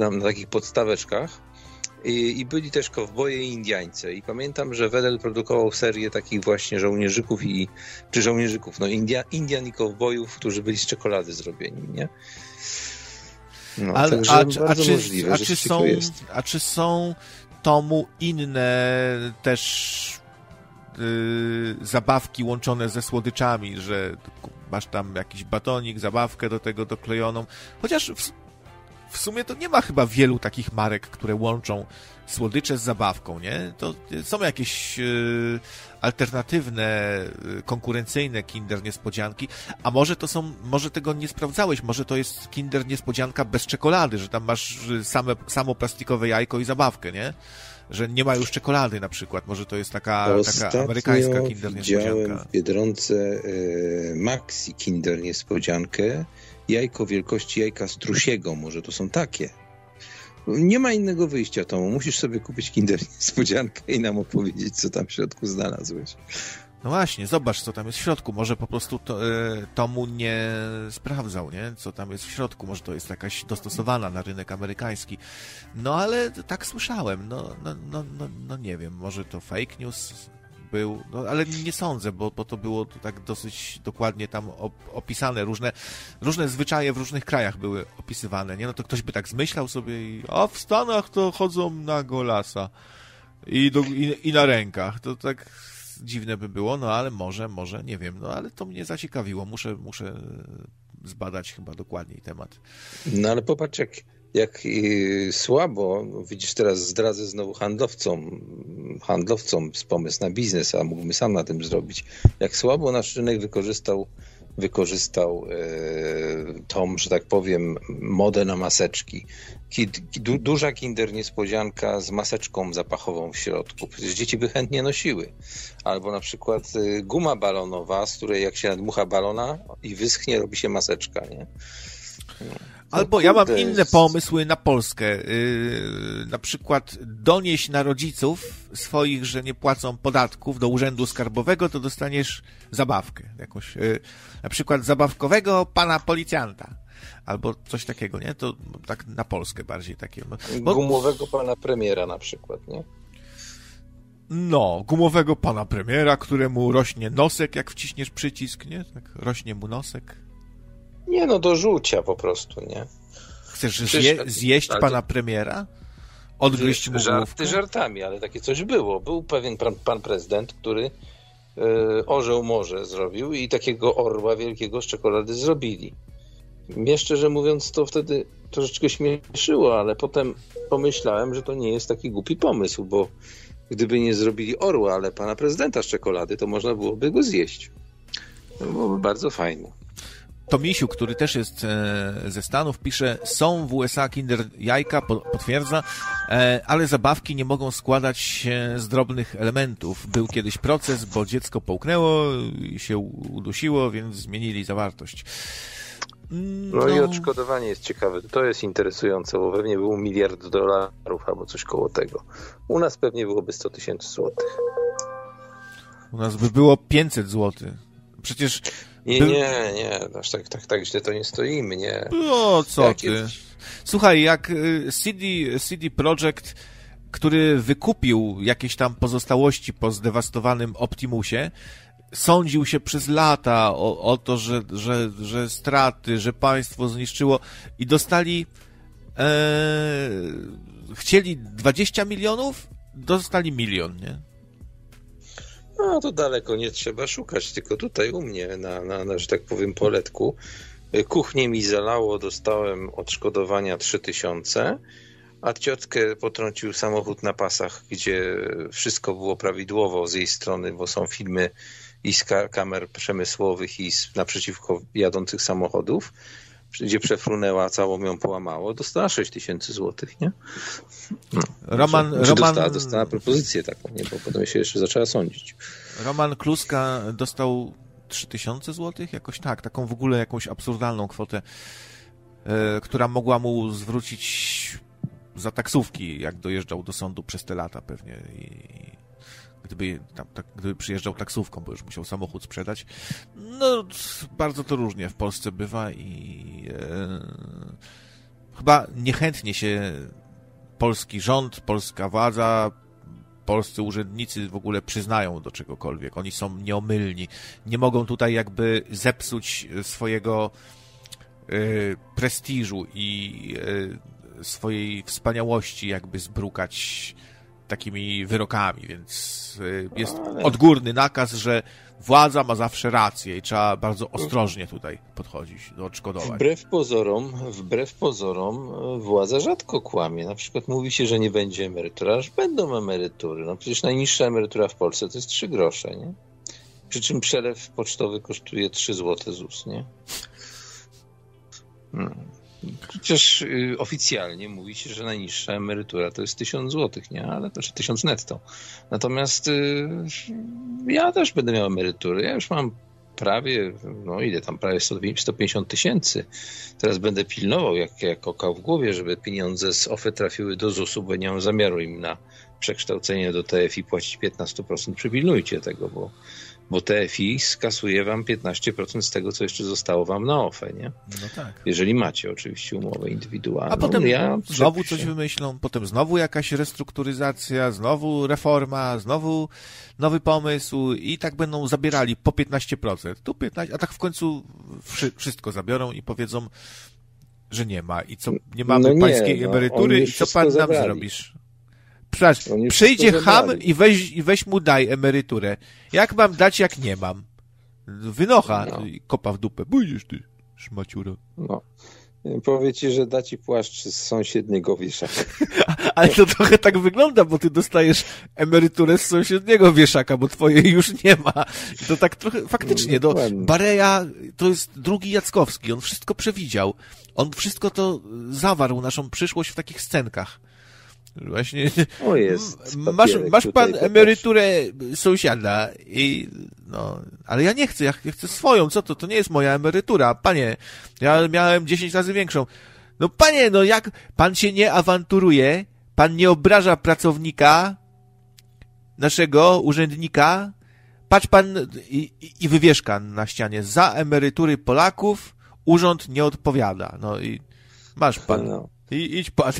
tam na takich podstaweczkach. I, I, byli też kowboje i Indiańce. I pamiętam, że Wedel produkował serię takich właśnie żołnierzyków i, czy żołnierzyków, no India, Indian i kowbojów, którzy byli z czekolady zrobieni, nie? No, Ale, a, a, czy, możliwe, a, czy są, a czy są tomu inne też yy, zabawki łączone ze słodyczami, że masz tam jakiś batonik, zabawkę do tego doklejoną. Chociaż w, w sumie to nie ma chyba wielu takich marek, które łączą słodycze z zabawką, nie? To są jakieś yy, alternatywne, yy, konkurencyjne Kinder Niespodzianki, a może to są, może tego nie sprawdzałeś, może to jest Kinder Niespodzianka bez czekolady, że tam masz same, samo plastikowe jajko i zabawkę, nie? Że nie ma już czekolady na przykład, może to jest taka, taka amerykańska Kinder Niespodzianka. w Biedronce yy, Maxi Kinder Niespodziankę, jajko wielkości jajka strusiego, może to są takie. Nie ma innego wyjścia, Tomu. Musisz sobie kupić Kinder niespodziankę i nam opowiedzieć, co tam w środku znalazłeś. No właśnie, zobacz, co tam jest w środku. Może po prostu to, y, Tomu nie sprawdzał, nie? Co tam jest w środku. Może to jest jakaś dostosowana na rynek amerykański. No ale tak słyszałem. No, no, no, no, no nie wiem, może to fake news był, no, ale nie sądzę, bo, bo to było tak dosyć dokładnie tam opisane, różne, różne zwyczaje w różnych krajach były opisywane, nie? No to ktoś by tak zmyślał sobie i a w Stanach to chodzą na golasa i, do, i, i na rękach, to tak dziwne by było, no ale może, może, nie wiem, no ale to mnie zaciekawiło, muszę, muszę zbadać chyba dokładniej temat. No ale popatrz, jak jak słabo, widzisz teraz zdradzę znowu handlowcom, handlowcom pomysł na biznes, a mógłbym sam na tym zrobić, jak słabo nasz rynek wykorzystał wykorzystał e, tą, że tak powiem, modę na maseczki. Du, duża kinder niespodzianka z maseczką zapachową w środku. Przecież dzieci by chętnie nosiły. Albo na przykład e, guma balonowa, z której jak się nadmucha balona i wyschnie, robi się maseczka, nie? No. Albo ja mam inne pomysły na Polskę. Yy, na przykład donieść na rodziców swoich, że nie płacą podatków do urzędu skarbowego, to dostaniesz zabawkę. Jakąś, yy, na przykład zabawkowego pana policjanta. Albo coś takiego, nie? To tak na Polskę bardziej takie. No, bo... Gumowego pana premiera na przykład, nie? No, gumowego pana premiera, któremu rośnie nosek, jak wciśniesz przycisk, nie? Tak rośnie mu nosek. Nie no, do rzucia po prostu, nie? Chcesz zje, zjeść pana premiera? Odgryźć mu Żarty żartami, ale takie coś było. Był pewien pan, pan prezydent, który e, orzeł morze zrobił i takiego orła wielkiego z czekolady zrobili. Mnie szczerze mówiąc to wtedy troszeczkę śmieszyło, ale potem pomyślałem, że to nie jest taki głupi pomysł, bo gdyby nie zrobili orła, ale pana prezydenta z czekolady, to można byłoby go zjeść. To byłoby bardzo fajne. Tomisiu, który też jest e, ze Stanów, pisze, są w USA kinder jajka, potwierdza, e, ale zabawki nie mogą składać się z drobnych elementów. Był kiedyś proces, bo dziecko połknęło i się udusiło, więc zmienili zawartość. No, no, i odszkodowanie jest ciekawe. To jest interesujące, bo pewnie był miliard dolarów albo coś koło tego. U nas pewnie byłoby 100 tysięcy złotych. U nas by było 500 złotych. Przecież nie, nie, nie, aż tak, tak, tak źle to nie stoimy, nie. No, co ty. Słuchaj, jak y, CD, CD Projekt, który wykupił jakieś tam pozostałości po zdewastowanym Optimusie, sądził się przez lata o, o to, że, że, że straty, że państwo zniszczyło i dostali e, chcieli 20 milionów, dostali milion, nie? No to daleko nie trzeba szukać, tylko tutaj u mnie, na, na, na że tak powiem, poletku. Kuchnię mi zalało, dostałem odszkodowania 3000, a ciotkę potrącił samochód na pasach, gdzie wszystko było prawidłowo z jej strony, bo są filmy i z kamer przemysłowych i z naprzeciwko jadących samochodów gdzie przefrunęła, całą ją połamało, dostała 6 tysięcy złotych, nie? No. Roman, znaczy, Roman... Dostała, dostała propozycję taką, nie? Bo potem się jeszcze zaczęła sądzić. Roman Kluska dostał 3 tysiące złotych? Jakoś tak, taką w ogóle jakąś absurdalną kwotę, yy, która mogła mu zwrócić za taksówki, jak dojeżdżał do sądu przez te lata pewnie i gdyby, tam, tak, gdyby przyjeżdżał taksówką, bo już musiał samochód sprzedać. No, bardzo to różnie w Polsce bywa i e, chyba niechętnie się polski rząd, polska władza, polscy urzędnicy w ogóle przyznają do czegokolwiek. Oni są nieomylni. Nie mogą tutaj jakby zepsuć swojego e, prestiżu i e, swojej wspaniałości, jakby zbrukać takimi wyrokami, więc y, jest odgórny nakaz, że władza ma zawsze rację i trzeba bardzo ostrożnie tutaj podchodzić do odszkodowań. Wbrew pozorom, wbrew pozorom władza rzadko kłamie. Na przykład mówi się, że nie będzie emerytura, aż będą emerytury. No przecież najniższa emerytura w Polsce to jest 3 grosze, nie? Przy czym przelew pocztowy kosztuje 3 zł ZUS, nie? Hmm. Przecież y, oficjalnie mówi się, że najniższa emerytura to jest 1000 zł, nie? Ale to czy 1000 netto. Natomiast y, ja też będę miał emeryturę. Ja już mam prawie, no ile tam, prawie 150 tysięcy. Teraz będę pilnował, jak, jak oka w głowie, żeby pieniądze z OFE trafiły do ZUS-u, bo nie mam zamiaru im na przekształcenie do TFI płacić 15%. Przypilnujcie tego, bo bo TFI skasuje wam 15% z tego, co jeszcze zostało wam na OFE, nie? No tak. Jeżeli macie oczywiście umowę indywidualną. A potem ja znowu coś wymyślą, potem znowu jakaś restrukturyzacja, znowu reforma, znowu nowy pomysł i tak będą zabierali po 15%. Tu 15, a tak w końcu wszystko zabiorą i powiedzą, że nie ma i co, nie mamy no nie, pańskiej no, emerytury i co pan nam zabrali. zrobisz? Przepraszam, przyjdzie ham i weź, i weź mu daj emeryturę. Jak mam dać, jak nie mam? Wynocha no. kopa w dupę. Bójdziesz ty, szmaciuro. No. Powie ci, że da ci płaszcz z sąsiedniego wieszaka. Ale to trochę tak wygląda, bo ty dostajesz emeryturę z sąsiedniego wieszaka, bo twojej już nie ma. I to tak trochę, faktycznie, do Bareja to jest drugi Jackowski, on wszystko przewidział. On wszystko to zawarł, naszą przyszłość w takich scenkach. Właśnie. O jest. Masz, masz pan emeryturę sąsiada i no, ale ja nie chcę, ja chcę swoją, co to? To nie jest moja emerytura. Panie, ja miałem 10 razy większą. No panie, no jak pan się nie awanturuje, pan nie obraża pracownika, naszego urzędnika, patrz pan i, i wywieszka na ścianie, za emerytury Polaków urząd nie odpowiada. No i masz pan. No. I idź pan.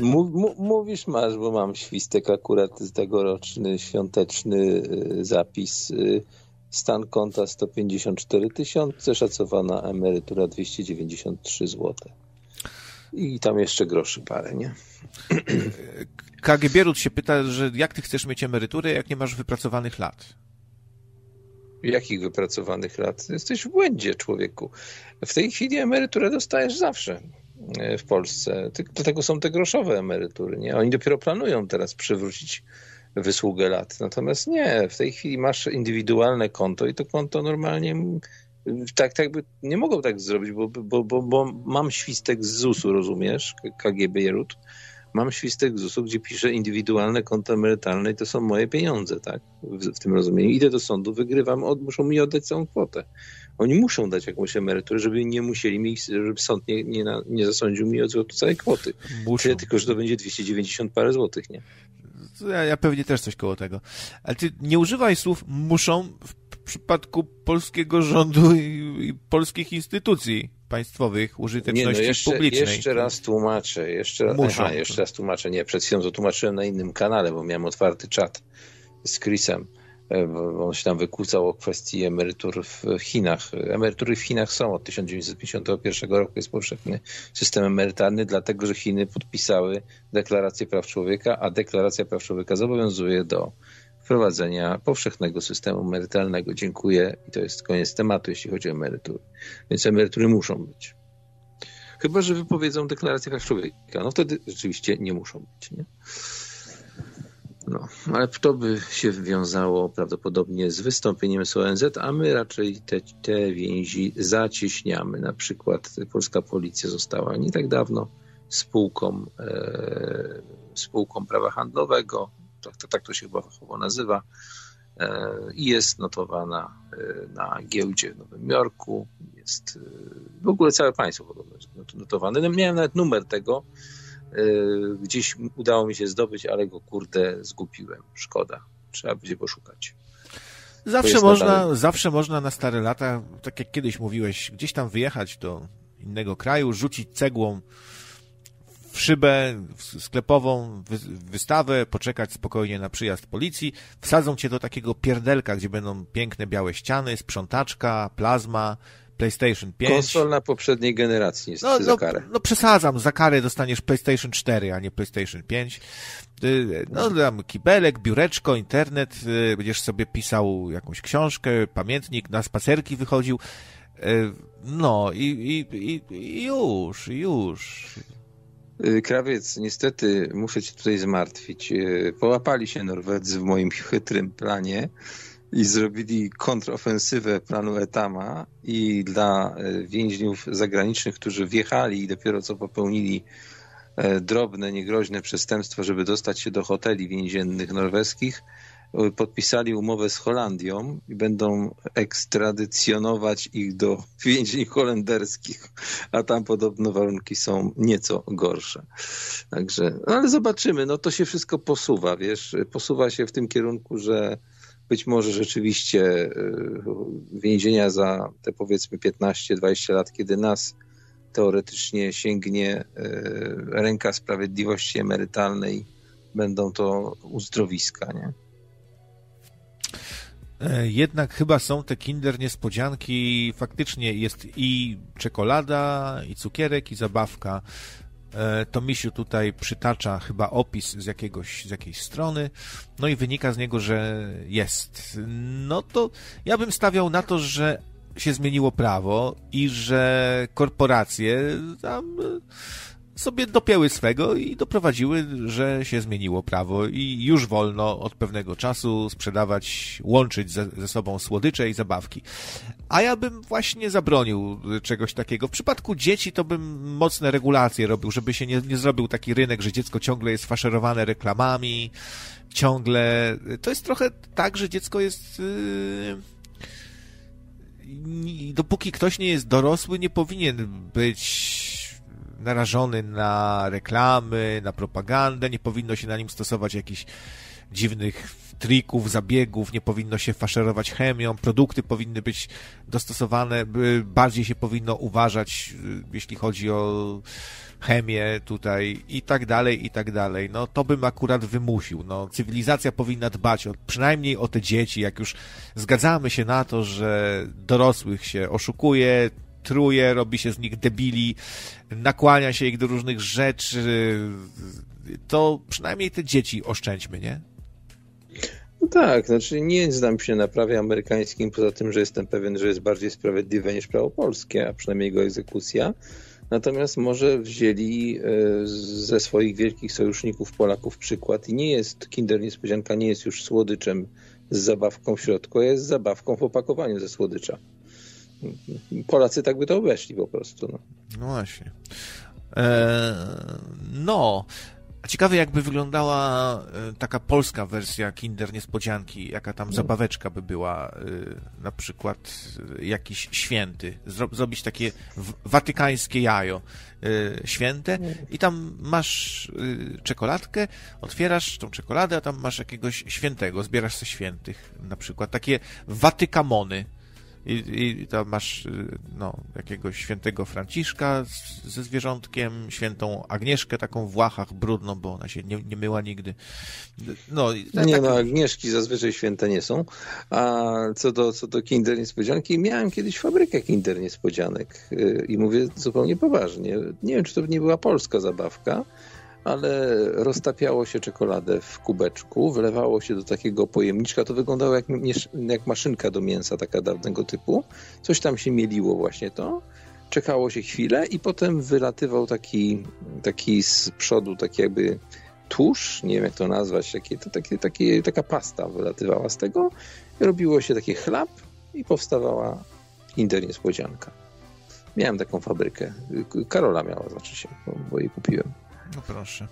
mówisz masz, bo mam świstek akurat z tegoroczny świąteczny y, zapis. Y, stan konta 154 tysiące, szacowana emerytura 293 zł. I tam jeszcze groszy parę, nie? KG Bierut się pyta, że jak ty chcesz mieć emeryturę, jak nie masz wypracowanych lat? Jakich wypracowanych lat? Jesteś w błędzie, człowieku. W tej chwili emeryturę dostajesz zawsze. E, w Polsce. Do tego są te groszowe emerytury. Nie? Oni dopiero planują teraz przywrócić wysługę lat. Natomiast nie, w tej chwili masz indywidualne konto i to konto normalnie tak, tak by nie mogą tak zrobić, bo, bo, bo, bo mam świstek z ZUS-u, rozumiesz, KGB Jerut. Mam świstek z ZUS-u, gdzie piszę indywidualne konto emerytalne i to są moje pieniądze, tak, w, w tym rozumieniu. Idę do sądu, wygrywam, od, muszą mi oddać całą kwotę. Oni muszą dać jakąś emeryturę, żeby nie musieli mi, żeby sąd nie, nie, nie zasądził mi od całej kwoty. Muszą. Tyle tylko, że to będzie 290 parę złotych, nie? Ja, ja pewnie też coś koło tego. Ale ty nie używaj słów muszą w przypadku polskiego rządu i, i polskich instytucji państwowych użyteczności nie, no jeszcze, publicznej. Jeszcze raz tłumaczę. Jeszcze, Muszą. Aha, jeszcze raz tłumaczę. Nie, przed chwilą to tłumaczyłem na innym kanale, bo miałem otwarty czat z Chrisem on się tam wykłócał o kwestii emerytur w Chinach. Emerytury w Chinach są od 1951 roku, jest powszechny system emerytalny, dlatego że Chiny podpisały deklarację praw człowieka, a deklaracja praw człowieka zobowiązuje do wprowadzenia powszechnego systemu emerytalnego. Dziękuję i to jest koniec tematu, jeśli chodzi o emerytury. Więc emerytury muszą być. Chyba, że wypowiedzą deklarację praw człowieka. No wtedy rzeczywiście nie muszą być. Nie? No, ale to by się wiązało prawdopodobnie z wystąpieniem z ONZ, a my raczej te, te więzi zacieśniamy. Na przykład polska policja została nie tak dawno spółką, e, spółką prawa handlowego, tak to, tak to się chyba fachowo nazywa, e, i jest notowana e, na giełdzie w Nowym Jorku. Jest e, w ogóle całe państwo podobno jest notowane. No, miałem nawet numer tego, gdzieś udało mi się zdobyć, ale go kurde zgubiłem. Szkoda. Trzeba będzie poszukać. Zawsze można, zawsze można na stare lata, tak jak kiedyś mówiłeś, gdzieś tam wyjechać do innego kraju, rzucić cegłą w szybę sklepową, wystawę, poczekać spokojnie na przyjazd policji, wsadzą cię do takiego pierdelka, gdzie będą piękne białe ściany, sprzątaczka, plazma, PlayStation 5. Konsol na poprzedniej generacji jest no, za no, karę. No przesadzam, za karę dostaniesz PlayStation 4, a nie PlayStation 5. Y, no tam kibelek, biureczko, internet, y, będziesz sobie pisał jakąś książkę, pamiętnik, na spacerki wychodził. Y, no i, i, i, i już, już. Krawiec, niestety muszę cię tutaj zmartwić. Połapali się Norwedzy w moim chytrym planie i zrobili kontrofensywę planu Etama i dla e, więźniów zagranicznych, którzy wjechali i dopiero co popełnili e, drobne, niegroźne przestępstwa, żeby dostać się do hoteli więziennych norweskich, e, podpisali umowę z Holandią i będą ekstradycjonować ich do więźni holenderskich, a tam podobno warunki są nieco gorsze. Także, no ale zobaczymy, no to się wszystko posuwa, wiesz, posuwa się w tym kierunku, że być może rzeczywiście e, więzienia za te powiedzmy 15-20 lat, kiedy nas teoretycznie sięgnie e, ręka sprawiedliwości emerytalnej, będą to uzdrowiska, nie? E, jednak chyba są te kinder niespodzianki, faktycznie jest i czekolada, i cukierek, i zabawka. E, to Misiu tutaj przytacza chyba opis z, jakiegoś, z jakiejś strony, no i wynika z niego, że jest. No to ja bym stawiał na to, że się zmieniło prawo i że korporacje tam sobie dopięły swego i doprowadziły, że się zmieniło prawo i już wolno od pewnego czasu sprzedawać, łączyć ze, ze sobą słodycze i zabawki. A ja bym właśnie zabronił czegoś takiego. W przypadku dzieci to bym mocne regulacje robił, żeby się nie, nie zrobił taki rynek, że dziecko ciągle jest faszerowane reklamami, ciągle... To jest trochę tak, że dziecko jest... Yy dopóki ktoś nie jest dorosły, nie powinien być narażony na reklamy, na propagandę, nie powinno się na nim stosować jakichś dziwnych trików, zabiegów, nie powinno się faszerować chemią, produkty powinny być dostosowane, bardziej się powinno uważać, y, jeśli chodzi o chemię tutaj i tak dalej, i tak dalej. No to bym akurat wymusił. No, cywilizacja powinna dbać o, przynajmniej o te dzieci, jak już zgadzamy się na to, że dorosłych się oszukuje, truje, robi się z nich debili, nakłania się ich do różnych rzeczy, to przynajmniej te dzieci oszczędźmy, nie? No tak, znaczy nie znam się na prawie amerykańskim, poza tym, że jestem pewien, że jest bardziej sprawiedliwe niż prawo polskie, a przynajmniej jego egzekucja. Natomiast może wzięli e, ze swoich wielkich sojuszników Polaków przykład i nie jest Kinder Niespodzianka, nie jest już słodyczem z zabawką w środku, jest zabawką w opakowaniu ze słodycza. Polacy tak by to obeszli po prostu. No, no właśnie. Eee, no. A ciekawe, jakby wyglądała e, taka polska wersja Kinder Niespodzianki, jaka tam no. zabaweczka by była, e, na przykład e, jakiś święty, zrobić takie watykańskie jajo święte. I tam masz czekoladkę, otwierasz tą czekoladę, a tam masz jakiegoś świętego, zbierasz ze świętych, na przykład. Takie watykamony i, i tam masz y, no, jakiegoś świętego Franciszka z, ze zwierzątkiem, świętą Agnieszkę taką w Łachach, brudną, bo ona się nie, nie myła nigdy. No, tak, nie, no Agnieszki zazwyczaj święte nie są. A co do, co do Kinder Niespodzianki, miałem kiedyś fabrykę Kinder Niespodzianek y, i mówię zupełnie poważnie. Nie wiem, czy to nie była polska zabawka, ale roztapiało się czekoladę w kubeczku, wlewało się do takiego pojemniczka. To wyglądało jak, jak maszynka do mięsa, taka dawnego typu. Coś tam się mieliło właśnie to. Czekało się chwilę i potem wylatywał taki, taki z przodu, taki jakby tłuszcz, nie wiem jak to nazwać, takie, to takie, takie, taka pasta wylatywała z tego. Robiło się taki chlap i powstawała Kinder Niespodzianka. Miałem taką fabrykę. Karola miała, znaczy się, bo jej kupiłem. No proszę.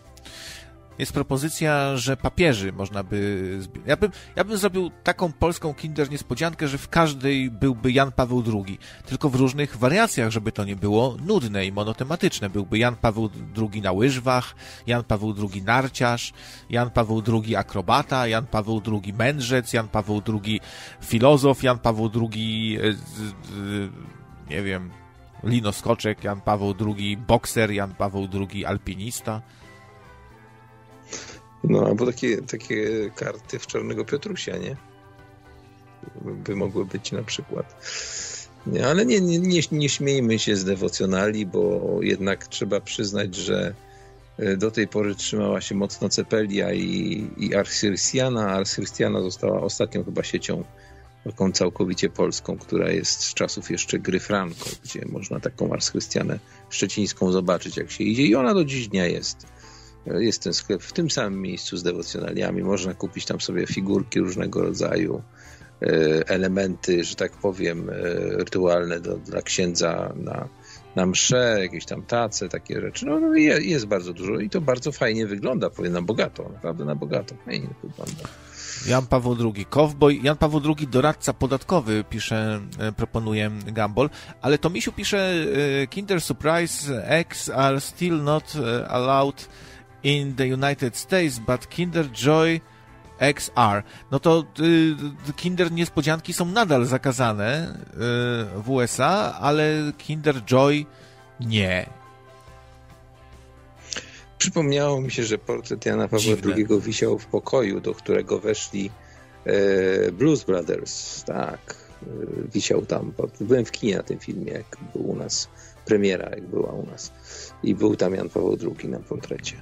Jest propozycja, że papieży można by. Ja bym, ja bym zrobił taką polską kinder niespodziankę, że w każdej byłby Jan Paweł II, tylko w różnych wariacjach, żeby to nie było nudne i monotematyczne. Byłby Jan Paweł II na łyżwach, Jan Paweł II narciarz, Jan Paweł II akrobata, Jan Paweł II mędrzec, Jan Paweł II filozof, Jan Paweł II. E, nie wiem, Lino Skoczek, Jan Paweł II bokser, Jan Paweł II alpinista. No, albo takie, takie karty w Czarnego Piotrusia, nie? By mogły być na przykład. Nie, ale nie, nie, nie, nie śmiejmy się z dewocjonali, bo jednak trzeba przyznać, że e, do tej pory trzymała się mocno Cepelia i, i Ars została ostatnią chyba siecią taką całkowicie polską, która jest z czasów jeszcze gry Franco, gdzie można taką Ars szczecińską zobaczyć, jak się idzie i ona do dziś dnia jest. Jest ten sklep w tym samym miejscu z dewocjonaliami. Można kupić tam sobie figurki różnego rodzaju, E, elementy, że tak powiem, e, rytualne do, dla księdza na, na msze, jakieś tam tace, takie rzeczy. No, no jest bardzo dużo i to bardzo fajnie wygląda, powiem na bogato, naprawdę na bogato, fajnie wygląda. Jan Paweł II, Cowboy, Jan Paweł II, doradca podatkowy, pisze, e, proponuje Gumball, ale to Misiu pisze Kinder Surprise eggs are still not allowed in the United States, but Kinder Joy XR, no to y, Kinder Niespodzianki są nadal zakazane y, w USA, ale Kinder Joy nie. Przypomniało mi się, że portret Jana Pawła Dziwne. II wisiał w pokoju, do którego weszli e, Blues Brothers. Tak, e, wisiał tam. Byłem w kinie na tym filmie, jak był u nas premiera, jak była u nas. I był tam Jan Paweł II na portrecie.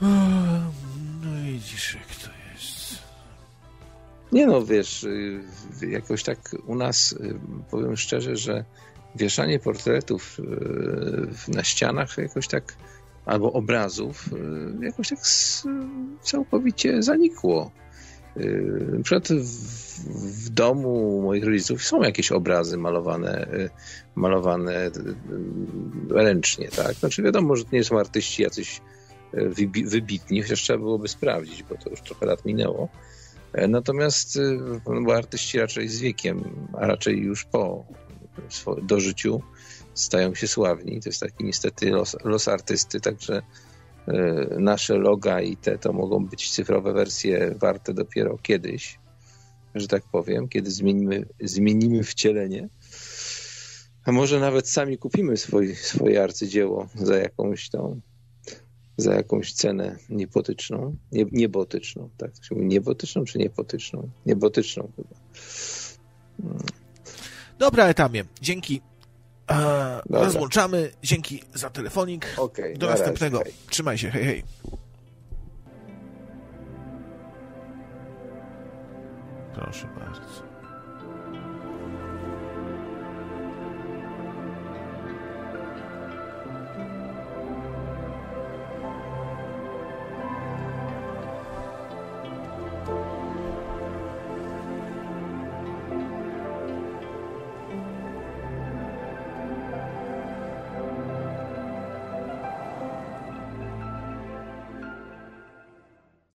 No i jak to jest. Nie no, wiesz, y, jakoś tak u nas, y, powiem szczerze, że wieszanie portretów y, na ścianach jakoś tak, albo obrazów, jakoś tak całkowicie zanikło. Na przykład w, domu moich rodziców są jakieś obrazy malowane, malowane ręcznie, tak? Znaczy wiadomo, że to nie są artyści jacyś wybitni, chociaż trzeba byłoby sprawdzić, bo to już trochę lat minęło. E, natomiast no, artyści raczej z wiekiem, a raczej już po dożyciu stają się sławni. To jest taki niestety los, los artysty, także e, nasze loga i te to mogą być cyfrowe wersje warte dopiero kiedyś, że tak powiem, kiedy zmienimy, zmienimy wcielenie. A może nawet sami kupimy swój, swoje arcydzieło za jakąś tą za jakąś cenę niepotyczną, nie, niebotyczną, tak? Niebotyczną czy niepotyczną? Niebotyczną chyba. Dobra, Etamie, dzięki. E, rozłączamy. Dzięki za telefonik. Okay, Do na następnego. Razie, Trzymaj się, hej, hej. Proszę bardzo.